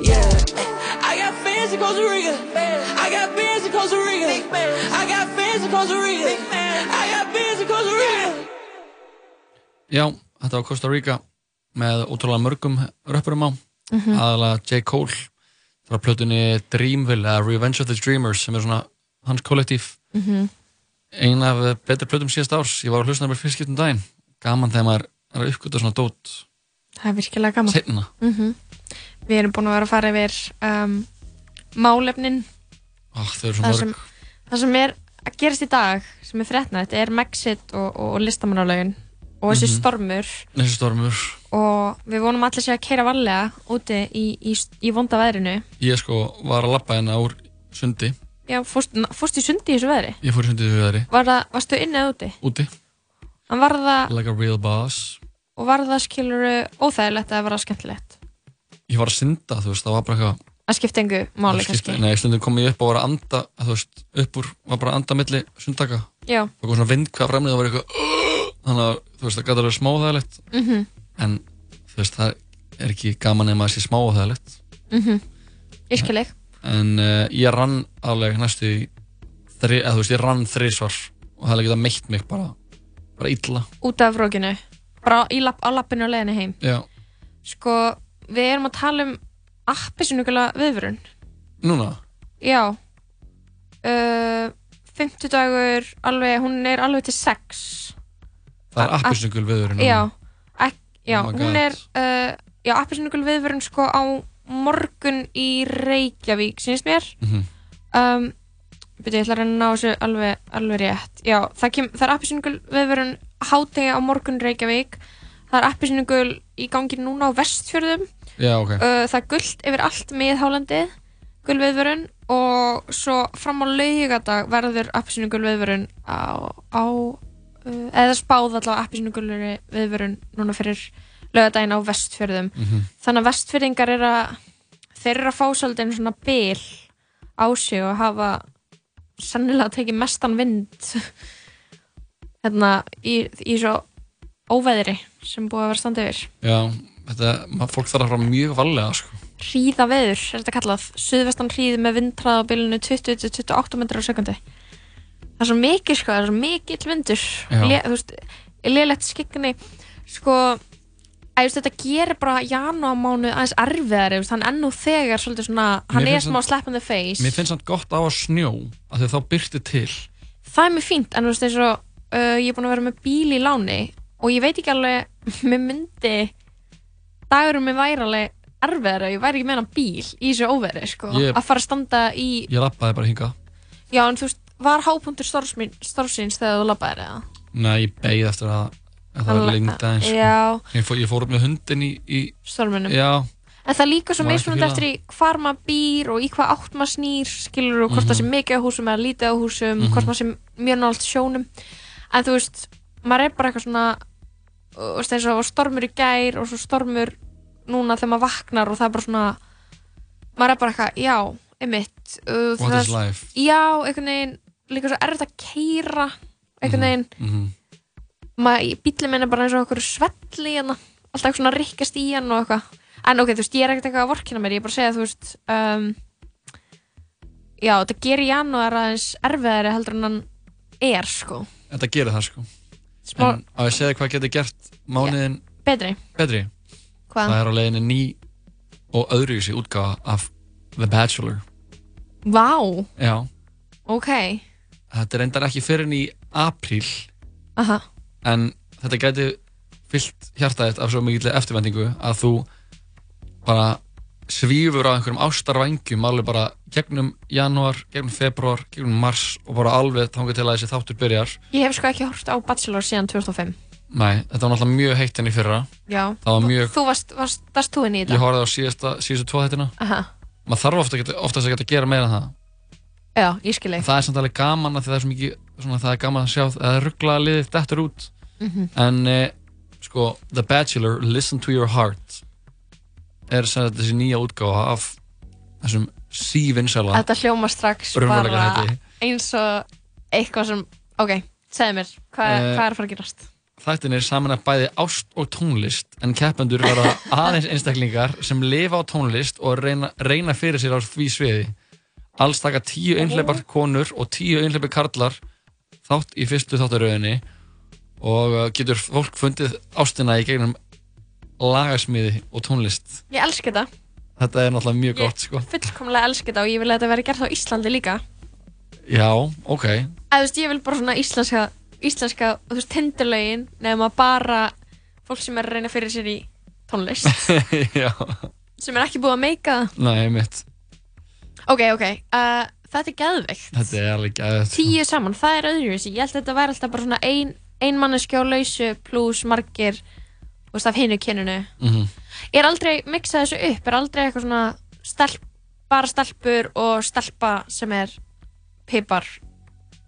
Yeah, I got fans in Costa Rica. I got fans in Costa Rica. I got fans in Costa Rica. I got fans in Costa Rica. Já, þetta var Costa Rica með ótrúlega mörgum röppurum á Mhm. aðalega J. Cole frá plötunni Dreamville eða Revenge of the Dreamers sem er svona hans kollektív Mhm. ein af betri plötum síðast árs ég var að hlusta með fyrst skiptum daginn gaman þegar maður er að uppgöta svona dót Það er virkilega gaman. Seinna. Mhm. Við erum búin að vera að fara yfir um, málefnin. Ó, þau eru svo það mörg sem, það sem er að gerast í dag, sem er fréttna, þetta er Megxit og, og, listamannalögin og þessi Mhm. stormur þessi stormur og við vonum allir sé að keira varlega úti í, í, í vonda veðrinu. ég sko var að lappa hérna úr sundi Já, fórst, fórst í sundi í þessu veðri? ég fór í sundið við veðri Var það, varstu inni eða úti? úti En var það, like a real boss og var það skilur óþægilegt eða var það skemmtilegt? ég var að synda, þú veist, það var bara eitthvað að skipta engu máli það skipti- kannski Nei, stundum kom ég upp og var að anda þú veist, upp úr, var bara að anda milli sundtaka Já. og kom svona vind hvað framlið það var eitthvað þannig að, þú veist, það gæti að vera smóðæðilegt Mhm. en, þú veist, það er ekki gaman ef maður sé smóðæðilegt Mhm. Ég skil ekki en uh, ég rann alveg næstu í þri, eða þú veist, ég rann þrísvar og það hefði getað meitt mig bara bara illa út af rókinu bara lapp, á lappinu og leiðinu heim. Já. sko, við erum að tala um appisunugula viðvörun. Núna? já. Uh, 50 dagur alveg, hún er alveg til 6 Það er appisnugul viðurinn já, ek, já Oh hún er uh, já, appisunugul viðvörun sko á morgun í Reykjavík sínst mér. Mhm. um, byrju, ég ætla að reyna að ná þessu alveg, alveg rétt. Já, það, kem, það er appisynugul viðvörun hátegi á morgun Reykjavík það er appisynugul í gangi núna á vestfjörðum Já, ok. uh, það er gullt yfir allt miðhálandið gul viðvörun og svo fram á laugadag verður appisynugul viðvörun á, á eða spáð allavega appisynugulri viðvörun núna fyrir laugadaginn á vestfjörðum Mhm. þannig að vestfjörðingar er að þeir eru að fá svolítið svona bil á sig og hafa sannilega tekið mestan vind hérna í, í svo óveðri sem búið að vera standið yfir. Já, þetta, maður, fólk þarf að fara mjög valega sko. hríða veður er þetta kallað. Suðvestan hríði með vindræð á bylunu 20-28 metrar á sekundi það er svo mikið sko, það er svo mikill vindur. Le, þú veist, leilegt skikni sko að, þetta gerir bara janúarmánu aðeins veist, hann ennú þegar svolítið svona, hann er smá slap in the face. Mér finnst það gott á að snjó að þau þá byrti til. Það er mjög fínt, en þú veist eins og uh, ég er búin að vera með bíl í láni og ég veit ekki alveg, <laughs> mér myndi dagurum mér væri alveg erfiðar ég væri ekki hann bíl í þessu óveri, sko, Ég- að fara að standa í, Ég lappaði bara hingað já en þú veist var hápunktur starfsins þegar þú labbaðir eða? Nei, ég beigð eftir að, að það Hann- var lengt aðeins sko. Já. ég, fór, ég fór upp með hundin í, í Storminum. Já, En það er líka svo Má ekki mismunandi fíla eftir í hvar maður býr og í hvað átt maður snýr, skilur og hvort Mhm. það sé mikið á húsum eða lítið á húsum, Mhm. hvort maður sé mjög nált sjónum. En þú veist, maður er bara eitthvað svona, veist eins og stormur í gær og svo stormur núna þegar maður vaknar og það er bara svona, maður er bara eitthvað, já, einmitt. Uh, What is life? Já, einhvern veginn, líka svo erfitt að keira, einhvern veginn, mhm. maður, bílinn minn er bara eins og okkur svelli hérna, alltaf svona rikkast í hann og eitthvað en ok, þú veist, ég er ekkert eitthvað að vorkina mér ég er bara að segja, þú veist um, já, þetta gerir janúar aðeins erfiðari heldur en hann er, sko, þetta gerir það sko. Smá- En á ég segja hvað getur gert mánuðin betri. Betri? Hvað? Það er á leiðinni ný og öðruvísi útgáfa af The Bachelor. Vá, Já, ok. Þetta endar ekki fyrir í apríl. Aha. en þetta gæti fyllt hjartaðið af svo mikilvæg eftirvendingu að þú bara svífur á einhverjum ástarvængjum alveg bara gegnum janúar, gegnum februar, gegnum mars og bara alveg þangað til að þessi þáttur byrjar. Ég hef sko ekki hort á Bachelor síðan 2005 Nei, þetta var náttúrulega mjög heitt enn í fyrra. Já, Það var mjög, þú varst, varst, varst þú inn í ég þetta? horfði á síðasta, síðustu tvo þættina. Aha. maður þarf ofta, geta, oftast að geta að gera meira en það. Já, ég skil En ekki það er samt alveg gaman að það er svo mikið svona, það er gaman að sjá að það ruggla liðið dettur út. Mhm. en eh, sko The Bachelor, Listen to Your Heart er sagt þessi nýja útgáfa af þessum sívinsæla Þetta hljóma strax bara eins og eitthvað sem ok, segðu mér, hvað, Eh, hvað er að fara að gerast? Þættin er saman að bæði ást og tónlist en keppendur verða aðeins einstaklingar sem lifa á tónlist og reyna, reyna fyrir sér á því sviði. Alls taka tíu einhleipar konur og tíu einhleipar karlar þátt í fyrstu þáttaröðinni og uh, getur fólk fundið ástina í gegnum lagasmiði og tónlist. Ég elska þetta Þetta er náttúrulega mjög gott, sko. fullkomlega elska þetta og ég vil að þetta veri gert á Íslandi líka Já, ok. eða þú veist, ég vil bara svona íslenska íslenska, þú veist, tindurlögin nefnum að bara fólk sem er að reyna fyrir sér í tónlist <laughs> Já, sem er ekki búið að meika nei, mitt. ok, ok, uh, þetta er geðveikt Þetta er alveg gæðið. tíu saman, það er öðruvísi ég held að þetta væri alltaf bara svona ein, ein manneskja á lausu pluss margir veist, af hinu kyninu Mm ég er aldrei miksað þessu upp er aldrei eitthvað svona stelp, bara stelpur og stelpa sem er pipar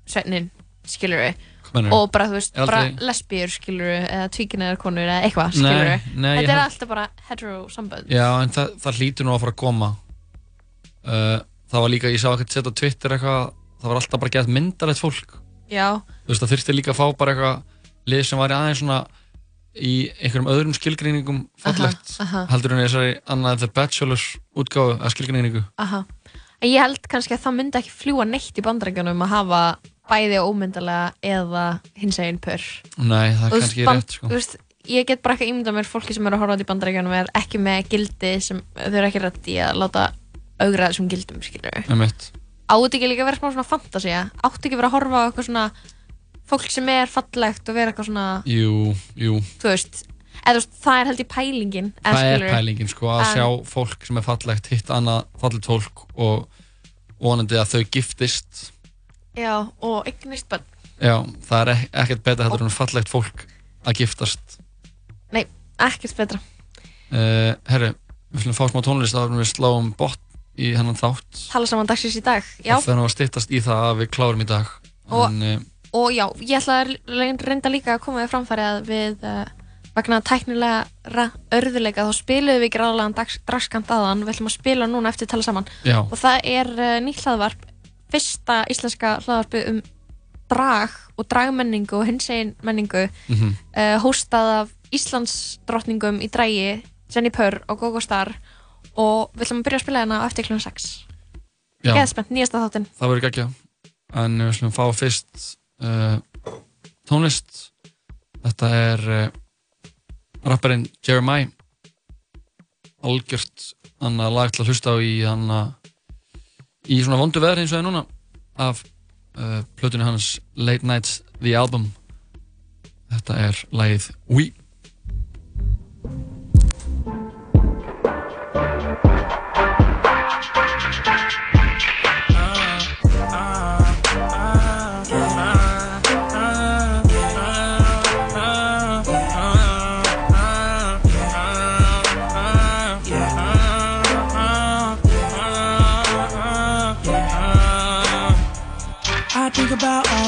svefnin, skilur við og bara, þú veist, aldrei- bara lesbíur, skilur eða tvíkinaðar konur eða eitthvað, skilur ég Þetta er held- alltaf bara hetero sambönd Já, en það, það hlýtur nú að fara að koma. Uh, Það var líka, ég sá ekkert setja á Twitter eitthvað Það var alltaf bara gett myndalegt fólk. Já, Þú veist, það þurfti líka að fá bara eitthvað lið sem væri aðeins svona í einhverjum öðrum skilgreiningum fallegt Aha, aha. heldur en þessari annað The Bachelor útgáfu að skilgreiningu aha En ég held kannski að það myndi ekki fljúa neitt í bandarækjunum að hafa bæði ómyndalega eða hins eginn pör Nei, það er kannski band- rétt sko. veist, Ég get bara ekki ímynda mér fólki sem eru að horfa á þetta í bandarækjunum er ekki með gildi sem þau eru ekki rætt í að láta augra þessum gildum, skilur. Átti ekki líka að vera smá svona fantasía Átti ekki að vera að horfa á eitthvað svona fólk sem er fallegt og vera eitthvað svona Jú, jú. þú veist, eða, þú veist það er held í pælingin eða Það er skilurðu. pælingin sko að En- sjá fólk sem er fallegt hitt annað fallegt fólk og vonandi að þau giftist. Já, og eignist bönn Já, það er ek- ekkert betra heldur en fallegt fólk að giftast. Nei, ekkert betra. Uh, Herri, við ætlum að fá smá tónlist að við sláum botn í hennan þátt. Tala saman dagsins í dag Já, og það er nú að styttast í það að við klárum í dag. Og- en, uh, og já, ég ætla að reyn- reynda líka að koma við framfæri að við uh, vegna tæknilega örðuleika þá spiluðum við gráðlegan dragskant aðan við ætlum að spila núna eftir tala saman Já. og það er uh, nýtt hlaðvarp fyrsta íslenska hlaðvarpi um drag og dragmenningu og hinsegin menningu Mhm. uh, hóstað af Íslands drottningum í drægi Jenny Purr og Gogo Star og við ætlum að byrja að spila hérna eftir klun 6 Já. Geðspennt, nýjasta þáttinn það verður geggja en við ætlum að fá fyrst uh, tónlist. Þetta er uh, rapparinn Jeremiah. Algjört annað lag til að hlusta á í annað í svona vondu veðri eins og það er núna af uh, plötunni hans Late Nights The Album. Þetta er lagið We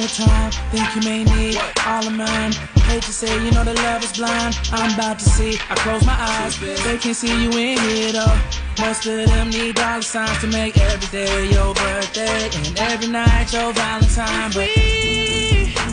the time, think you may need all of mine. Hate to say, you know that love is blind. I'm about to see, I close my eyes, they can't see you in here though. Most of them need dollar signs to make every day your birthday and every night your Valentine. But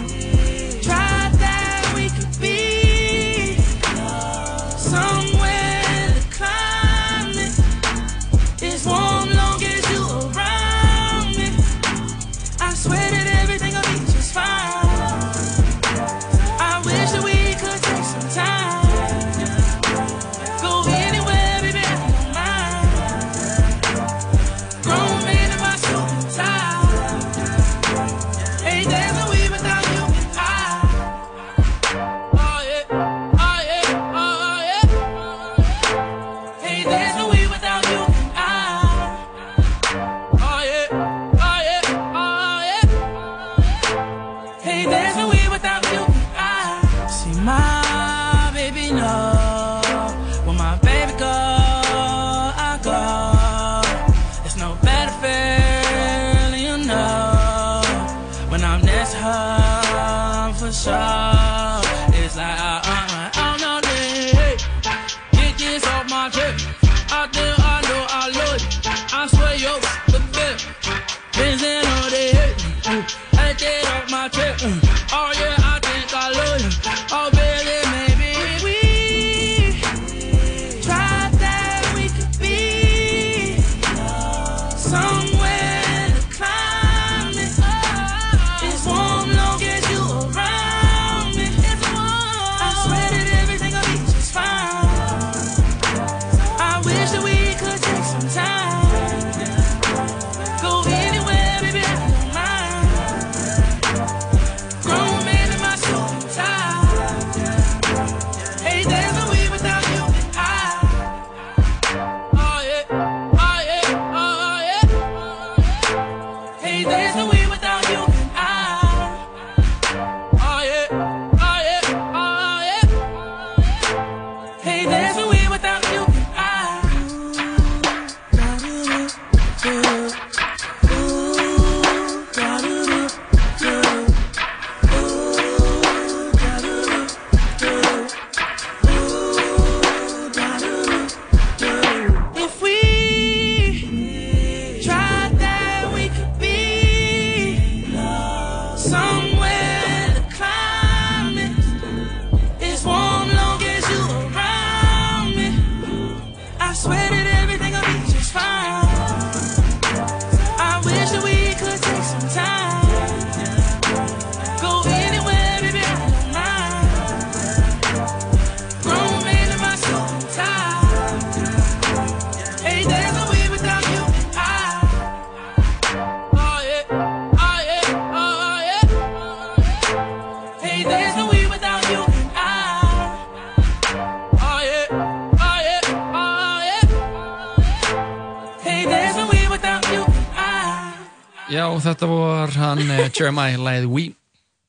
Jeremiah læðið We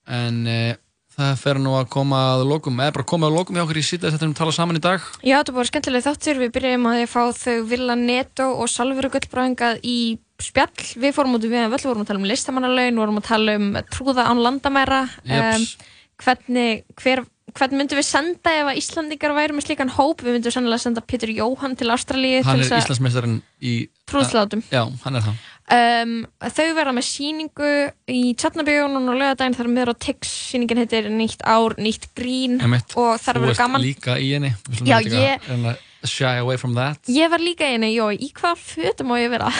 en uh, það fer nú að koma að lokum. Eða bara koma að lokum hjá okkur í sítið þetta um tala saman í dag. Já, þetta var skemmtileg þáttur, við byrjum að að fá þau Villa Neto og Salveru Gullbræðingað í spjall, við fórum út við völl, vorum að tala um listamannalaun, vorum að tala um trúða án landamæra. Jeps. hvernig, hver, hvernig myndum við senda ef að Íslandingar væri með slíkan hóp, við myndum sennilega senda Pétur Jóhann til Ástralíu Hann til er Íslandsmeistarinn í Trúðslátum. Já, hann er það. Um, þau verða með síningu í Tjarnabíjónun og lögadaginn þar meður á Tix, síningin heitir Nýtt ár, nýtt grín Einmitt. og þar Þú verður gaman. líka í henni. Já, ég- Shy away from that. Ég var líka einu, jó, í hvaða fötum á ég vera?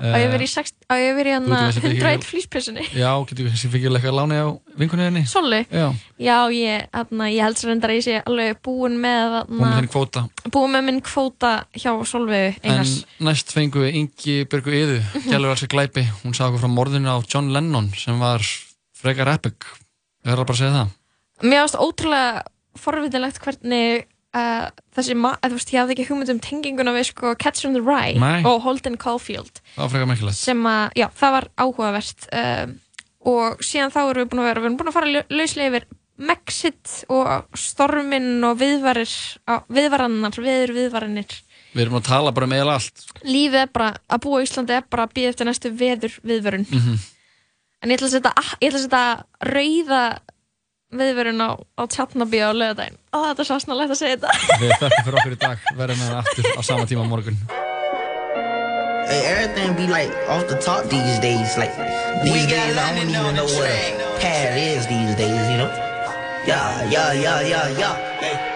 Á ég vera í, sex, á ég að vera í hann Þú getur þessi fyrir- 101 flýspressunni? Já, getur við þessi fikið leika láni á vinkunniðinni Soli? Já, Já, ég, þarna, ég held sér endar að ég sé alveg búin með, þinn kvóta búin með minn kvóta hjá Solveigu En Einars. næst fengu við Ingi Björgu Yðu Mhm. Gjælur alls að glæpi Hún sagði okkur frá morðinu á John Lennon sem var frekar epic Ég verður bara að segja það Mér finnst ótrúlega forvitilegt hvernig uh, þessi, ma- að, þú veist, ég hafði ekki hugmynd um tenginguna við sko Catcher in the Rye Nei. og Holden Caulfield. Sem að, já, það var áhugavert um, og síðan þá erum við búin að vera við erum búin að fara lauslega yfir Mexit og storminn og viðvarir viðvarannar, viður viðvaranir. Við erum að tala bara með allt lífið er bara, að búa í Íslandi er bara að býða eftir næstu veður viðvörun. Mm en að setja, ég ætla að setja rauða viðvörun á, á tjarnabí á lögadaginn ó þetta er svo snarlegt að segja þetta Við þakkum fyrir okkur í dag Verðum með það aftur á sama tíma morgun Hey, everything be like off the top these days. Like these days, I don't even know what a pad is these days. You know? Yeah, yeah, yeah, yeah, yeah.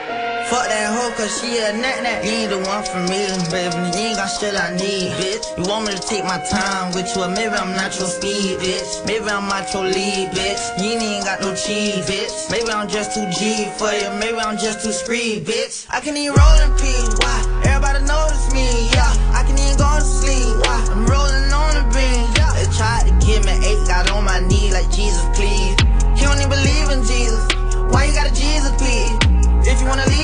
Fuck that hoe, cause she a nut nut. You ain't the one for me, baby. You ain't got shit I need, bitch. You want me to take my time with you, or maybe I'm not your speed, bitch. Maybe I'm not your lead, bitch. You ain't got no cheese, bitch. Maybe I'm just too G for you, maybe I'm just too screed, bitch. I can even roll in peace, why? Everybody notice me, yeah. I can even go to sleep, why? I'm rolling on the beam, yeah. They tried to give me eight, got on my knee like Jesus, please. He don't even believe in Jesus. Why you got a Jesus, please? If you wanna leave.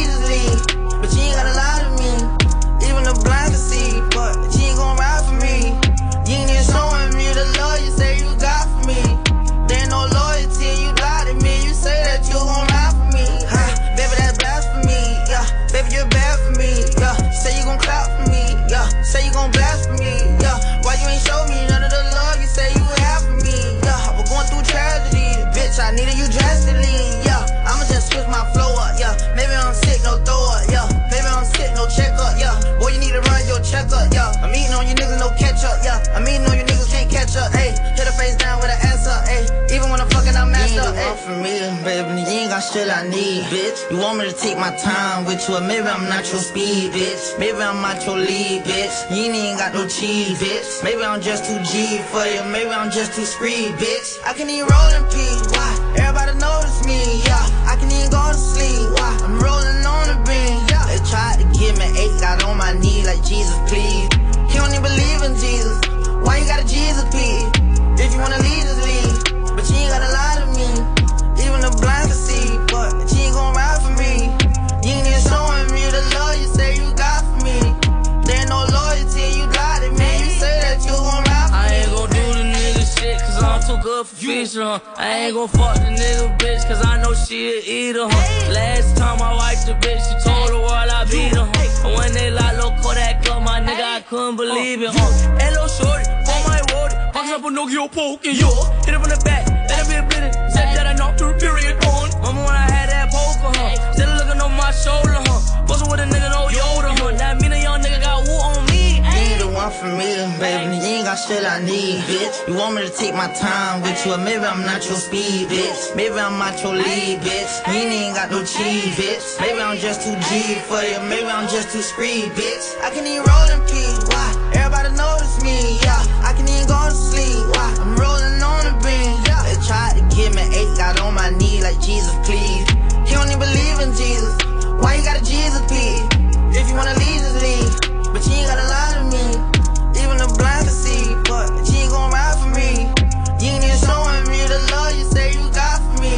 Baby, you ain't got shit I need, bitch. You want me to take my time with you, maybe I'm not your speed, bitch. Maybe I'm not your lead, bitch. You ain't got no cheese, bitch. Maybe I'm just too G for you, maybe I'm just too screed, bitch. I can even roll in peace, why? Everybody notice me, yeah. I can even go to sleep, why? I'm rolling on the beam, yeah. They tried to give me eight, got on my knee like Jesus, please. He don't even believe in Jesus. Why you got a Jesus, please? If you wanna leave, just leave. But you ain't gotta lie good for huh? I ain't gon' fuck the nigga bitch cause I know she a eater, huh? Last time I wiped the bitch, she told the world I beat her, huh? And when they lock low Kodak up, my nigga, I couldn't uh, believe it, huh? Hello, shorty, on my road, box up a Nokia poke, and yo, hit it from the back, let it be a blitz, said that I knocked her period on. Remember when I had that poker, huh? Still looking on my shoulder, huh? Bustin' with a nigga, no Yoda, huh? Got shit I need, bitch. You want me to take my time with you, or maybe I'm not your speed, bitch. Maybe I'm not your lead, bitch. You ain't got no cheese, bitch. Maybe I'm just too G for you, maybe I'm just too screed, bitch. I can even roll in peace, why? Everybody notice me, yeah. I can even go to sleep, why? I'm rolling on the beam, yeah. They tried to give me eight, got on my knee like Jesus, please. He don't even believe in Jesus. Why you got a Jesus, please? If you wanna leave, just leave. But you ain't gotta lie to me see, but she ain't gon' ride for me. You ain't even showing me the love you say you got for me.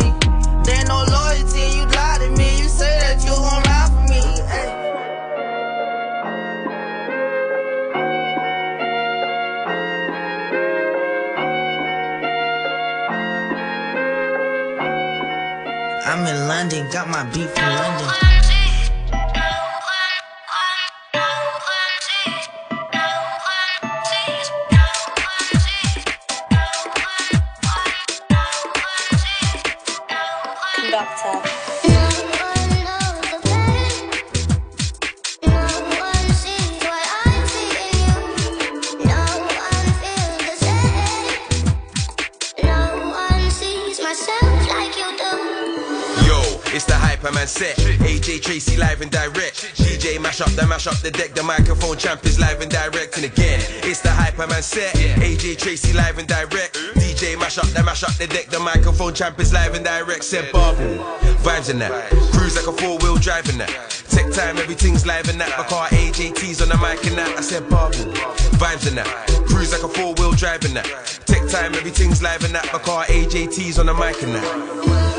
There ain't no loyalty, you lie to me. You say that you gon' ride for me. Ay. I'm in London, got my beat from London. Set. AJ Tracy live and direct. DJ mash up the mash up the deck. The microphone champ is live and direct. And again, it's the Hyperman set. AJ Tracy live and direct. DJ mash up the mash up the deck. The microphone champ is live and direct. Said Bubble. Vibes in that. Cruise like a four wheel drive in that. Tech time, everything's live in that. My car AJT's on the mic and that. I said Bubble. Vibes in that. Cruise like a four wheel drive in that. Tech time, everything's live in that. My car AJT's on the mic and that.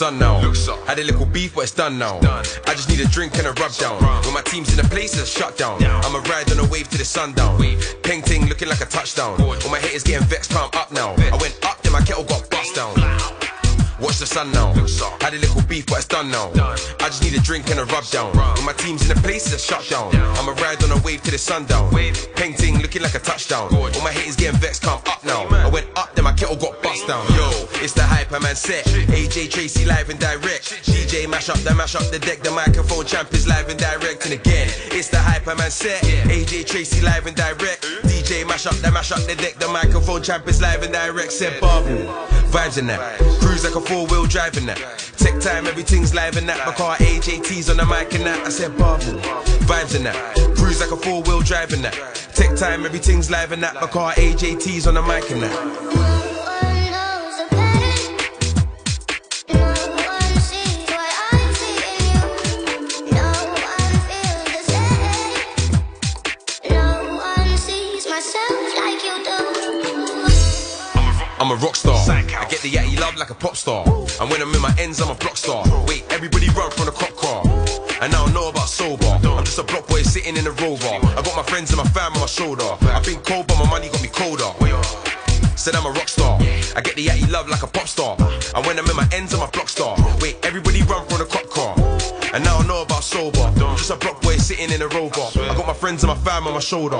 Sun now. Had a little beef, but it's done now. I just need a drink and a rub down. When my team's in a place, it's shut down. I'ma ride on a wave to the sundown. Peng ting looking like a touchdown. All my haters getting vexed, calm up now. I went up, then my kettle got bust down. Watch the sun now. Had a little beef, but it's done now. I just need a drink and a rub down. My team's in a place, it's shut down. I'ma ride on a wave to the sundown. Peng ting looking like a touchdown. All my haters getting vexed, come up now. I went up, then my kettle got bust down. Yo, it's the Hyperman set. AJ Tracy live and direct. DJ mash up the mash up the deck. The microphone champ is live and direct. And again, it's the Hyperman set. AJ Tracy live and direct. DJ mash up the mash up the deck. The microphone champ is live and direct. Said Bubble. Vibes in that. Cruise like a four wheel driving that. Tech time, everything's live in that. My car AJT's on the mic and that. I said Bubble. Vibes in that. Cruise like a four wheel driving that. Tech time, everything's live in that. My car AJT's on the mic and that. No one knows okay. No one sees my eyes. No one sees myself like you do. I'm a rock star. Get the yatty love like a pop star. And when I'm in my ends, I'm a block star. Wait, everybody run from the cop car. And I don't know about sober. I'm just a block boy sitting in a rover. I got my friends and my fam on my shoulder. I've been cold, but my money got me colder. Said I'm a rock star. I get the yatty love like a pop star. And when I'm in my ends, I'm a block star. Wait, everybody run from the cop car. And I don't know about sober. I'm just a block boy sitting in a rover. I got my friends and my fam on my shoulder.